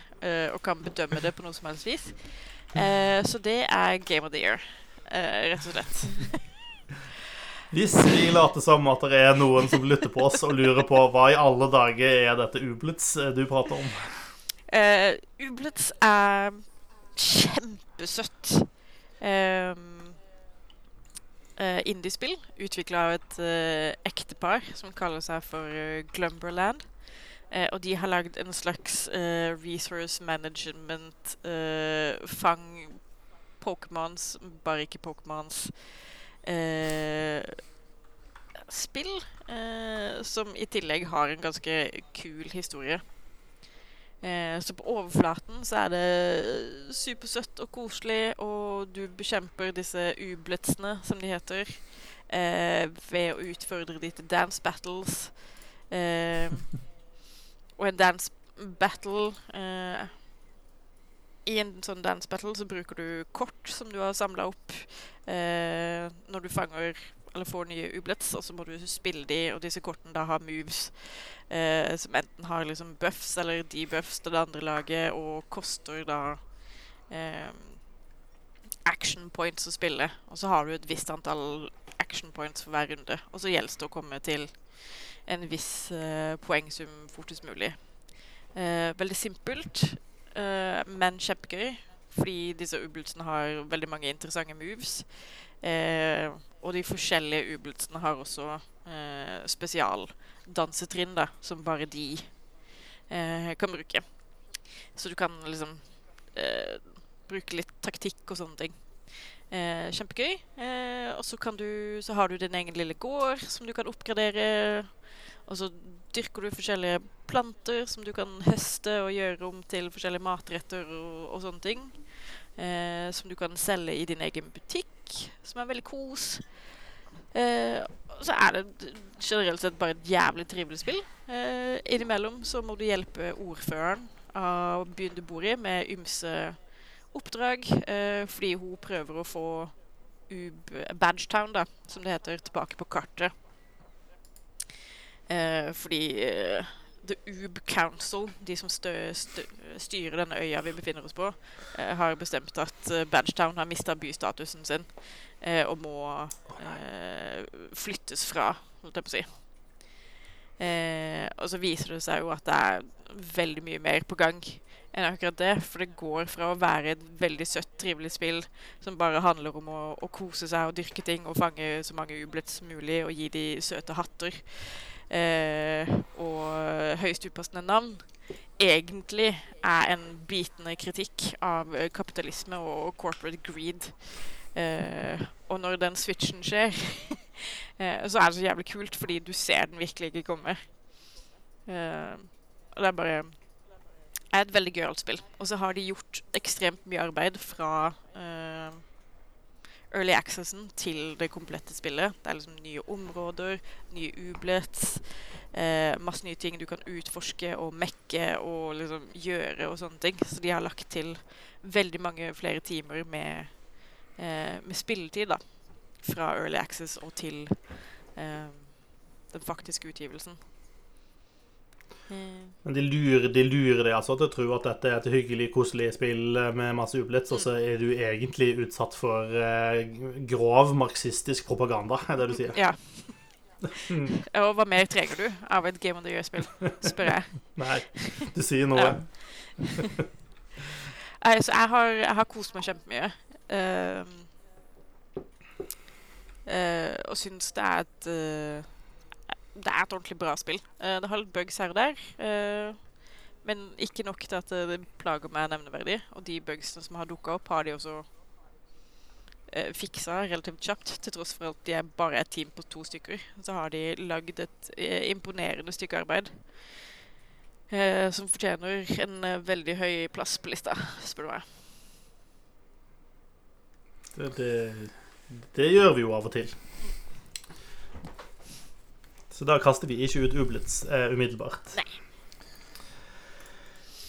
og kan bedømme det på noe som helst vis. Så det er Game of the Year, rett og slett. Hvis vi later som at det er noen som lytter på oss og lurer på hva i alle dager er dette Ublitz du prater om? Ublitz er kjempesøtt. Um, uh, indiespill utvikla av et uh, ektepar som kaller seg for uh, Glumberland. Uh, og de har lagd en slags resource management fang Pokémons, bare ikke Pokémons spill. som i tillegg har en ganske kul historie. Eh, så på overflaten så er det supersøtt og koselig, og du bekjemper disse ubletsene, som de heter, eh, ved å utfordre de til dance battles. Eh, og en dance battle eh, I en sånn dance battle så bruker du kort som du har samla opp eh, når du fanger eller får nye ublets, og så må du spille de, og disse kortene da har moves eh, som enten har liksom buffs eller debuffs til det andre laget, og koster da eh, action points å spille. Og så har du et visst antall action points for hver runde, og så gjelder det å komme til en viss eh, poengsum fortest mulig. Eh, veldig simpelt, eh, men kjempegøy. Fordi disse ubeltsene har veldig mange interessante moves. Uh, og de forskjellige ubeltsene har også uh, spesialdansetrinn da, som bare de eh, kan bruke. Så du kan liksom eh, bruke litt taktikk og sånne ting. Eh, kjempegøy. Eh, og så har du din egen lille gård som du kan oppgradere. Og så dyrker du forskjellige planter som du kan høste og gjøre om til forskjellige matretter og, og sånne ting. Eh, som du kan selge i din egen butikk, som er veldig kos. Eh, så er det generelt sett bare et jævlig trivelig spill. Eh, innimellom så må du hjelpe ordføreren av byen du bor i, med ymse oppdrag. Eh, fordi hun prøver å få Ub Badgetown, da, som det heter, tilbake på kartet. Eh, fordi eh, The Oob Council, de som stø, stø, styrer denne øya vi befinner oss på, eh, har bestemt at eh, Badgetown har mista bystatusen sin eh, og må eh, flyttes fra, holdt jeg på å si. og så viser det seg jo at det er veldig mye mer på gang enn akkurat det. For det går fra å være et veldig søtt, trivelig spill som bare handler om å, å kose seg og dyrke ting og fange så mange ublets som mulig og gi de søte hatter eh, og høyst upassende navn, egentlig er en bitende kritikk av eh, kapitalisme og corporate greed. Eh, og når den switchen skjer, eh, så er det så jævlig kult, fordi du ser den virkelig ikke komme. Eh, og det er bare er et veldig gøyalt spill. Og så har de gjort ekstremt mye arbeid fra eh, early accessen til det komplette spillet. Det er liksom nye områder, nye ublets, eh, masse nye ting du kan utforske og mekke og liksom gjøre og sånne ting. Så de har lagt til veldig mange flere timer med, eh, med spilletid, da. Fra early access og til eh, den faktiske utgivelsen. Men de lurer, de lurer deg altså til å tro at dette er et hyggelig, koselig spill med masse ublets, og så er du egentlig utsatt for eh, grov marxistisk propaganda, er det du sier? Ja. Og hva mer trenger du av et Game of the Year-spill, spør jeg. Nei, du sier noe. Ja. altså, jeg har, jeg har kost meg kjempemye. Uh, uh, og syns det er et uh, det er et ordentlig bra spill. Uh, det har litt bugs her og der. Uh, men ikke nok til at det plager meg nevneverdig. Og de bugsene som har dukka opp, har de også fiksa relativt kjapt. Til tross for at de er bare et team på to stykker. Så har de lagd et imponerende stykke arbeid. som fortjener en veldig høy plass på lista, spør du meg. Det, det, det gjør vi jo av og til. Så da kaster vi ikke ut Ublitz eh, umiddelbart. Nei.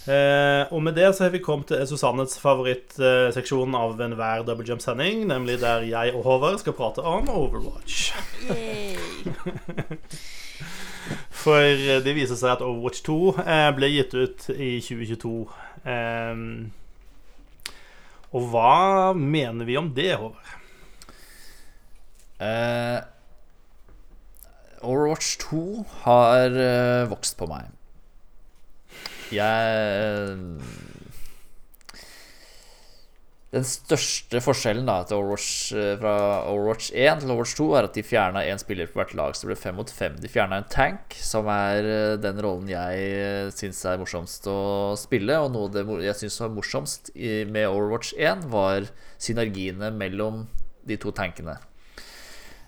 Eh, og med det så har vi kommet til Susannes favorittseksjon eh, av enhver double jump-sending, nemlig der jeg og Håvard skal prate om Overwatch. For eh, det viser seg at Overwatch 2 eh, ble gitt ut i 2022. Eh, og hva mener vi om det, Håvard? Uh, Overwatch 2 har uh, vokst på meg. Jeg Den største forskjellen da Overwatch, uh, fra Overwatch 1 til Overwatch 2 er at de fjerna én spiller på hvert lag, så det ble fem mot fem. De fjerna en tank, som er den rollen jeg syns er morsomst å spille. Og noe det jeg syns var morsomst med Overwatch 1, var synergiene mellom de to tankene.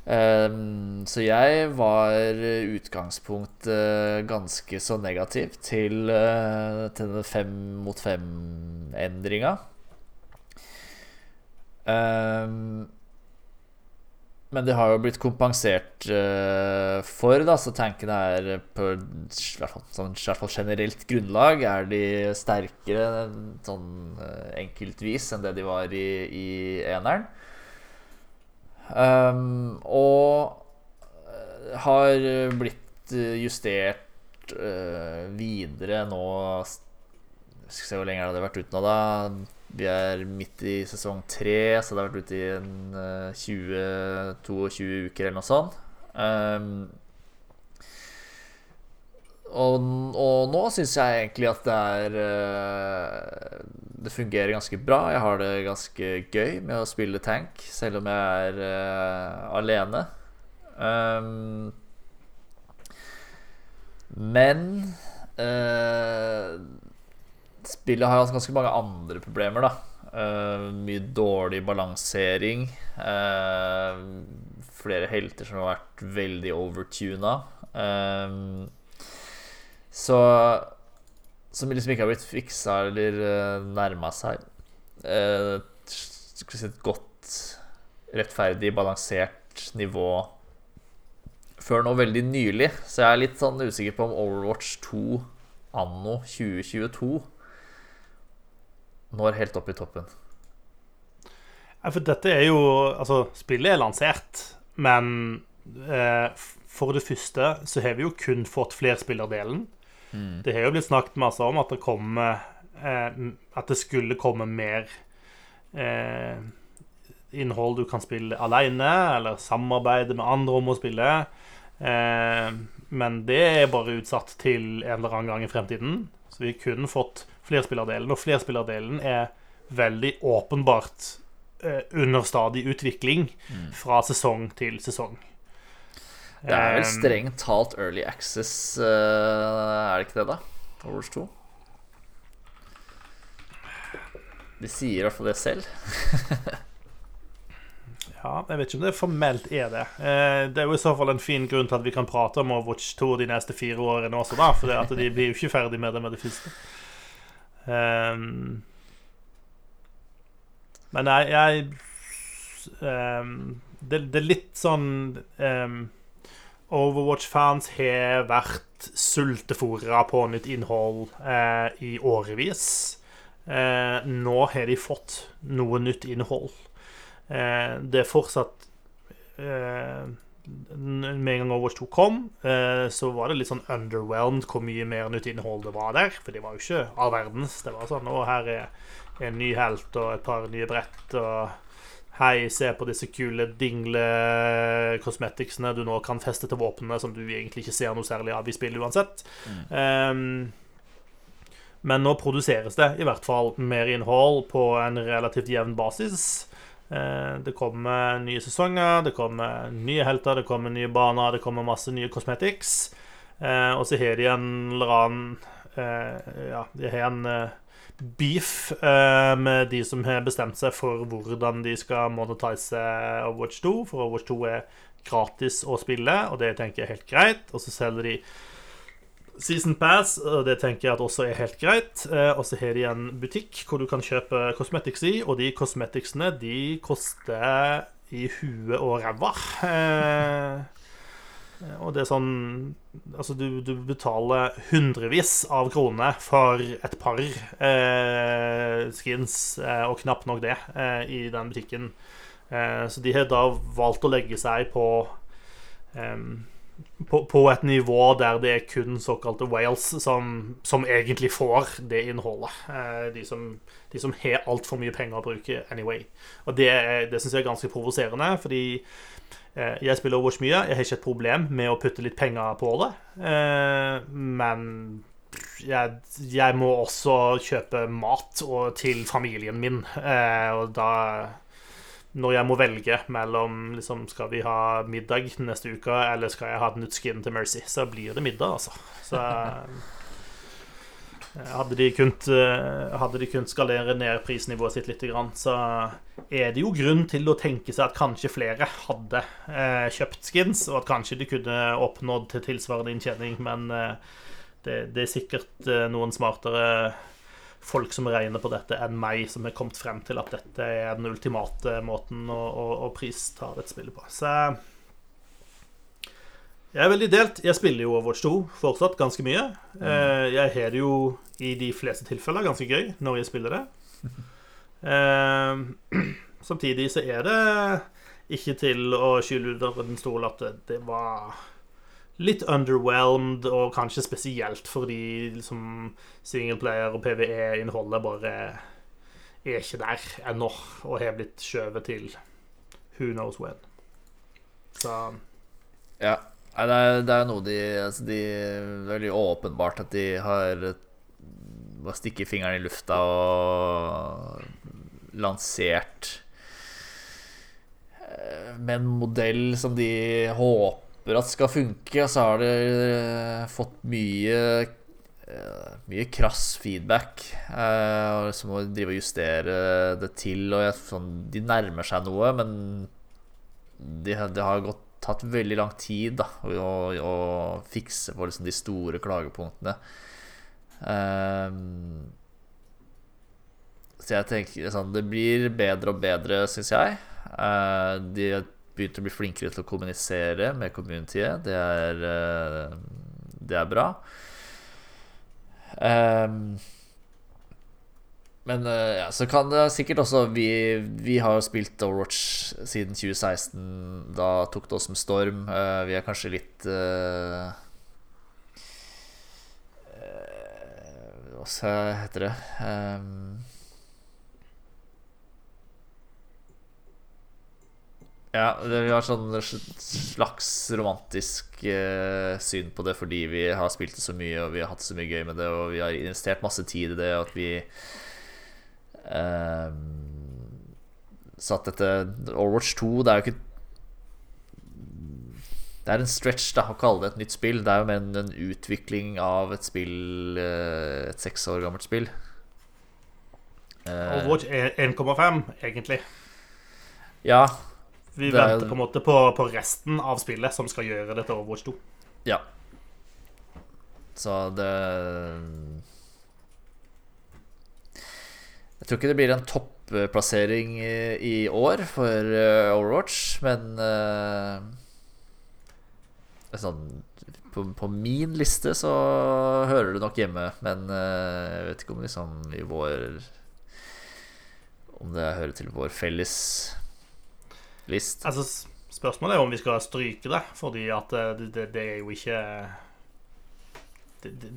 Um, så jeg var utgangspunkt uh, ganske så negativ til, uh, til den fem mot fem-endringa. Um, men det har jo blitt kompensert uh, for, da, så tankene er på i hvert, fall, sånn, generelt grunnlag er de sterkere sånn enkeltvis enn det de var i, i eneren. Um, og eh, har blitt eh, justert uh, videre nå Skal vi se hvor lenge det hadde vært ute nå, da. Vi er midt i sesong tre, så det har vært ute i en uh, 20-22 uker eller noe sånt. Um, og, og, nå syns jeg egentlig at det er uh, Det fungerer ganske bra. Jeg har det ganske gøy med å spille tank, selv om jeg er uh, alene. Um, men uh, spillet har hatt ganske mange andre problemer, da. mye dårlig balansering. flere helter som har vært veldig overtuna. Um, så Som liksom ikke har blitt fiksa eller uh, nærma seg uh, et godt, rettferdig, balansert nivå før nå veldig nylig. Så jeg er litt sånn usikker på om Overwatch 2 anno 2022 når helt opp i toppen. Ja, for dette er jo Altså, spillet er lansert, men eh, for det første så har vi jo kun fått flerspillerdelen. Mm. Det har jo blitt snakket masse om at det kom, eh, At det skulle komme mer eh, innhold du kan spille alene, eller samarbeide med andre om å spille. Eh, men det er bare utsatt til en eller annen gang i fremtiden. Så vi har kun fått flerspillerdelen, og flerspillerdelen er veldig åpenbart eh, under stadig utvikling mm. fra sesong til sesong. Det er vel strengt talt early access, uh, er det ikke det, da? Overwatch 2? De sier i hvert fall det selv. ja, jeg vet ikke om det formelt er det. Eh, det er jo i så fall en fin grunn til at vi kan prate om Overwatch 2 de neste fire årene også, da. For at de blir jo ikke ferdig med det med det første. Um, men jeg, jeg um, det, det, er litt sånn um, Overwatch-fans har vært sultefòra på nytt innhold eh, i årevis. Eh, nå har de fått noe nytt innhold. Eh, det er fortsatt eh, Med en gang Overwatch 2 kom, eh, så var det litt sånn underwhelmed hvor mye mer nytt innhold det var der. For det var jo ikke all verdens. Det var sånn Å, her er en ny helt og et par nye brett. og Hei, se på disse kule dingle-cosmeticsene du nå kan feste til våpnene, som du egentlig ikke ser noe særlig av i spillet uansett. Mm. Um, men nå produseres det i hvert fall mer innhold på en relativt jevn basis. Uh, det kommer nye sesonger, det kommer nye helter, det kommer nye baner, det kommer masse nye cosmetics. Uh, og så har de en eller annen uh, Ja, de har en beef eh, med de som har bestemt seg for hvordan de skal monetise Overwatch 2. For Overwatch 2 er gratis å spille, og det tenker jeg er helt greit. Og så selger de Season Pass, og det tenker jeg at også er helt greit. Eh, og så har de en butikk hvor du kan kjøpe cosmetics i, og de cosmeticsene de koster i huet og ræva. Eh, og det er sånn Altså, du, du betaler hundrevis av kroner for et par eh, skins, eh, og knapt nok det, eh, i den butikken. Eh, så de har da valgt å legge seg på, på, på et nivå der det er kun såkalte whales som, som egentlig får det innholdet. Eh, de som, de som har altfor mye penger å bruke anyway. Og det, det syns jeg er ganske provoserende, fordi Eh, jeg spiller Overwatch mye. Jeg har ikke et problem med å putte litt penger på det. Eh, men jeg, jeg må også kjøpe mat til familien min. Eh, og da Når jeg må velge mellom liksom, Skal vi ha middag neste uke, eller skal jeg ha et nytt skin til Mercy, så blir det middag, altså. Så hadde de, kunnet, eh, hadde de kunnet skalere ned prisnivået sitt litt, så er det jo grunn til å tenke seg at kanskje flere hadde eh, kjøpt skins, og at kanskje de kunne oppnådd til tilsvarende inntjening, men eh, det, det, er sikkert noen smartere folk som regner på dette, enn meg, som har kommet frem til at dette er den ultimate måten å, å, å pristare dette spillet på. Så jeg er veldig delt. Jeg spiller jo Overwatch 2 fortsatt ganske mye. Mm. Jeg har det jo i de fleste tilfeller ganske gøy når jeg spiller det. Eh, samtidig så er det ikke til å skylde ut av en stol at det, det var litt underwhelmed, og kanskje spesielt fordi liksom, singleplayer og PVE-innholdet bare er ikke der ennå, og har blitt skjøvet til who knows when. Så Ja. Nei, det er, det er noe de, altså de veldig åpenbart at de har bare stikke fingeren i lufta og lansert eh, med en modell som de håper at skal funke, og så har de eh, fått mye eh, mye krass feedback. eh, Og så må de drive og justere det til. Og jeg, sånn, de nærmer seg noe, men det de har gått, tatt veldig lang tid da, å, å, fikse på liksom de store klagepunktene. Um, så jeg tenker sånn, Det blir bedre og bedre, syns jeg. Uh, de har begynt å bli flinkere til å kommunisere med communityet. Det er, uh, det er bra. Ehm, men eh, ja, så kan det sikkert også Vi, vi har jo spilt Overwatch siden 2016. Da tok det oss med storm. Eh, vi er kanskje litt uh, Hva heter det um, Ja, vi har sånn slags romantisk eh, syn på det fordi vi har spilt det så mye, og vi har hatt så mye gøy med det, og vi har investert masse tid i det, og at vi eh, Så at dette Overwatch 2, det er jo ikke Det er en stretch da, å kalle det et nytt spill. Det er jo mer en, en utvikling av et spill eh, Et seks år gammelt spill. Eh, Overwatch er 1,5, egentlig. ja, Vi er- venter på en måte på, på resten av spillet som skal gjøre det til Overwatch 2. Ja. Så det Jeg tror ikke det blir en topplassering i, år for eh, Overwatch, men uh, sånn, på, på min liste så hører det nok hjemme, men uh, jeg vet ikke om liksom i vår Om det hører til vår felles list. Altså, spørsmålet er om vi skal stryke det, fordi at det, det, det er jo ikke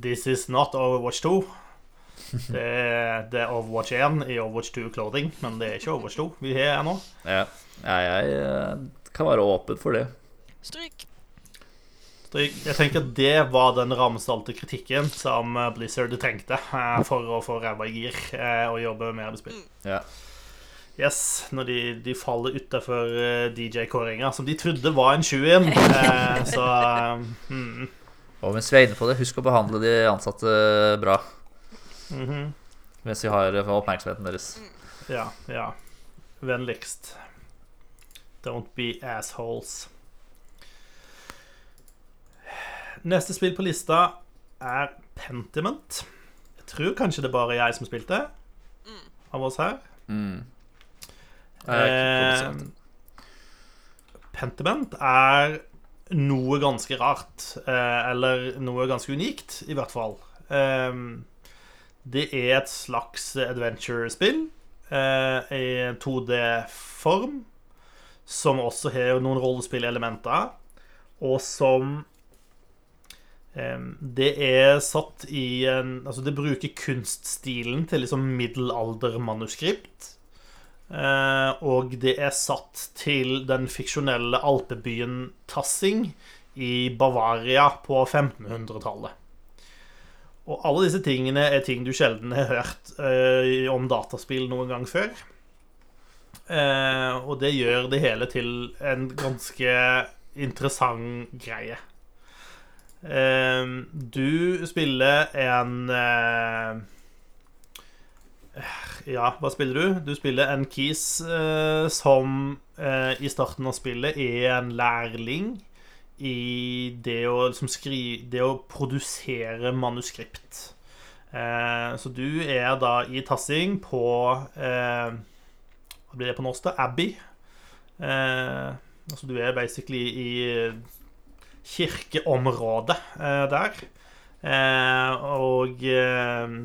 This is not Overwatch 2. Det er, det er Overwatch 1 i Overwatch 2 Clothing, men det er ikke Overwatch 2 vi har ennå. Ja, ja jeg eh, kan være åpen for det. Stryk. Stryk. Jeg tenker at det var den ramsalte kritikken som eh, Blizzard trengte eh, for å få ræva i gir og jobbe mer med spill. Ja. Yes, når de, de faller utafor DJ-kåringa, som de trodde var en 7-1. Eh, så mm, Og mens vi er inne på det, husk å behandle de ansatte bra. Mhm. Mens vi har oppmerksomheten deres. Ja, ja. Vennligst. Don't be assholes. Neste spill på lista er Pentiment. Jeg tror kanskje det bare er jeg som spilte av oss her. Mm. Eh, Pentiment er noe ganske rart. Eh, eller noe ganske unikt, i hvert fall. Eh, det er et slags adventure-spill eh, i 2D-form. Som også har noen rollespillelementer. Og som eh, Det er satt i en Altså, det bruker kunststilen til liksom middelaldermanuskript. Eh, og det er satt til den fiksjonelle alpebyen Tassing i Bavaria på 1500-tallet. Og alle disse tingene er ting du sjelden har hørt eh, om dataspill noen gang før. Eh, og det gjør det hele til en ganske interessant greie. Eh, du spiller en eh, ja, hva spiller du? Du spiller en Keys eh, som eh, i starten av spillet er en lærling i det å, liksom, skri, det å produsere manuskript. Eh, så du er da i tassing på eh, Hva blir det på norsk, da? Abbey. Eh, altså du er basically i kirkeområdet eh, der. Eh, og eh,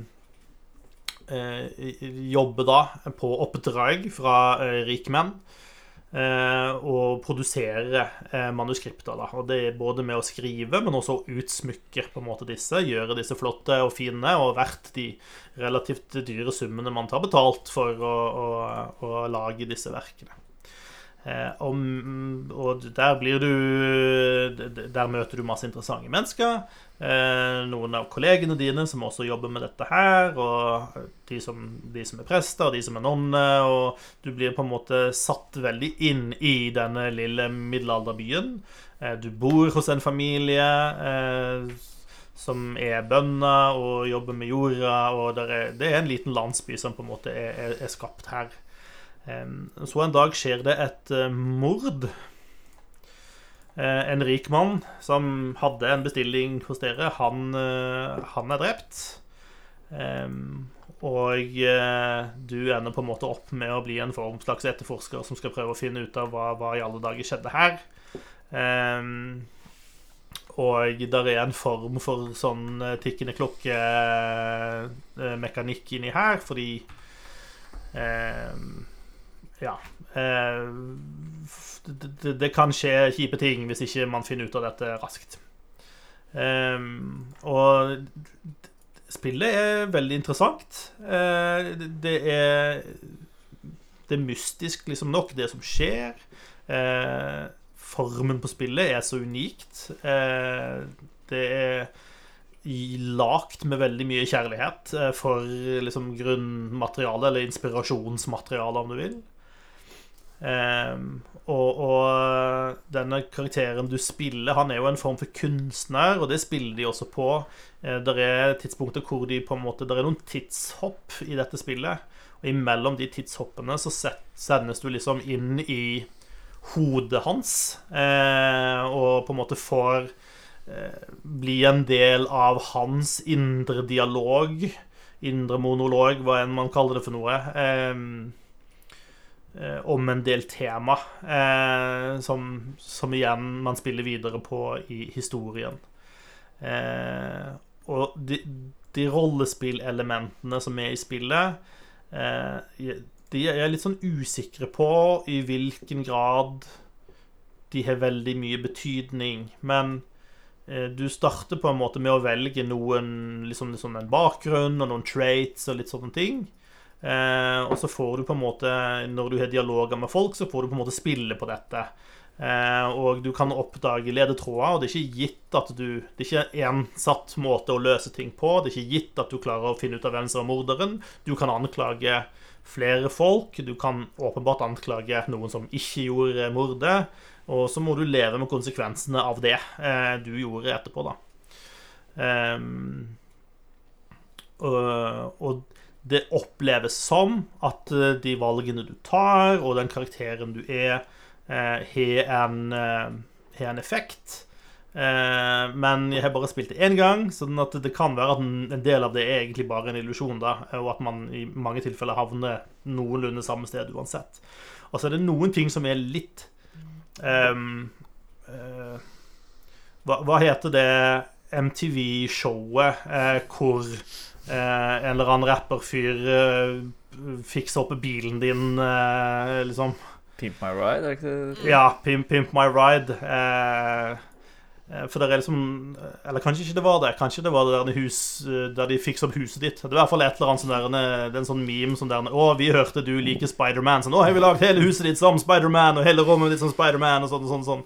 eh, jobber da på oppdrag fra eh, rikmenn. Eh, å produsere eh, manuskripter. Da. Og det er både med å skrive, men også å utsmykke på en måte disse. Gjøre disse flotte og fine, og verdt de relativt dyre summene man tar betalt for å, å, å lage disse verkene. Eh, og, og, der blir du Der møter du masse interessante mennesker. Eh, noen av kollegene dine som også jobber med dette her. Og de som, de som er prester, og de som er nonner. Og du blir på en måte satt veldig inn i denne lille middelalderbyen. Eh, du bor hos en familie eh, som er bønder og jobber med jorda. Og er, det er en liten landsby som på en måte er, er, er skapt her. Så en dag skjer det et mord. Eh, en rik mann som hadde en bestilling hos dere, han, eh, han er drept. Og du ender på en måte opp med å bli en form slags etterforsker som skal prøve å finne ut av hva, hva i alle dager skjedde her. Og der er en form for sånn tikkende klokke-mekanikk inni her, fordi ja. Eh, det, det, kan skje kjipe ting hvis ikke man finner ut av dette raskt. Um, og spillet er veldig interessant. Uh, det er Det er mystisk liksom nok, det som skjer. formen på spillet er så unikt. det er lagt med veldig mye kjærlighet for liksom grunnmateriale, eller inspirasjonsmateriale, om du vil. Um, og, og, denne karakteren du spiller, han er jo en form for kunstner, og det spiller de også på. Uh, det er tidspunkter hvor de på en måte Det er noen tidshopp i dette spillet. Og imellom de tidshoppene så sendes du liksom inn i hodet hans, uh, og på en måte får uh, bli en del av hans indre dialog. Indre monolog, hva enn man kaller det for noe. Um, Eh, om en del tema eh, som, som, igjen man spiller videre på i historien. Eh, og de, de rollespillelementene som er i spillet, eh, de er litt sånn usikre på i hvilken grad de har veldig mye betydning. Men eh, du starter på en måte med å velge noen liksom, liksom en bakgrunn og noen traits og litt sånne ting. Eh, og så får du på en måte, når du har dialoger med folk, så får du på en måte spille på dette. Eh, og du kan oppdage ledetråder, og det er ikke gitt at du Det er ikke én satt måte å løse ting på. Det er ikke gitt at du klarer å finne ut av hvem som er morderen. Du kan anklage flere folk. Du kan åpenbart anklage noen som ikke gjorde mordet. Og så må du leve med konsekvensene av det eh, du gjorde etterpå, da. Um, og, og det oppleves som at eh, de valgene du tar, og den karakteren du er, eh, har en, har en, effekt. Men jeg har bare spilt det én gang, sånn det kan være at en del av det er egentlig bare en illusjon, og at man i mange tilfeller havner noenlunde samme sted uansett. Og så er det noen ting som er litt um, uh, hva, hva, heter det MTV-showet uh, hvor Eh, en eller annen rapperfyr eh, fikse opp bilen din, eh, liksom. Pimp my ride, er det ikke det? Ja, Pimp, pimp my ride. for det er liksom Eller kanskje ikke det var det. Kanskje det var det der, hus, der de fikser opp huset ditt. Det er i hvert fall et eller annet sånn der, det er en sånn meme som der 'Å, vi hørte du liker Spiderman.' Sånn 'Å, har vi lagd hele huset ditt som Spiderman, og hele rommet ditt som Spiderman', og sånn og sånn. sånn.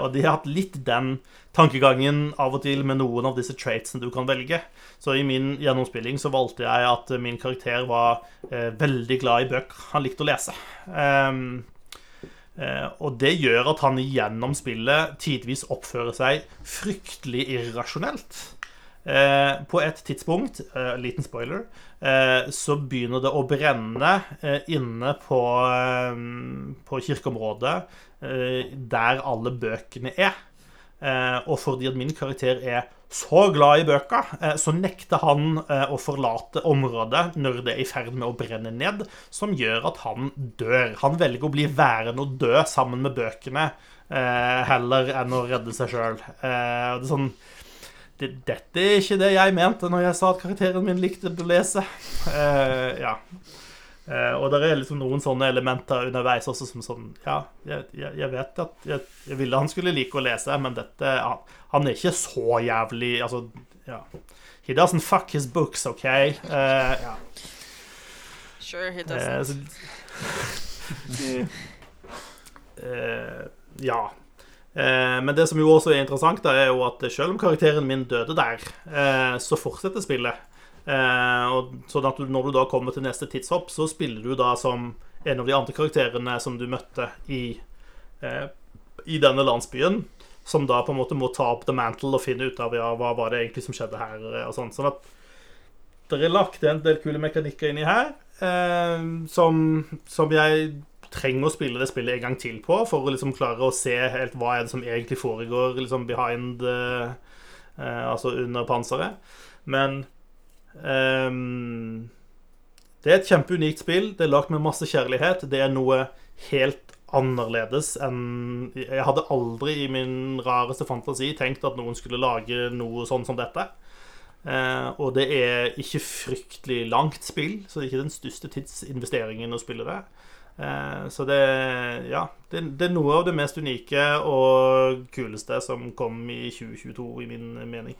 og de har hatt litt den tankegangen av og til med noen av disse traitsene du kan velge. Så i min gjennomspilling så valgte jeg at min karakter var eh, veldig glad i bøker. Han likte å lese. Um, eh, og det gjør at han gjennom spillet tidvis oppfører seg fryktelig irrasjonelt. Eh, på et tidspunkt, eh, liten spoiler, eh, så begynner det å brenne eh, inne på, på kirkeområdet der alle bøkene er. Eh, og fordi at min karakter er så glad i bøker, eh, så nekter han eh, å forlate området når det er i ferd med å brenne ned, som gjør at han dør. Han velger å bli værende og dø sammen med bøkene heller enn å redde seg sjøl. Det sånn det, dette er ikke det jeg mente når jeg sa at karakteren min likte å lese. ja. Eh, og det er liksom noen sånne elementer underveis også som sånn Ja, jeg, jeg, vet at jeg, jeg, ville han skulle like å lese, men dette Han, han er ikke så jævlig Altså, ja. He doesn't fuck his books, OK? Eh, ja. Sure, he doesn't. så, Eh, ja. Eh, men det som jo også er interessant, da, er jo at selv om karakteren min døde der, eh, så fortsetter spillet. Eh, og sånn at du, når du da kommer til neste tidshopp, så spiller du da som en av de andre karakterene som du møtte i, eh, i denne landsbyen. Som da på en måte må ta opp the mantle og finne ut av ja, hva var det egentlig som skjedde her. og sånn. Sånn at det er lagt en del kule mekanikker inni her eh, som, som jeg trenger å spille det spillet en gang til på for å liksom klare å se helt hva er det som egentlig foregår liksom behind eh, eh, Altså under panseret. Men ehm, det er et kjempeunikt spill. Det er lagd med masse kjærlighet. Det er noe helt annerledes enn Jeg hadde aldri i min rareste fantasi tenkt at noen skulle lage noe sånn som dette. Uh, og det er ikke fryktelig langt spill, så det er ikke den største tidsinvesteringen å spille det. Uh, så det Ja, det, det er noe av det mest unike og kuleste som kom i 2022, i min mening.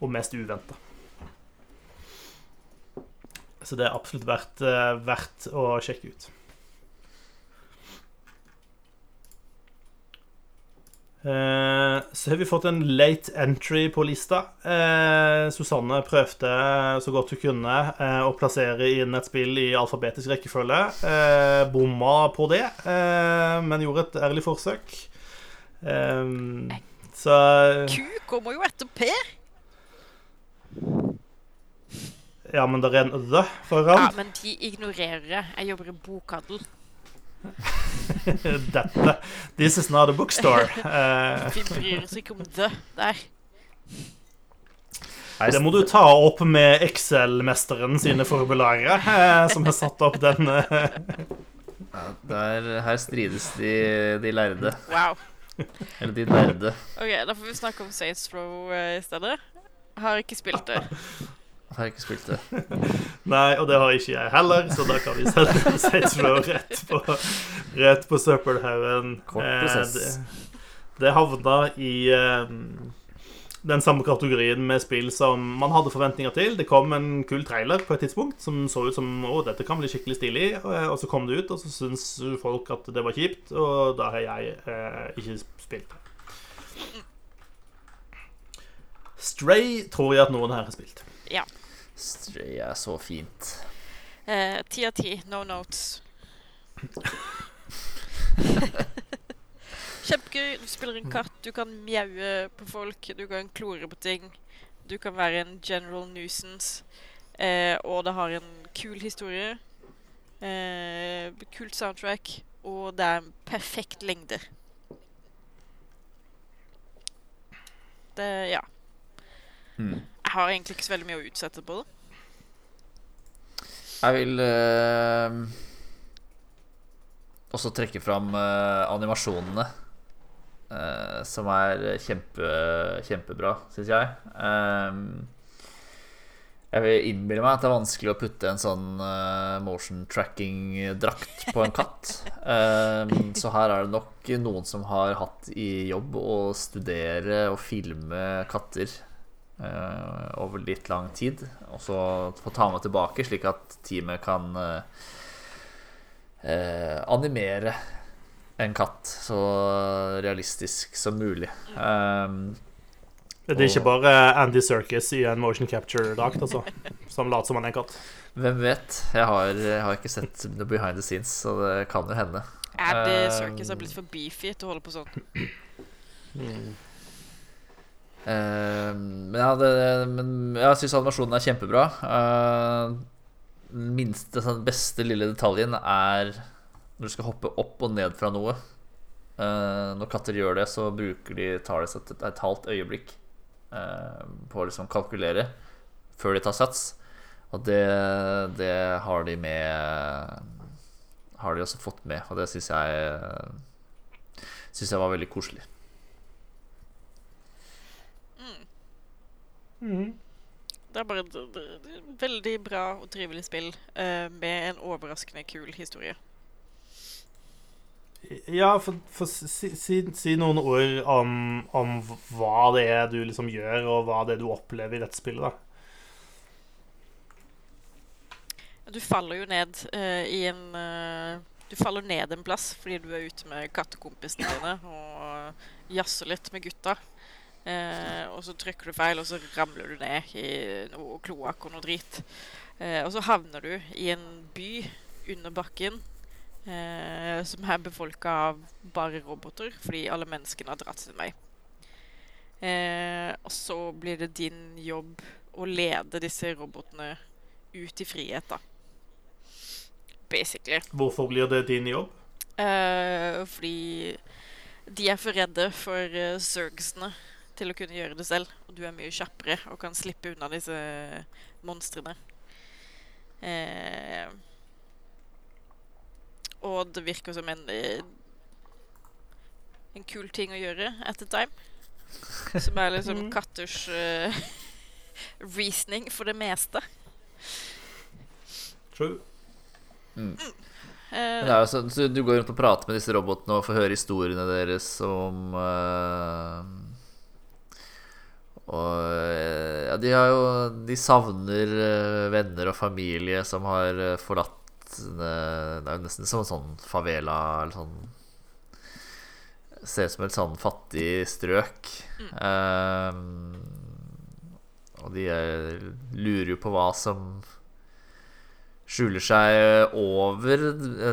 Og mest uventa. Så det er absolutt verdt, eh, verdt å sjekke ut. Eh, så har vi fått en late entry på lista. Eh, Susanne prøvde så godt hun kunne eh, å plassere inn et spill i alfabetisk rekkefølge. Eh, bomma på det, eh, men gjorde et ærlig forsøk. Så Q kommer jo etter P. Ja, men det er en the Ja, men de ignorerer det. Jeg jobber i bokhandel. Dette This is not a bookstore. de Vi bryr oss ikke om the der. Nei, det må du ta opp med Excel-mesteren sine formularer, eh, som har satt opp den eh, Der, her strides de, de lærde. Wow. Eller de nerde. Ok, Da får vi snakke om Saints Row eh, i stedet. Har ikke spilt det. Har ikke spilt det. Nei, og det har ikke jeg heller, så da kan vi sette Saints Row rett på, rett på søppelhaugen. Eh, det, det havna i eh, den samme kategorien med spill som man hadde forventninger til. Det kom en kul trailer på et tidspunkt som så ut som å, dette kan bli skikkelig stilig. Og og så kom det ut, og så syns folk at det var kjipt, og da har jeg eh, ikke spilt det. Stray tror jeg at noen her har spilt. Stray er så fint. Eh, Ti av ti. No notes. Kjempegøy. Du spiller en katt. Du kan mjaue på folk. Du kan klore på ting. Du kan være en general nuisance. Eh, og det har en kul historie. Eh, kult soundtrack. Og det er en perfekt lengde. Det Ja. Hmm. Har egentlig ikke så veldig mye å utsette på det. Jeg vil eh, også trekke fram eh, animasjonene. eh, som er kjempe, kjempebra, syns jeg. Um, jeg vil innbille meg at det er vanskelig å putte en sånn motion tracking-drakt på en katt. Um, så her er det nok noen som har hatt i jobb å studere og filme katter over litt lang tid. Og så få ta med tilbake, slik at teamet kan eh, eh, animere en katt så realistisk som mulig. Um, Det er ikke bare Andy Circus i en motion capture-drakt, altså, som later som han er en katt. hvem vet? Jeg har, jeg har ikke sett noe behind the scenes, så det kan jo hende. Andy Eh, Circus er blitt for beefy til å holde på sånn? Eh, men ja, det, men jeg syns animasjonen er kjempebra. Den minste, den beste lille detaljen er når du skal hoppe opp og ned fra noe. Eh, når katter gjør det, så bruker de, tar seg et, et halvt øyeblikk eh, på å liksom kalkulere før de tar sats. Og det, det har de med Har de også fått med, og det syns jeg synes jeg var veldig koselig. Det er bare et veldig bra og trivelig spill uh, med en overraskende kul historie. Ja, for, for si, si, si noen ord om, om hva det er du liksom gjør, og hva det er du opplever i dette spillet, da. Du faller jo ned uh, i en uh, Du faller ned en plass fordi du er ute med kattekompisene dine og jazzer litt med gutta. Eh, og så trykker du feil, og så ramler du ned i noe kloakk og noe drit. Eh, og så havner du i en by under bakken eh, som er befolka av bare roboter, fordi alle menneskene har dratt sin vei. Eh, og så blir det din jobb å lede disse robotene ut i frihet, da. Basically. Hvorfor blir det din jobb? Eh, fordi de er for redde for uh, zergsene til å kunne gjøre det selv. Og du er mye kjappere og kan slippe unna disse monstrene. Eh, og det virker som en eh, en kul ting å gjøre at a time. Som er liksom Mm. katters uh, reasoning for det meste. True. Mm. Uh, det er sånn, så du går rundt og prater med disse robotene og får høre historiene deres om eh, Og eh, ja, de har jo De savner eh, venner og familie som har eh, forlatt Det er jo nesten som en sånn favela eller sånn Ser ut som et sånn fattig strøk. Eh, og de er, lurer jo på hva som skjuler seg over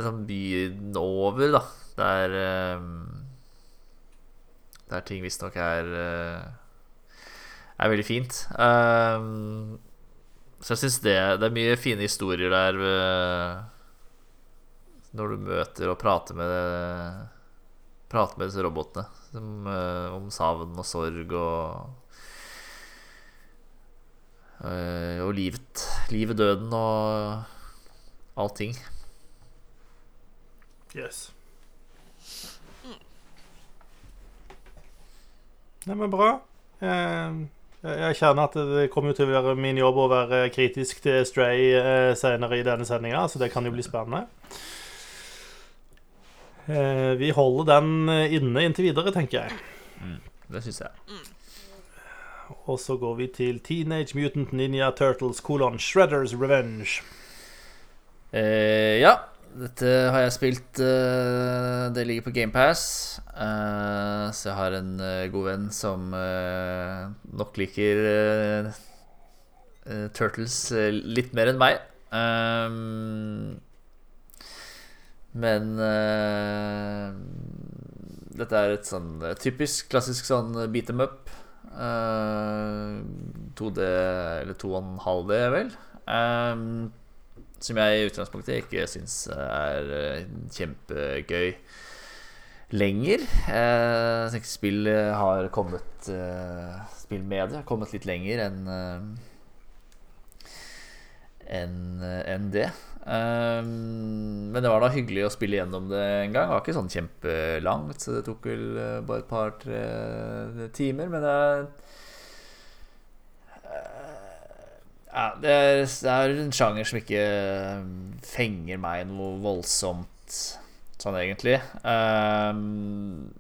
sånn byen over, da. Der um, Der ting visstnok er eh, Er veldig fint. Eh, så jeg syns det, det er mye fine historier der eh, når du møter og prater med Prater med disse robotene. Som, eh, om savn og sorg og eh, Og livet. Livet, døden og allting. Yes. Nei, men bra. Eh, Jeg kjenner at det kommer til å være min jobb å være kritisk til Stray eh, senere i denne sendinga, så det kan jo bli spennende. Eh, Vi holder den eh, inne inntil videre, tenker jeg. Det syns jeg. Og så går vi til Teenage Mutant Ninja Turtles kolon Shredders Revenge. Eh, ja, dette har jeg spilt eh, Det ligger på GamePass. Uh, så jeg har en eh, god venn som eh, nok liker eh, eh, Turtles eh, litt mer enn meg. Um, men eh, dette er et sånn eh, typisk klassisk sånn beat them up. Eh, 2D, eller 2,5D, vel. Um, som jeg i utgangspunktet ikke syns er eh, kjempegøy lenger. Eh, Jeg tenker spill har kommet eh, Spill med det har kommet litt lenger enn eh, enn en det. Um, Men det var da hyggelig å spille gjennom det en gang. Det var ikke sånn kjempelangt, så det tok vel eh, bare et par-tre timer. Men det er ja, det er, det er en sjanger som ikke eh, fenger meg noe voldsomt sånn, egentlig. Um,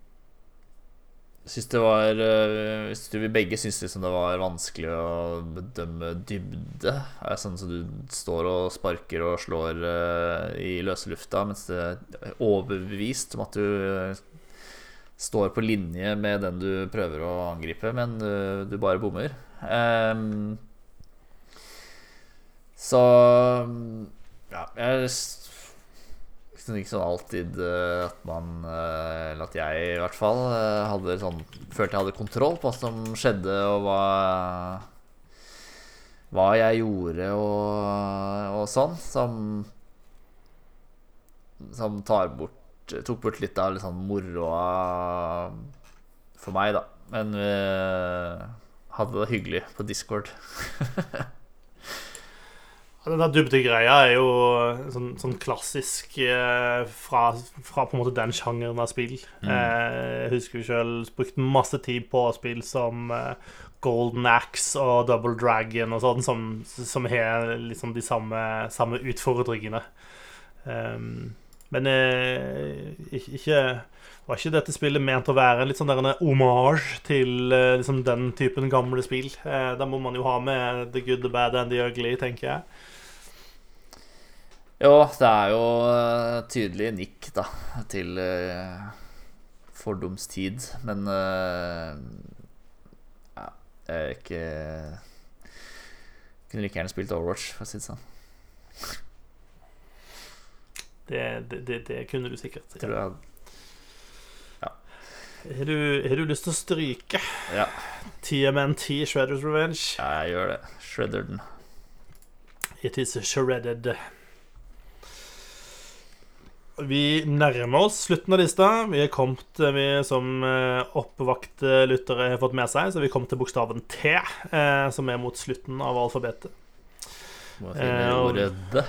syns det var uh, Hvis du begge syns liksom det var vanskelig å bedømme dybde. Er sånn som du står og sparker og slår uh, i løse lufta, mens det er overbevist om at du står på linje med den du prøver å angripe, men du bare bommer. Um, så ja, jeg syns ikke sånn alltid eh, at man eh, Eller at jeg i hvert fall eh, hadde sånn følte jeg hadde kontroll på hva som skjedde, og hva Hva jeg gjorde og, og sånn, som Som tar bort Tok bort litt av sånn moroa for meg, da. Men vi hadde det hyggelig på Discord. Ja, Den der dybdegreia er jo sånn, sånn klassisk eh, fra, fra på en måte den sjangeren av spill. Eh, jeg husker vi sjøl brukte masse tid på spill som eh, Golden Axe og Double Dragon og sånn, som, som har liksom de samme, samme utfordringene. Um, men eh, ikke, var ikke dette spillet ment å være en litt sånn der en homage til eh, liksom den typen gamle spill? Eh, da må man jo ha med The Good, The Bad and The Ugly, tenker jeg. Jo, det er jo eh, tydelig nikk, da, til eh, fordomstid, men uh, ja, jeg er ikke Kunne like gjerne spilt Overwatch, for å si det sånn. Det, det, det, kunne du sikkert. Tror jeg Har du, har du lyst til å stryke Ja, TMNT Shredders Revenge? ja jeg gjør det. Shredder den. It is shredded. Vi nærmer oss slutten av lista. Vi er kommet, vi som eh, oppvakte lyttere har fått med seg, så vi kom til bokstaven T, eh, som er mot slutten av alfabetet. Må finne Eh, ordet the.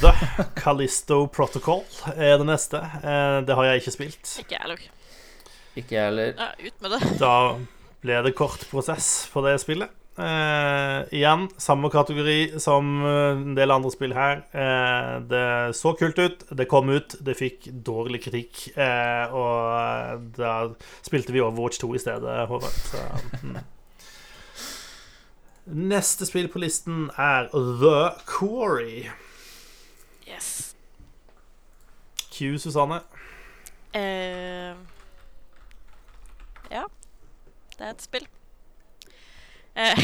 The Callisto Protocol er det neste. Eh, det har jeg ikke spilt. Ikke jeg heller. Ikke jeg heller. Ja, ut med det. Da ble det kort prosess på det spillet. Eh, igjen samme kategori som eh, en del andre spill her. Eh, det så kult ut, det kom ut, det fikk dårlig kritikk. Eh, og eh, da spilte vi Overwatch 2 i stedet, Håvard. Så, mm. Neste spill på listen er The Quarry. Yes. Q, Susanne. Eh, ja. Det er et spill. Eh,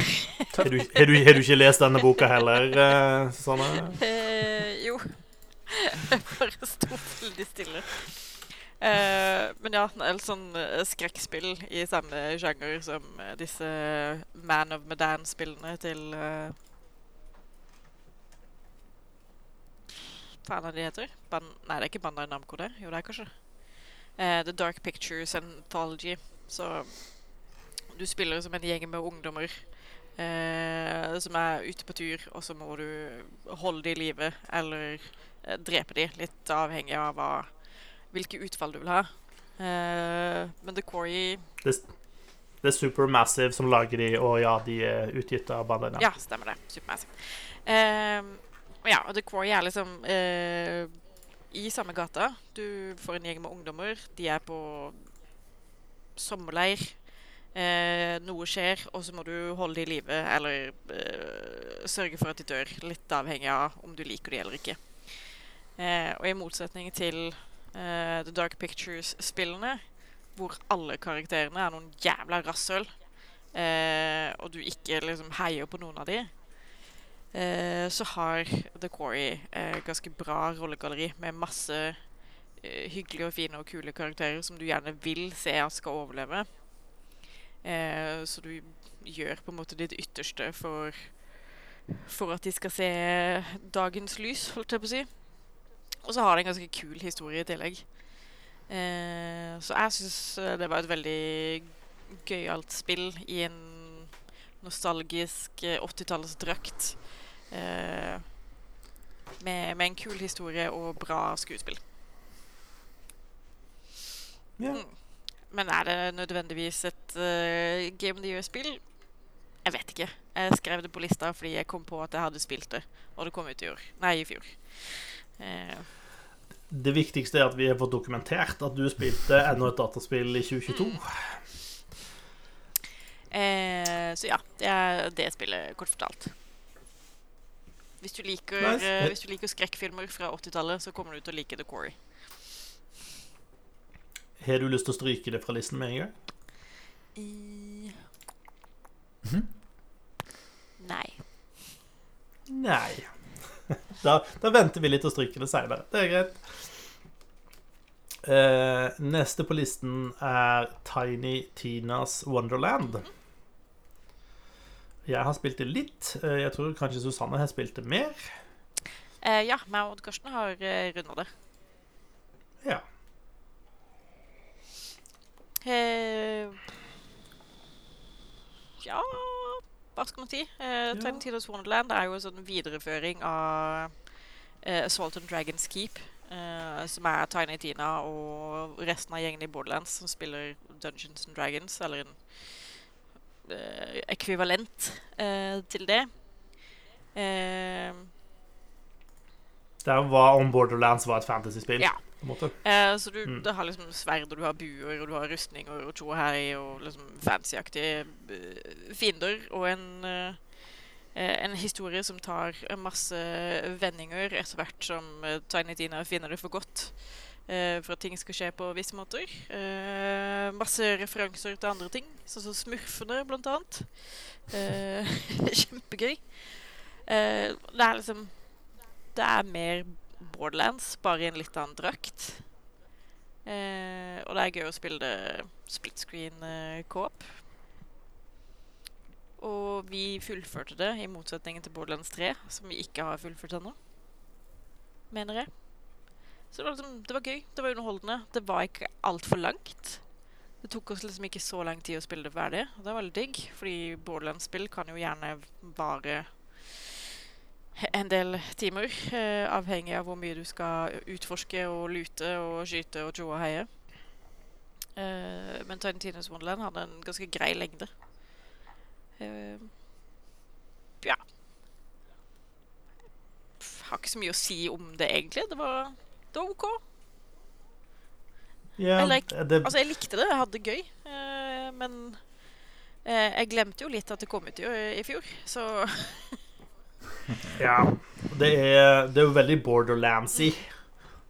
Har du, du, du ikke lest denne boka heller, eh, Susanne? eh, jo. Jeg bare sto veldig stille. Eh, men ja, er sånn eh, skrekkspill i samme sjanger som eh, disse Man of Medan-spillene til Hva Faen er det de heter? Ban Nei, det er ikke Bandai Namco, det. Jo, det er kanskje. Eh, The Dark Pictures Anthology. Så du spiller som en gjeng med ungdommer eh, som er ute på tur, og så må du holde dem i live eller eh, drepe dem, litt avhengig av hva, hvilke utfall du vil ha. Eh, men The Quarry Det, det er Supermassive som lager de, og ja, de er utgitt av Bandana. Ja, stemmer det. Supermassive. Eh, ja, og The Quarry er liksom eh, i samme gata. Du får en gjeng med ungdommer. De er på sommerleir. Eh, noe skjer, og så må du holde dem i live eller eh, sørge for at de dør. Litt avhengig av om du liker dem eller ikke. Eh, og i motsetning til eh, The Dark Pictures-spillene, hvor alle karakterene er noen jævla rasshøl, eh, og du ikke liksom heier på noen av dem, eh, så har The Quarry ganske bra rollegalleri med masse hyggelige og fine og kule karakterer som du gjerne vil se at skal overleve. Eh, så du gjør på en måte ditt ytterste for, for at de skal se dagens lys, holdt jeg på å si. Og så har det en ganske kul historie i tillegg. Eh, så jeg syns det var et veldig gøyalt spill i en nostalgisk eh, 80-tallsdrakt. Eh, med, med en kul historie og bra skuespill. Ja. Mm. Men er det nødvendigvis et uh, Game of the Year-spill? Jeg vet ikke. Jeg skrev det på lista fordi jeg kom på at jeg hadde spilt det, og det kom ut i år. Nei, i fjor. Uh. Det viktigste er at vi har fått dokumentert at du spilte enda et dataspill i 2022. eh, så ja, det er det spillet, kort fortalt. Hvis du liker, Nice. eh, hvis du liker skrekkfilmer fra 80-tallet, så kommer du til å like The Quarry. Har du lyst til å stryke det fra listen med en gang? I... Mhm. Nei. Nei. Da, da venter vi litt og stryker det seinere. Det er greit. Uh, neste på listen er Tiny Tinas Wonderland. Jeg har spilt det litt. Uh, Jeg tror kanskje Susanne har spilt det mer. Uh, ja, meg og Odd Karsten har uh, runda det. Ja. Eh, ja Hva skal man si? Eh, Tina's Wonderland er jo en sånn videreføring av eh, Assault and Dragons Keep. eh, som er Tiny Tina og resten av gjengen i Borderlands som spiller Dungeons and Dragons, eller en eh, ekvivalent eh, til det. det Der var om Borderlands var et fantasyspill. Ja. På en måte. eh, så du, Mm. har liksom sverd, og du har buer, og du har rustninger og tjo og liksom fancyaktige eh, fiender, og en eh, eh, en historie som tar masse vendinger etter hvert som eh, Tiny Tina finner det for godt. eh, for at ting skal skje på visse måter. Eh, masse referanser til andre ting, sånn som Smurfene, blant annet. Eh, kjempegøy. Eh, det er liksom Det er mer Borderlands, bare i en litt annen drakt. Eh, og det er gøy å spille det split screen eh, co-op. Og vi fullførte det, i motsetning til Borderlands 3, som vi ikke har fullført ennå. Mener jeg. Så det var, liksom, det var gøy. Det var underholdende. Det var ikke altfor langt. Det tok oss liksom ikke så lang tid å spille det ferdig. Og det var veldig digg, fordi Borderlands-spill kan jo gjerne vare en del timer. Eh, avhengig av hvor mye du skal utforske og lute og skyte og joe og heie. Eh, men Tiny Wonderland hadde en ganske grei lengde. Eh, ja. Har ikke så mye å si om det, egentlig. Det var, det var OK. Ja, jeg, lik, Altså, jeg likte det. Jeg hadde det gøy. Eh, men eh, jeg glemte jo litt at det kom ut i, i fjor, så ja, det er, det er jo veldig Borderlandsy.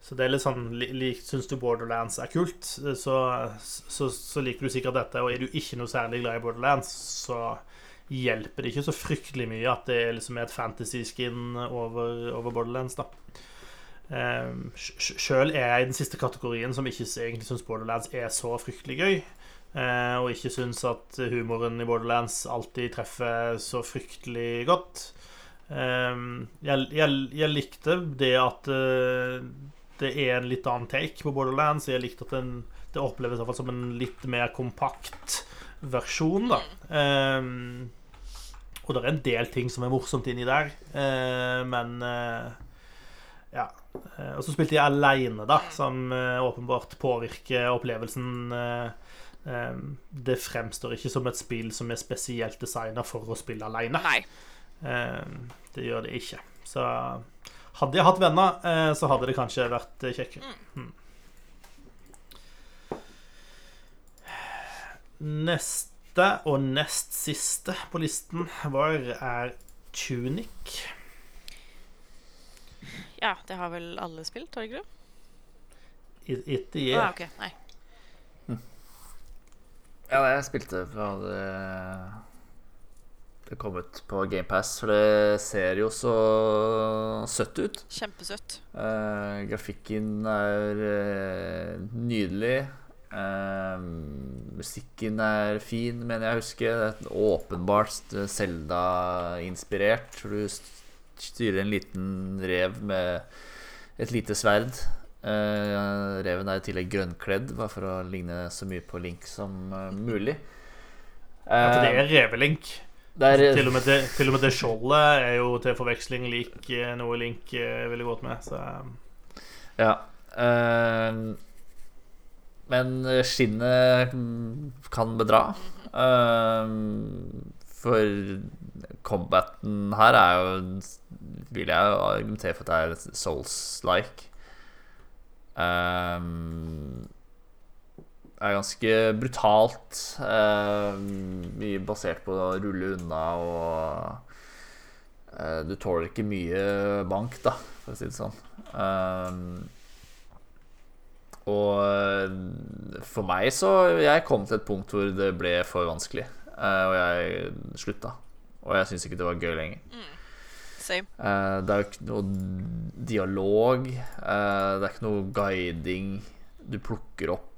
Så det er litt sånn li, li, Syns du Borderlands er kult, så, så, så liker du sikkert dette. Og er du ikke noe særlig glad i Borderlands, så hjelper det ikke så fryktelig mye at det liksom er et fantasy-skin over, over Borderlands, da. Um, Sjøl er jeg i den siste kategorien som ikke egentlig syns Borderlands er så fryktelig gøy. eh, og ikke syns at humoren i Borderlands alltid treffer så fryktelig godt. Um, jeg, jeg, jeg likte det at eh, det er en litt annen take på Borderlands. Jeg likte at den, det oppleves som en litt mer kompakt versjon, da. Um, og det er en del ting som er morsomt inni der, eh, men eh, ja. Og så spilte jeg aleine, da, som åpenbart påvirker opplevelsen. eh, eh, det fremstår ikke som et spill som er spesielt designa for å spille aleine. Nei. Det gjør det ikke. Så hadde jeg hatt venner, eh, så hadde det kanskje vært eh, kjekkere. Mm. Neste og nest siste på listen vår er Tunic. Ja, det har vel alle spilt, har de ikke det? It, jeg. Ah, okay. ok, nei. Ja, jeg spilte fra det Det kom ut på GamePass, for det ser jo så søtt ut. Kjempesøtt. Eh, grafikken er eh, nydelig. Eh, musikken er fin, mener jeg å huske. Det er åpenbart Selda-inspirert. For du styrer en liten rev med et lite sverd. Eh, reven er i tillegg grønnkledd, bare for å ligne så mye på Link som eh, mulig. Ja, for det Eh, er revelink. Det er, Til og, med det, til og med det skjoldet er jo til forveksling lik eh, noe Link eh, ville gått med. Så Ja. Uh, men skinnet kan bedra. Uh, for combaten her er jo Vil jeg jo argumentere for at det er souls-like. Um, er ganske brutalt. eh, mye basert på å rulle unna og eh, Du tåler ikke mye bank, da, for å si det sånn. Um, og eh, for meg så Jeg kom til et punkt hvor det ble for vanskelig, eh, og jeg slutta. Og jeg syns ikke det var gøy lenger. Same. Eh, det er jo ikke noe dialog. eh, det er ikke noe guiding. Du plukker opp eh,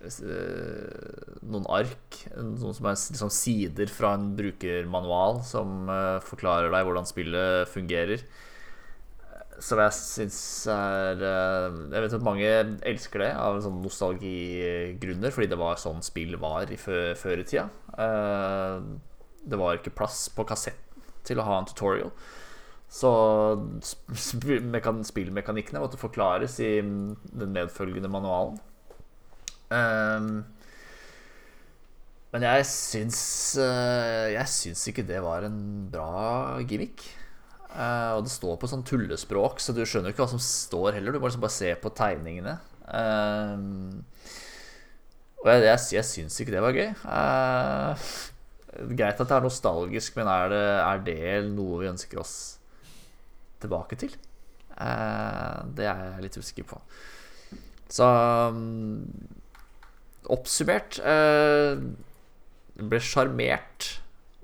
noen ark, noen som er liksom sider fra en brukermanual som eh, forklarer deg hvordan spillet fungerer. Som jeg syns er eh, Jeg vet at mange elsker det av sånn nostalgigrunner, fordi det var sånn spill var i før, i tida. Eh, det var ikke plass på kassetten til å ha en tutorial. Så sp- sp- spillmekanikkene måtte forklares i den medfølgende manualen. Ehm, Men jeg syns eh, Jeg syns ikke det var en bra gimmick. Eh, og det står på sånn tullespråk, så du skjønner ikke hva som står heller. Du må liksom bare se på tegningene. Eh, og jeg, jeg, jeg syns ikke det var gøy. Eh, greit at det er nostalgisk, men er det, er det noe vi ønsker oss tilbake til? Det er jeg litt usikker på. Så um, oppsummert uh, Ble sjarmert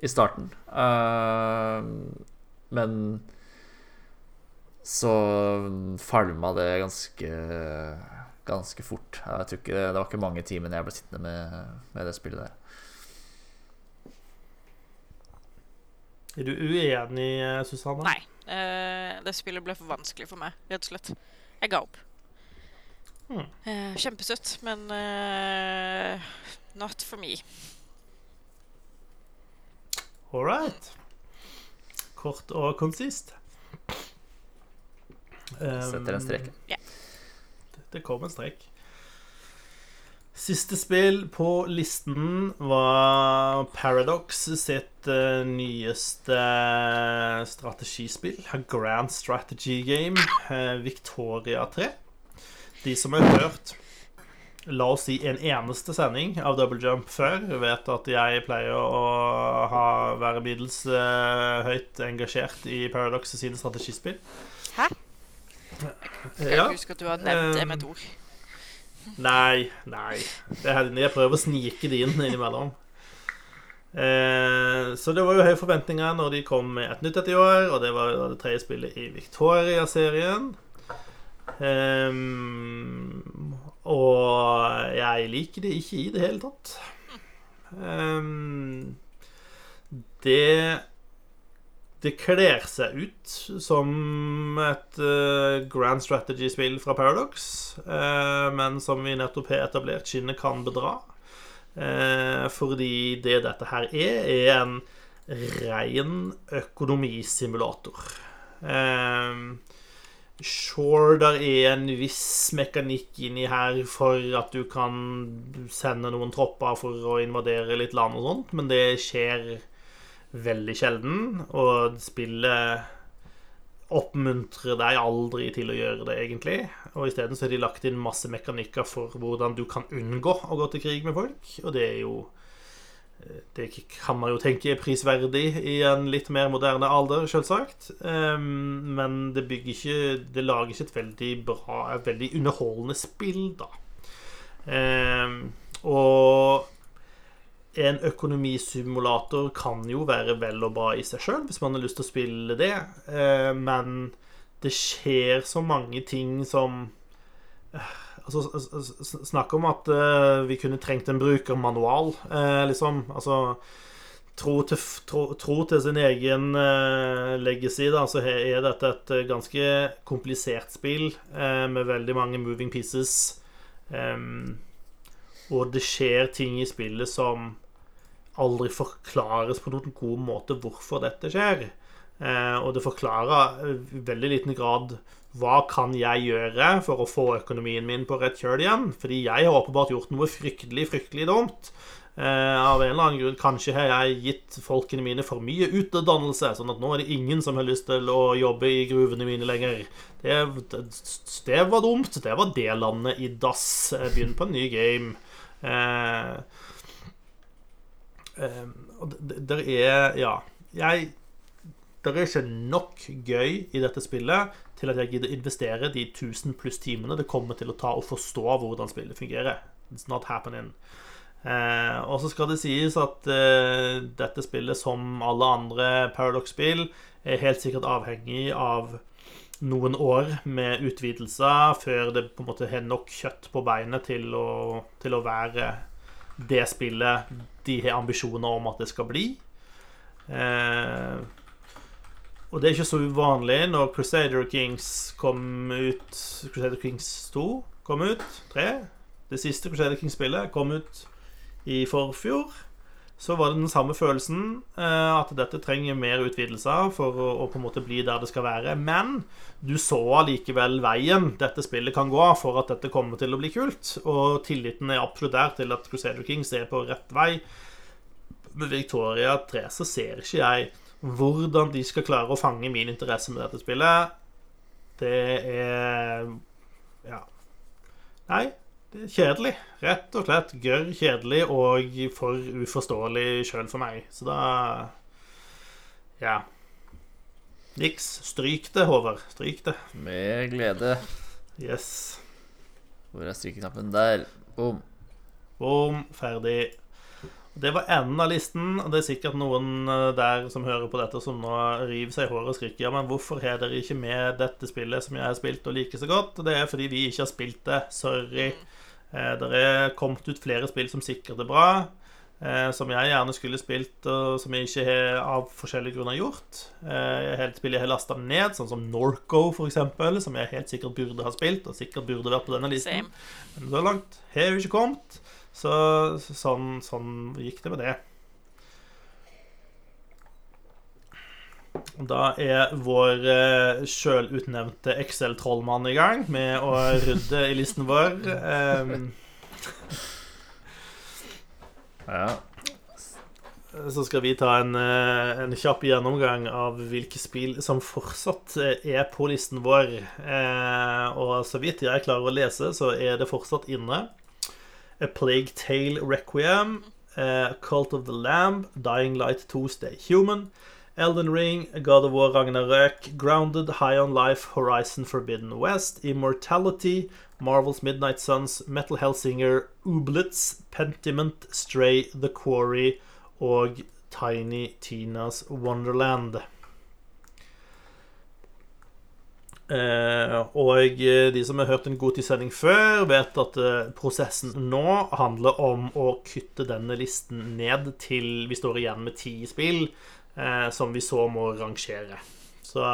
i starten. Uh, men så falma det ganske Ganske fort. Jeg tror ikke, det var ikke mange timene jeg ble sittende med, med det spillet der. Er du uenig, Susanne? Nei. Uh, det spillet ble for vanskelig for meg, rett og slett. Jeg ga opp. Hmm. Uh, kjempesøtt, men uh, not for me. All right. Kort og konsist. Setter en strek. Det, det kom en strek. Siste spill på listen var Paradox sitt uh, nyeste strategispill. Grand Strategy Game. uh, Victoria 3. De som har hørt La oss si en eneste sending av Double Jump før, vet at jeg pleier å ha, være middels eh, høyt engasjert i Paradox sine strategispill. Hæ? Jeg Ja. husker at du har nevnt det med et ord. Nei, nei. Det er, jeg prøver å snike det inn innimellom. Eh, så det var jo høye forventninger når de kom med et nytt et i år, og det var det tredje spillet i Victoria-serien. Ehm, og jeg liker det ikke i det hele tatt. Um, det det kler seg ut som et uh, grand strategy-spill fra Paradox, uh, men som vi nettopp har etablert, skinnet kan bedra. Uh, fordi det dette her er, er en ren økonomisimulator. Eh, Sure, der er en viss mekanikk inni her for at du kan sende noen tropper for å invadere litt land og sånt, men det skjer veldig sjelden, og spillet oppmuntrer deg aldri til å gjøre det, egentlig. Og isteden så har de lagt inn masse mekanikker for hvordan du kan unngå å gå til krig med folk, og det er jo det kan man jo tenke er prisverdig i en litt mer moderne alder, selvsagt. Men det bygger ikke Det lager ikke et veldig bra, et veldig underholdende spill, da. Og en økonomisimulator kan jo være vel og bra i seg sjøl, hvis man har lyst til å spille det, uh, men det skjer så mange ting som uh, Altså, Snakk om at uh, vi kunne trengt en brukermanual, uh, liksom. Altså tro til, tro, tro til sin egen uh, legacy, da, så er dette et ganske komplisert spill med veldig mange moving pieces. Um, og det skjer ting i spillet som aldri forklares på noen god måte hvorfor dette skjer. Og det forklarer i veldig liten grad hva kan jeg gjøre for å få økonomien min på rett kjøl igjen? Fordi jeg har åpenbart gjort noe fryktelig, fryktelig dumt. Eh, av en eller annen grunn Kanskje har jeg gitt folkene mine for mye utdannelse, sånn at nå er det ingen som har lyst til å jobbe i gruvene mine lenger. Det, det, det var dumt. Det var det landet i dass. Begynn på en ny game. Eh, eh, det, det er Ja. Jeg det er ikke nok gøy i dette spillet til at jeg gidder investere de 1000 pluss timene det kommer til å ta å forstå hvordan spillet fungerer. It's not happening. Eh, og så skal det sies at eh, dette spillet, som alle andre Paradox-spill, er helt sikkert avhengig av noen år med utvidelser før det på en måte har nok kjøtt på beinet til å, til å være det spillet de har ambisjoner om at det skal bli. Eh, og det er ikke så uvanlig når Crusader Kings kom ut Crusader Kings 2 kom ut. 3. Det siste Crusader Kings-spillet kom ut i forfjor. Så var det den samme følelsen, at dette trenger mer utvidelser for å, på en måte bli der det skal være. Men du så allikevel veien dette spillet kan gå for at dette kommer til å bli kult. Og tilliten er absolutt der til at Crusader Kings er på rett vei. med Victoria 3 så ser ikke jeg hvordan de skal klare å fange min interesse med dette spillet. Det er Ja. Nei, det er kjedelig. Rett og slett gørr kjedelig og for uforståelig sjøl for meg. Så da Ja. Niks. Stryk det, Håvard. Stryk det. Med glede. Yes. Hvor er strykeknappen? Der. Bom. Bom. Ferdig. Det var enden av listen. og Det er sikkert noen eh, der som hører på dette, som nå river seg i håret og skriker Ja, men hvorfor har dere ikke med dette spillet som jeg har spilt og liker så godt? Det er fordi vi ikke har spilt det. Sorry. Eh, det er kommet ut flere spill som sikkert er bra. Eh, som jeg gjerne skulle spilt, og som jeg ikke har av forskjellige grunner gjort. Eh, jeg har helt spill jeg har lasta ned, sånn som Norco, eksempel, som jeg helt sikkert burde ha spilt, og sikkert burde vært på denne listen. Men så langt har vi ikke kommet. Så sånn, sånn gikk det med det. Da er vår eh, sjølutnevnte Excel-trollmann i gang med å rydde i listen vår. Ehm, Ja. så skal vi ta en, eh, en kjapp gjennomgang av hvilke spill som fortsatt eh, er på listen vår. Eh, og så vidt jeg klarer å lese, så er det fortsatt inne. A Plague Tale Requiem, uh, Cult of the Lamb, Dying Light 2 Stay Human, Elden Ring, God of War Ragnarök, Grounded, High on Life, Horizon Forbidden West, Immortality, Marvel's Midnight Suns, Metal Hellsinger, Ooblets, Pentiment, Stray, The Quarry og Tiny Tinas Wonderland. Eh, og eh, de som har hørt en Goti-sending før, vet at eh, prosessen nå handler om å kutte denne listen ned til vi står igjen med ti spill, eh, som vi så må rangere. Så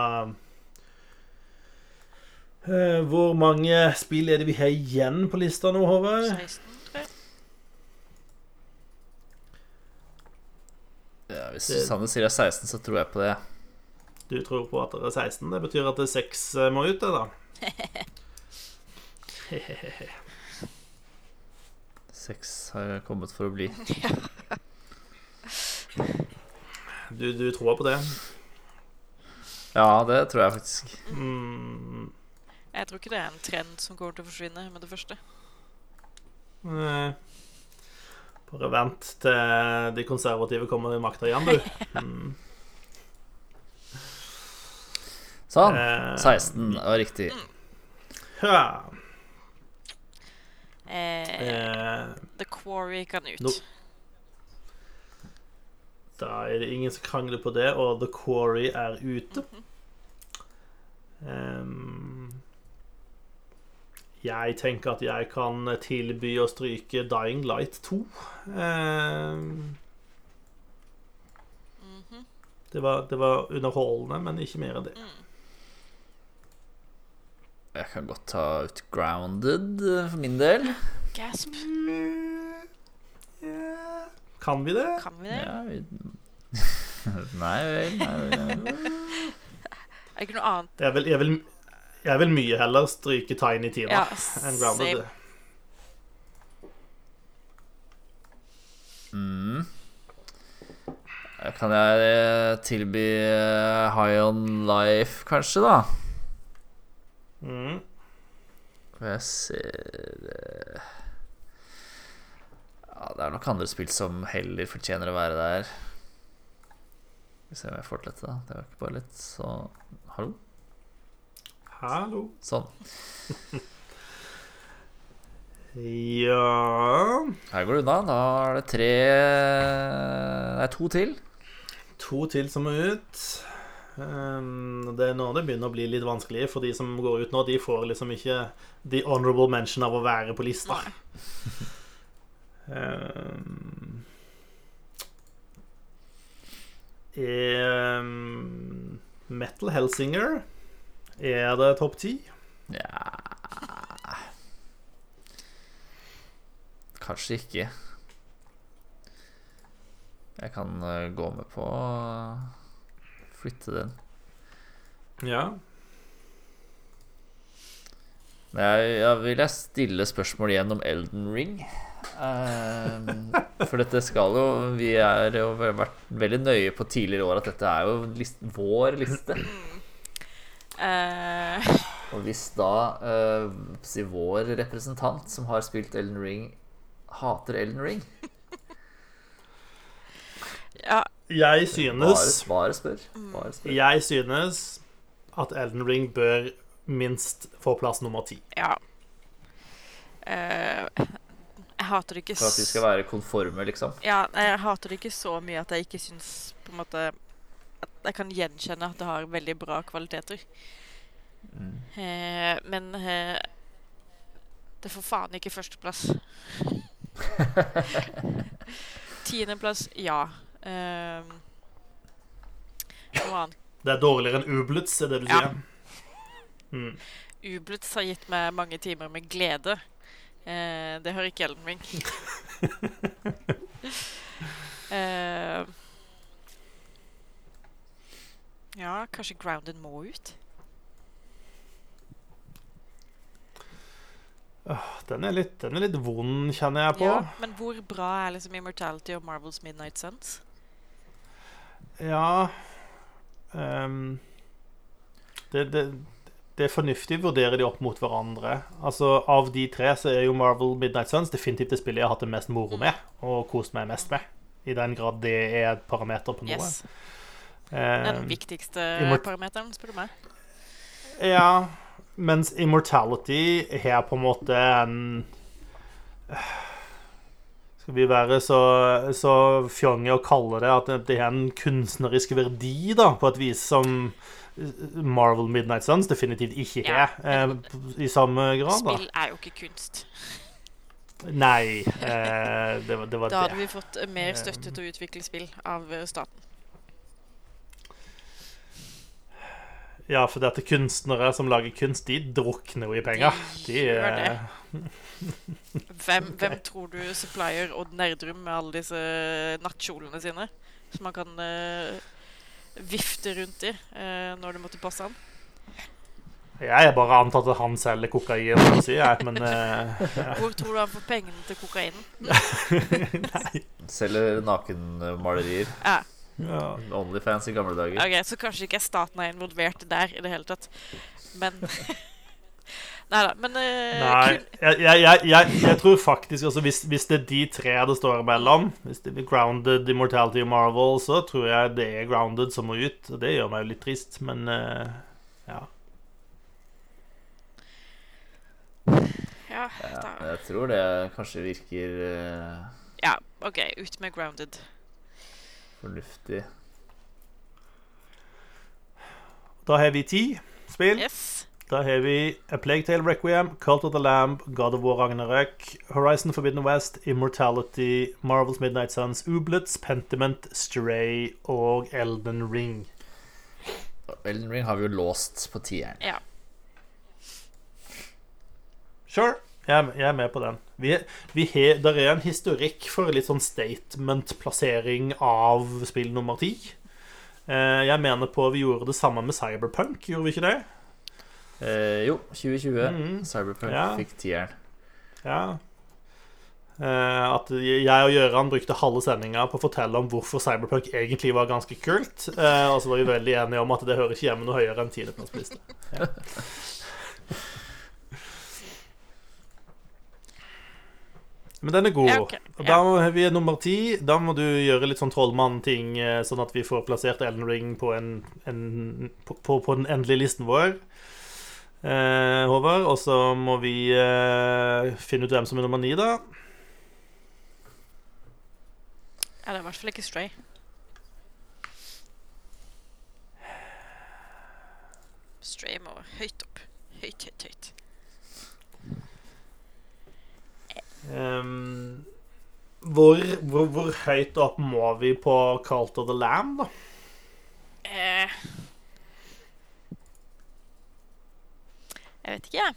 eh, Hvor mange spill er det vi har igjen på lista nå, Håvard? 16, ja hvis Det- Sanne sier det er 16, så tror jeg på det. Du tror på at det er 16. Det betyr at det er 6 må ut, det, da. Sex har kommet for å bli. Du, du tror på det? Ja, det tror jeg faktisk. Mm, Jeg tror ikke det er en trend som kommer til å forsvinne med det første. nei. Bare vent til de konservative kommer i makta igjen, du. Mm. Sånn. Eh, 16 var riktig. Ja. Eh, Eh, The Quarry kan ut. No. da er det ingen som krangler på det, og The Quarry er ute. Um, jeg tenker at jeg kan tilby å stryke Dying Light 2. Ehm, Mhm. det, var, det var underholdende, men ikke mer enn det. Jeg kan godt ta ut Grounded eh, for min del. Gasp. Kan vi det? Kan vi det? Ja, vi... Nei vel. Nei vel. Er det ikke noe annet? Jeg vil, jeg vil, jeg vil mye heller stryke Tiny Tina Ja, enn Grounded. same. Mm. Kan jeg tilby eh, High On Life, kanskje, da? Mm. Jeg ser eh, Ja, det er nok andre spill som heller fortjener å være der. Skal vi se om jeg får til dette. Det var ikke bare litt så Hallo? Hallo. Sånn. Ja Her går det unna. Da er det tre Nei, to til. To til som er ut. Um, det er nå det begynner å bli litt vanskelig, for de som går ut nå, de får liksom ikke the honorable mention av å være på lista. Um, um, Metal Helsinger Er det topp ti? Ja Kanskje ikke. Jeg kan eh, gå med på flytte den. Ja. Jeg, jeg vil jeg stille spørsmål igjen om Elden Ring. Um, for dette skal jo Vi er jo vært veldig nøye på tidligere år at dette er jo list, vår liste. Uh. Og hvis da uh, si vår representant som har spilt Elden Ring, hater Elden Ring ja, Jeg synes bare spør. Bare spør. Jeg synes at Elden Ring bør minst få plass nummer ti. ja. Eh, jeg hater det ikke For at vi skal være konforme, liksom. Ja, jeg hater det ikke så mye at jeg ikke syns på en måte At jeg kan gjenkjenne at det har veldig bra kvaliteter. Mm. Uh, men uh, det får faen ikke førsteplass. Tiendeplass, ja. Noe annet. Det er dårligere enn Ublitz, er det du Ja. sier? Mm. Ublitz har gitt meg mange timer med glede. Eh, det hører ikke Elden Ring. eh, ja, kanskje Grounded må ut? Den, er litt, den er litt vond, kjenner jeg på. Ja, men hvor bra er liksom Immortality og Marvels Midnight Suns? Ja um, det, det, det er fornuftig å vurdere de opp mot hverandre. Altså, Av de tre så er jo Marvel Midnight Suns definitivt det spillet jeg har hatt det mest moro med og kost meg mest med. I den grad det er et parameter på noe. Yes. Ehm, Den viktigste parameteren, spør du meg. Ja, mens Immortality har på en måte en Skal vi være så, så fjonge og kalle det at det er en kunstnerisk verdi, da, på et vis som Marvel Midnight Suns definitivt ikke Ja. har, eh, i samme grad. da. Spill er jo ikke kunst. Nei, eh, det var det. Var Da hadde det. vi fått eh, mer støtte til å utvikle spill av eh, staten. Ja, for dette kunstnere som lager kunst, de drukner jo i penger. De De, gjør det. Eh, Hvem, hvem tror du supplier Odd Nerdrum med alle disse nattkjolene sine? Som man kan uh, vifte rundt i uh, når det måtte passe han? Jeg har bare antatt at han selger kokain, jeg, men eh, Hvor tror du han får pengene til kokainen? Nei. Selger nakenmalerier. Ja, Ja. Onlyfans i gamle dager. Okay, Så kanskje ikke staten er involvert der i det hele tatt. Men Nei da. Men uh, Nei, da, jeg, jeg, jeg, jeg, jeg tror faktisk altså, hvis, hvis det er de tre det står imellom, hvis det blir Grounded, Immortality og Marvel, så tror jeg det er Grounded som må ut. Og det gjør meg jo litt trist, men uh, ja. ja, Ja, jeg tror det kanskje virker uh, ja, OK. Ut med Grounded. fornuftig. Da har vi ti spill. Yes. Da har vi A Plague Tale Requiem, Cult of the Lamb, God of War Ragnarök, Horizon Forbidden West, Immortality, Marvels Midnight Suns, Ublets, Pentiment, Stray og Elden Ring. Elden Ring har vi jo låst på tieren. Ja. Sure. Jeg er, jeg er med på den. Vi, vi he, der er en historikk for litt sånn statement-plassering av spill nummer ti. Eh, jeg mener på vi gjorde det samme med Cyberpunk, gjorde vi ikke det? Eh, jo, 2020. Mhm. Cyberpunk Ja. fikk tieren. Ja. Eh, at jeg og Gøran brukte halve sendinga på å fortelle om hvorfor Cyberpunk egentlig var ganske kult. Eh, og så var vi veldig enige om at det hører ikke hjemme noe høyere enn tiendeplass på lista. Ja. Men den er god. Ja, ok. Og Da må vi er nummer ti. Da må du gjøre litt sånn trollmann-ting, eh, sånn at vi får plassert Elden Ring på, en, en, på, på, på den endelige listen vår. Eh, Håvard. Og så må vi eh, finne ut hvem som er nummer ni, da. Ja, det er i hvert fall ikke Stray. Stray må høyt opp. Høyt, høyt, høyt. Um, hvor, hvor, hvor høyt opp må vi på Cult of the Lamb, da? Eh. Jeg vet ikke, jeg.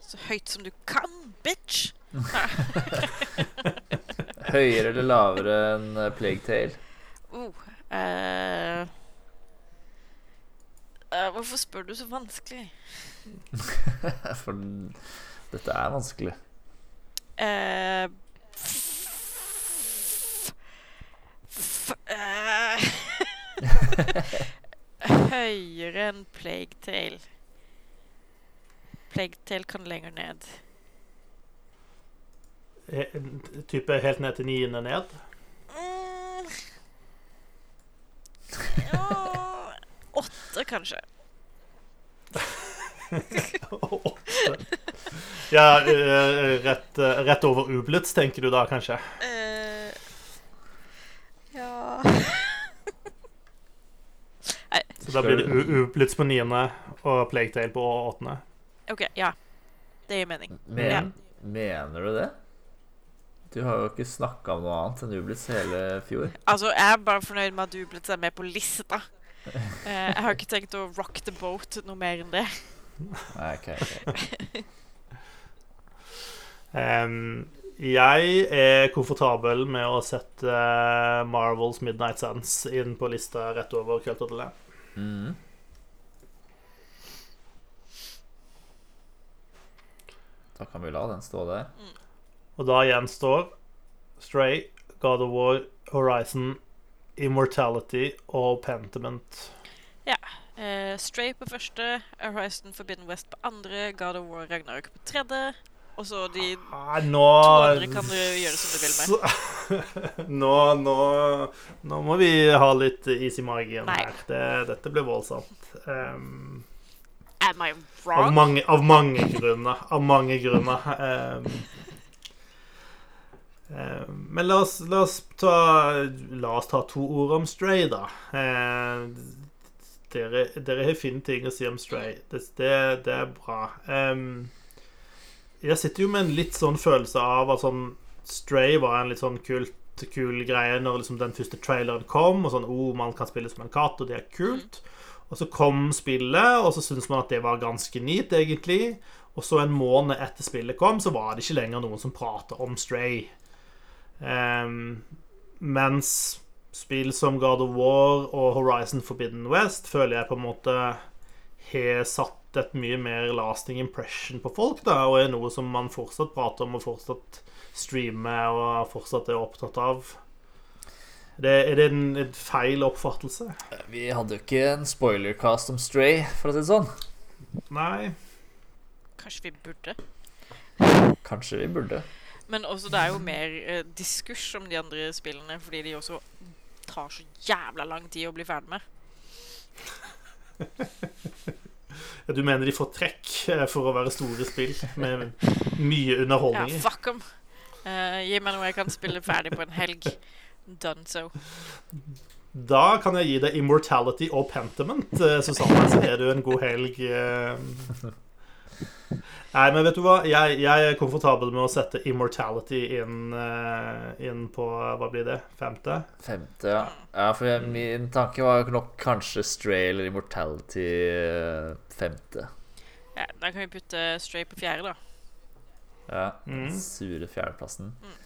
Så høyt som du kan, bitch! Høyere eller lavere enn eh, Plague Tale? Oh, uh, uh, hvorfor spør du så vanskelig? For dette er vanskelig. Uh, Høyere enn Plague Tale. Plague Tale kan lenger ned. He- Type helt ned til niende ned. Mm. Ja, åtte, kanskje. Åtte. Ja, eh, rett, eh, rett over Ublitz, tenker du da, kanskje? Uh, ja Så da blir det Ublitz på niende og Plague Tale på åttende. OK, ja. Det gir mening. Men, Ja. Mener du det? Du har jo ikke snakka om noe annet enn Ublitz hele fjor. Altså, jeg er bare fornøyd med at Ublitz er med på lista. Eh, jeg har ikke tenkt å rock the boat noe mer enn det. Nei, ok, okay. um, jeg er komfortabel med å sette eh, Marvels Midnight Sands inn på lista rett over Cult of the Lamb. Mhm. Da kan vi la den stå der. Og da gjenstår Stray, God of War, Horizon, Immortality og Pentiment. Eh, Stray på første, Horizon Forbidden West på andre, God of War Ragnarok på tredje. Og så de ah, nå to andre kan du gjøre som du vil med. Nå, nå, nå må vi ha litt is i magen Nei. her. Det, dette blir voldsomt. Em, Am I av, mange, av mange grunner. Av mange grunner. Um, um, men la oss, la oss ta La oss ta to ord om Stray, da. Uh, dere, dere har fine ting å si om Stray. Det, det, det er bra. Um, jeg sitter jo med en litt sånn følelse av at sånn Stray var en litt sånn kult, kul greie når liksom den første traileren kom. Og sånn, oh, man kan spille som en katt, og det er kult. Og så kom spillet, og så syntes man at det var ganske neat, egentlig. Og så en måned etter spillet kom, så var det ikke lenger noen som prata om Stray. Um, mens spill som God of War og Horizon Forbidden West føler jeg på en måte har satt et mye mer lasting impression på folk, da, og er noe som man fortsatt prater om og fortsatt streamer og fortsatt er opptatt av. Det, er det en, en feil oppfattelse? Vi hadde jo ikke en spoilercast om Stray, for å si det sånn. Nei. Kanskje vi burde? Kanskje vi burde. Men også det er jo mer eh, diskurs om de andre spillene, fordi de også tar så jævla lang tid å bli ferdig med. Ja, Du mener de får trekk eh, for å være store spill med mye underholdning Ja, fuck em. Eh, gi meg noe jeg kan spille ferdig på en helg. Done so. Da kan jeg gi deg Immortality og Pentiment, eh, Susanne, så er du en god helg. eh. Nei, men vet du hva? Jeg, jeg er komfortabel med å sette Immortality inn, eh, inn på Hva blir det? Femte? Femte, ja. ja for jeg, min tanke var nok kanskje Stray eller Immortality femte. Ja, da kan vi putte Stray på fjerde, da. Ja, den Mhm. sure fjerdeplassen. Og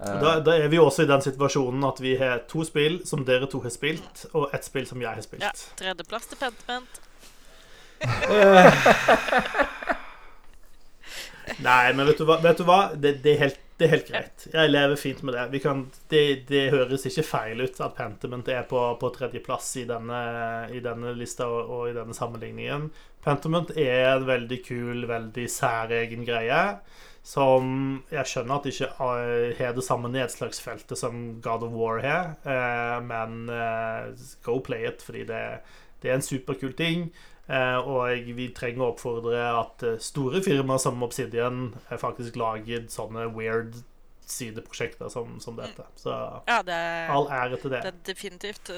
Da, da er vi jo også i den situasjonen at vi har to spill som dere to har spilt, og ett spill som jeg har spilt. Ja, Tredjeplass til Pentiment. Nei, men vet du hva? Vet du hva? Det, det, er helt, det er helt greit. Jeg lever fint med det. Vi kan, det, det høres ikke feil ut at Pentiment er på, på tredjeplass i denne, i denne lista og, og i denne sammenligningen. Pentiment er en veldig kul, veldig særegen greie. Som jeg skjønner at ikke eh, har det samme nedslagsfeltet som God of War har, eh, men eh, go play it, fordi det, det er en superkul ting. Og vi trenger å oppfordre at store firmaer som Obsidian faktisk lager sånne weird sideprosjekter som, som dette. Så Ja, det er, all ære til det. det er definitivt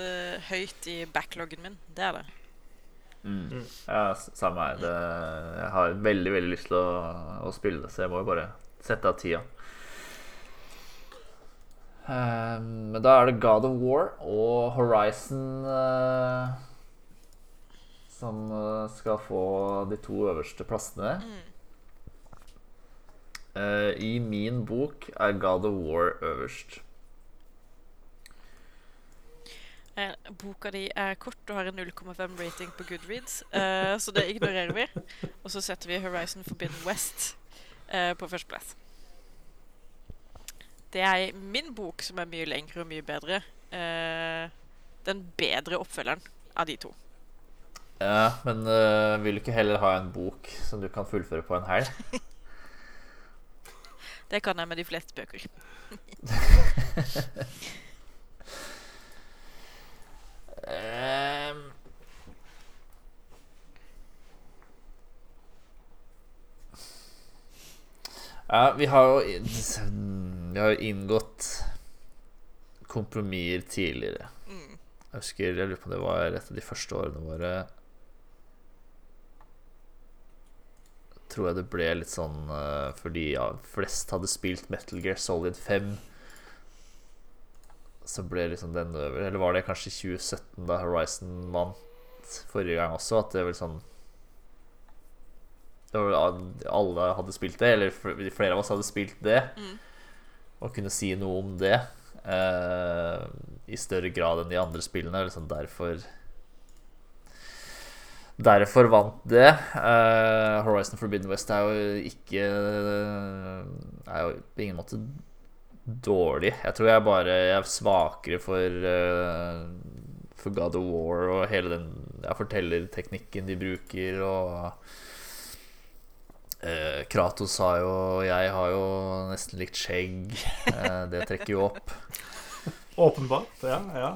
høyt i backloggen min. Det er det. Mm. Mm. Ja, samme her. Det, jeg har veldig, veldig lyst til å, å spille det, så jeg må jo bare sette av tida. Eh, men da er det God of War og Horizon eh, som eh, skal få de to øverste plassene. Eh, I min bok er God of War øverst. Eh, boka di er kort og har en 0,5 rating på Goodreads, eh, så det ignorerer vi. Og så setter vi Horizon Forbidden West eh, på førsteplass. Det er min bok som er mye lengre og mye bedre. Eh, den bedre oppfølgeren av de to. Ja, men uh, vil du ikke heller ha en bok som du kan fullføre på en helg? Det kan jeg med de fleste bøker. Ehm. Ja, vi har jo Vi har jo inngått kompromisser tidligere. Mm. Jeg husker, jeg lurer på om det var et av de første årene våre Tror jeg det ble litt sånn eh, fordi ja, flest hadde spilt Metal Gear Solid 5 så ble liksom den over. Eller var det kanskje 2017, da Horizon vant forrige gang også? At det var sånn det var, Alle hadde spilt det, eller flere av oss hadde spilt det, Mm. og kunne si noe om det eh, i større grad enn de andre spillene. Liksom derfor Derfor vant det. Eh, Horizon Forbidden West er jo ikke Er jo på ingen måte dårlig. Jeg tror jeg bare jeg er svakere for uh, For God of War og hele den ja, fortellerteknikken de bruker, og uh, Kratos har jo Jeg har jo nesten likt skjegg. Uh, det trekker jo opp. Åpenbart. Ja, ja.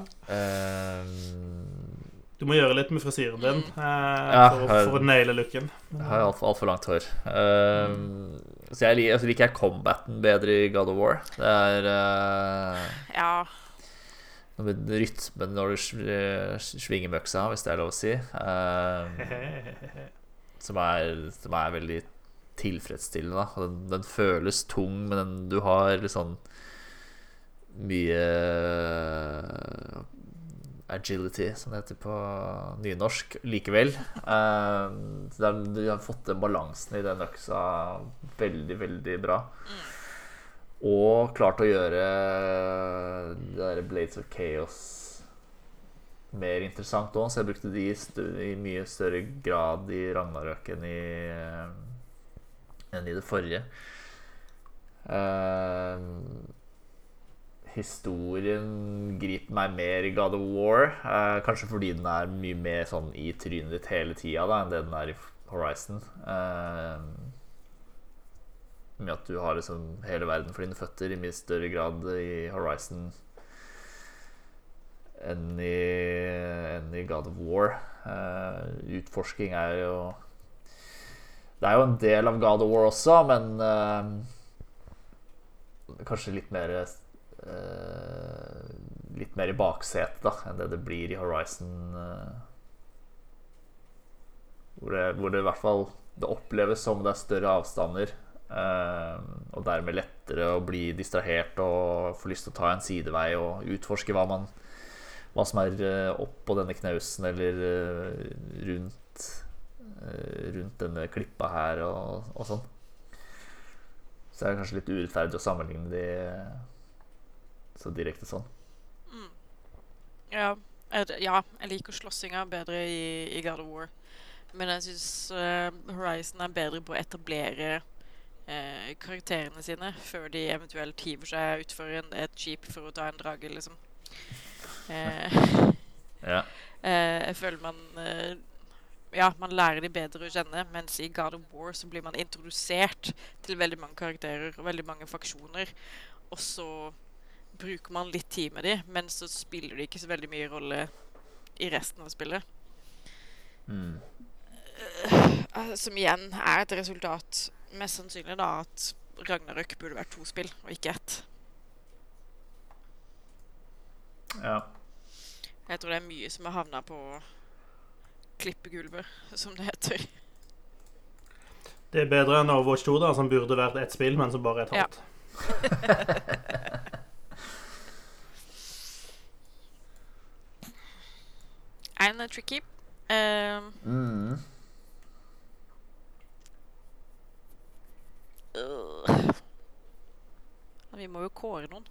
Du må gjøre litt med frisyren din Ja, for, jeg- for å naile looken. Jeg har altfor alt for langt hår. Uh, så jeg liker, altså liker jeg combaten bedre i God of War. Det er uh, Ja. rytmen når du svinger møksa, hvis det er lov å si. Uh, som, er, som er veldig tilfredsstillende. Den, den føles tung, men den, du har litt sånn mye agility, som det heter på nynorsk, likevel. Eh, så du har fått den balansen i den øksa veldig, veldig bra. Og klart å gjøre det der Blades of Chaos mer interessant òg, så jeg brukte de i, mye større grad i Ragnarøk enn i, enn i det forrige. Eh, historien griper meg mer i God of War. Eh, kanskje fordi den er mye mer sånn i trynet ditt hele tida enn det den er i Horizon. Eh, med at du har liksom hele verden for dine føtter i mye større grad i Horizon enn i, enn i God of War. Eh, utforsking er jo Det er jo en del av God of War også, men eh, kanskje litt mer Litt mer i baksetet enn det det blir i Horizon. eh, hvor, det, hvor det i hvert fall Det oppleves som det er større avstander. eh, og dermed lettere å bli distrahert og få lyst til å ta en sidevei og utforske hva man hva som er eh, oppå denne knausen eller eh, rundt eh, rundt denne klippa her og, og sånn. Så det er kanskje litt urettferdig å sammenligne de så direkte sånn. Ja, jeg, ja, jeg liker slåssinga bedre i, i God of War. Men jeg syns Horizon er bedre på å etablere uh, karakterene sine før de eventuelt hiver seg utfor et skip for å ta en drage, liksom. Uh, Ja. eh, jeg føler man eh, Ja, man lærer de bedre å kjenne, mens i God of War så blir man introdusert til veldig mange karakterer og veldig mange faksjoner. Og så bruker man litt tid med de, men så spiller de ikke så veldig mye rolle i resten av spillet. Mm. Eh, Som igjen er et resultat, mest sannsynlig, da, at Ragnarøk burde vært to spill, og ikke ett. ja. Jeg tror det er mye som har havna på klippegulvet, som det heter. Det er bedre enn Overwatch 2, da, som burde vært ett spill, men som bare er et halvt. En er tricky. Um, Mm. Vi må jo kåre noen.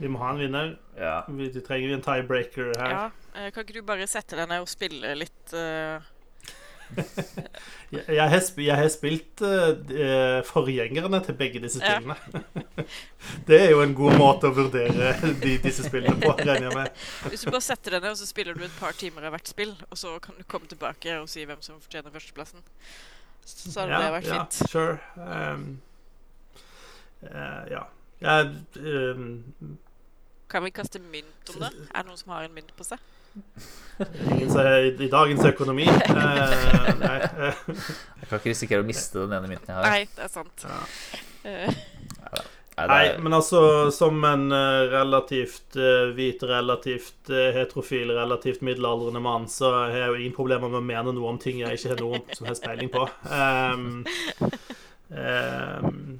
Vi må ha en vinner. ja. Vi trenger en tiebreaker her. Ja, eh, Kan ikke du bare sette deg ned og spille litt eh, Jeg, har, jeg har spilt eh, forgjengerne til begge disse Ja. spillene. Det er jo en god måte å vurdere de, disse spillene på, regner jeg med. Hvis du bare setter deg ned og så spiller du et par timer av hvert spill, og så kan du komme tilbake og si hvem som fortjener førsteplassen. Så hadde ja, det vært ja, fint. Sure. Um, uh, ja. Jeg, um, Kan vi kaste mynt om det? Er det noen som har en mynt på seg? I, i dagens økonomi eh, Nei. Jeg kan ikke risikere å miste den ene mynten jeg har. Nei, det er sant. Ja. Eh, Nei, men altså, som en eh, relativt eh, hvit, relativt heterofil, relativt middelaldrende mann, så har jeg jo ingen problemer med å mene noe om ting jeg ikke har noen som helst peiling på. Um, um,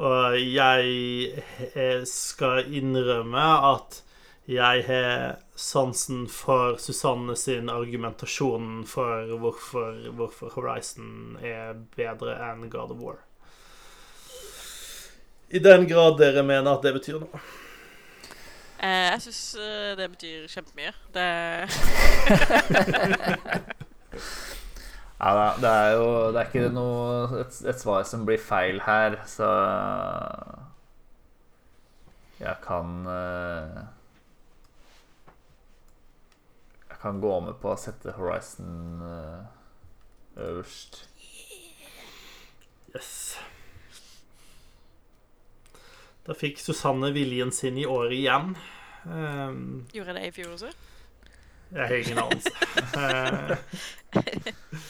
og jeg skal innrømme at jeg har sansen for Susanne sin argumentasjon for hvorfor, hvorfor Horizon er bedre enn God of War. I den grad dere mener at det betyr noe. eh, jeg syns det betyr kjempemye. Det ja, det er jo Det er ikke noe et, et svar som blir feil her, så Jeg kan eh, Jeg kan gå med på å sette Horizon eh, øverst. Yes. Da fikk Susanne viljen sin i året igjen. Um, gjorde jeg det i fjor også. jeg har ingen anelse.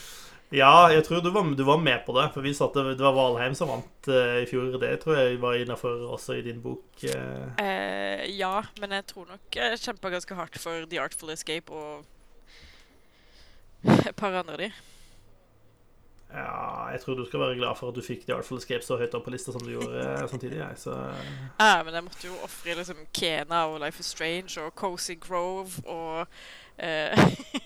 Ja, jeg tror du var, du var med på det. For vi satt, det var Valheim som vant uh, i fjor. Det tror jeg var innafor også i din bok. Uh. Uh, ja, men jeg tror nok jeg kjempa ganske hardt for The Artful Escape og et par andre av de. Ja, jeg tror du skal være glad for at du fikk The Artful Escape så høyt opp på lista som du gjorde samtidig. Jeg, så Ja, men jeg måtte jo ofre liksom Kena og Life is Strange og Cozy Grove og eh,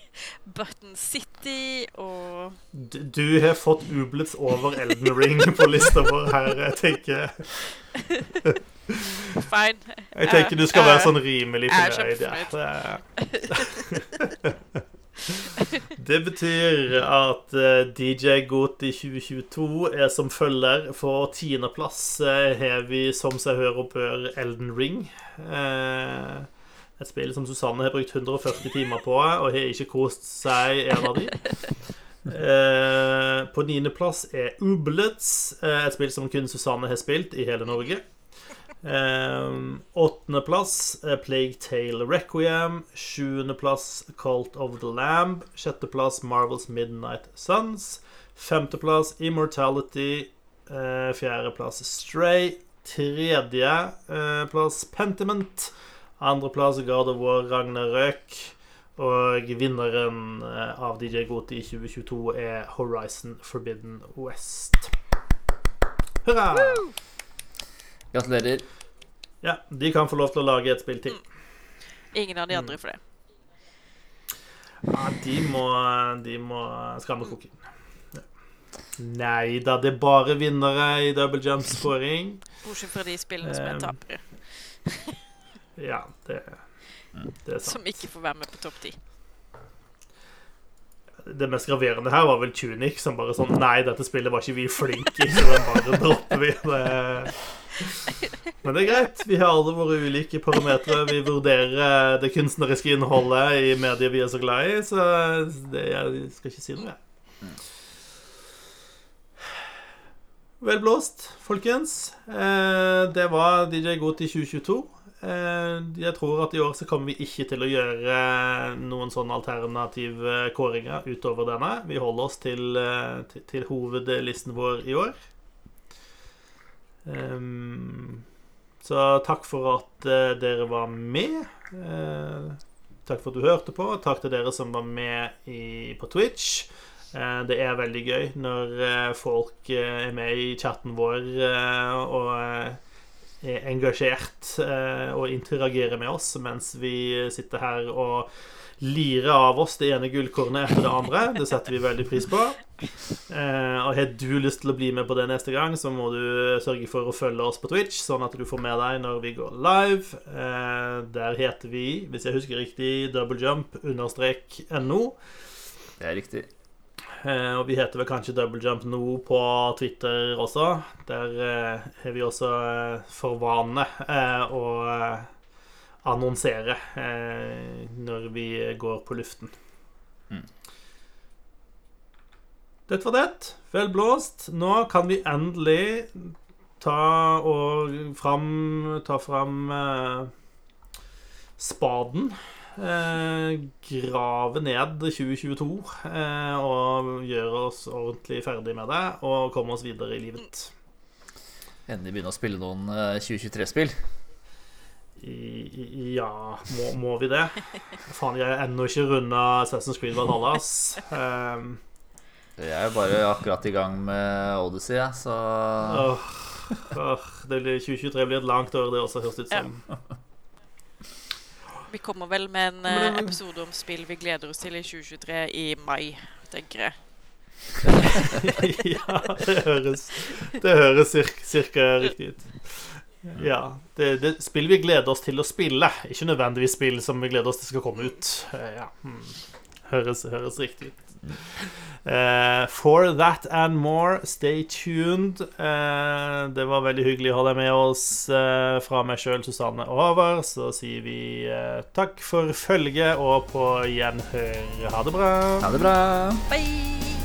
Button City og du, du har fått Ublets over Elden Ring på lista vår her. Jeg tenker, Fine. jeg tenker du skal være Eh, sånn rimelig fornøyd. Ja. Det- betyr at eh, DJ Goti 2022 er som følger. For tiendeplass uh, har vi som seg hør og bør Elden Ring. Eh, et spill som Susanne har brukt 140 timer på, og har ikke kost seg en av de. Eh, på niendeplass er Ublets, eh, et spill som kun Susanne har spilt i hele Norge. Um, Åttendeplass er Plague Tale Requiem. Sjuendeplass Cult of the Lamb. Sjetteplass Marvels Midnight Suns. Femteplass Immortality. Eh, Fjerdeplass Stray. Tredjeplass Pentiment. Andreplass God of War Ragnarøk. Og vinneren eh, av DJ Goti 2022 er Horizon Forbidden West. Hurra! Gratulerer. Ja, de kan få lov til å lage et spill til. ingen av de andre for det. Ja, de må, de må skamme koken. Nei da, det er bare vinnere i double jump-scoring. Bortsett fra de spillene som er Um, tapere. Ja, det, det er sant. Som ikke får være med på topp ti. Det mest graverende her var vel Tunic, som bare sånn Nei, dette spillet var ikke vi flinke i, så bare dropper vi. Det. Men det er greit. Vi har alle våre ulike parametere. Vi vurderer det kunstneriske innholdet i medier vi er så glad i, så det, jeg skal ikke si noe, jeg. Vel blåst, folkens. Eh, det var DJ Goti 2022. Eh, jeg tror at i år så kommer vi ikke til å gjøre noen sånne alternative kåringer utover denne. Vi holder oss til, eh, til, til hovedlisten vår i år. Så takk for at eh, dere var med. Eh, takk for at du hørte på. Takk til dere som var med i, på Twitch. Eh, Det er veldig gøy når eh, folk eh, er med i chatten vår eh, og eh, er engasjert eh, og interagerer med oss mens vi sitter her og lirer av oss det ene gullkornet etter det andre. Det setter vi veldig pris på. Eh, og har du lyst til å bli med på det neste gang, så må du sørge for å følge oss på Twitch, sånn at du får med deg når vi går live. Eh, der heter vi, hvis jeg husker riktig, doublejump-no. Det er riktig. Eh, og vi heter vel kanskje Double Jump nå på Twitter også. Der eh, har vi også eh, for vane eh, å eh, annonsere eh, når vi går på luften. Mm. Dette var det. Vel blåst. Nå kan vi endelig ta og fram Ta fram eh, spaden. Eh, grave ned 2022 eh, og gjøre oss ordentlig ferdig med det og komme oss videre i livet. Endelig begynne å spille noen eh, 2023-spill. I, i, ja, må, må vi det? Faen, jeg er ennå ikke runda Assassin's Creed Valhalla, ass. Um, Jeg er jo bare akkurat i gang med Odyssey, jeg, så oh, det blir, 2023 blir et langt år, det også, høres ut som. Vi kommer vel med en eh, episode om spill vi gleder oss til i 2023 i mai, tenker jeg. ja, det høres Det høres cirka, cirka riktig ut. Ja. Det, det spill vi gleder oss til å spille, ikke nødvendigvis spill som vi gleder oss til skal komme ut. Eh, Ja. hmm. Høres, høres riktig ut. Eh, for that and more, stay tuned. Uh, det var veldig hyggelig å ha deg med oss. Uh, fra meg sjøl, Susanne og Håvard, så sier vi takk for følget og på gjenhør. Ha det bra. ha det bra. Bye!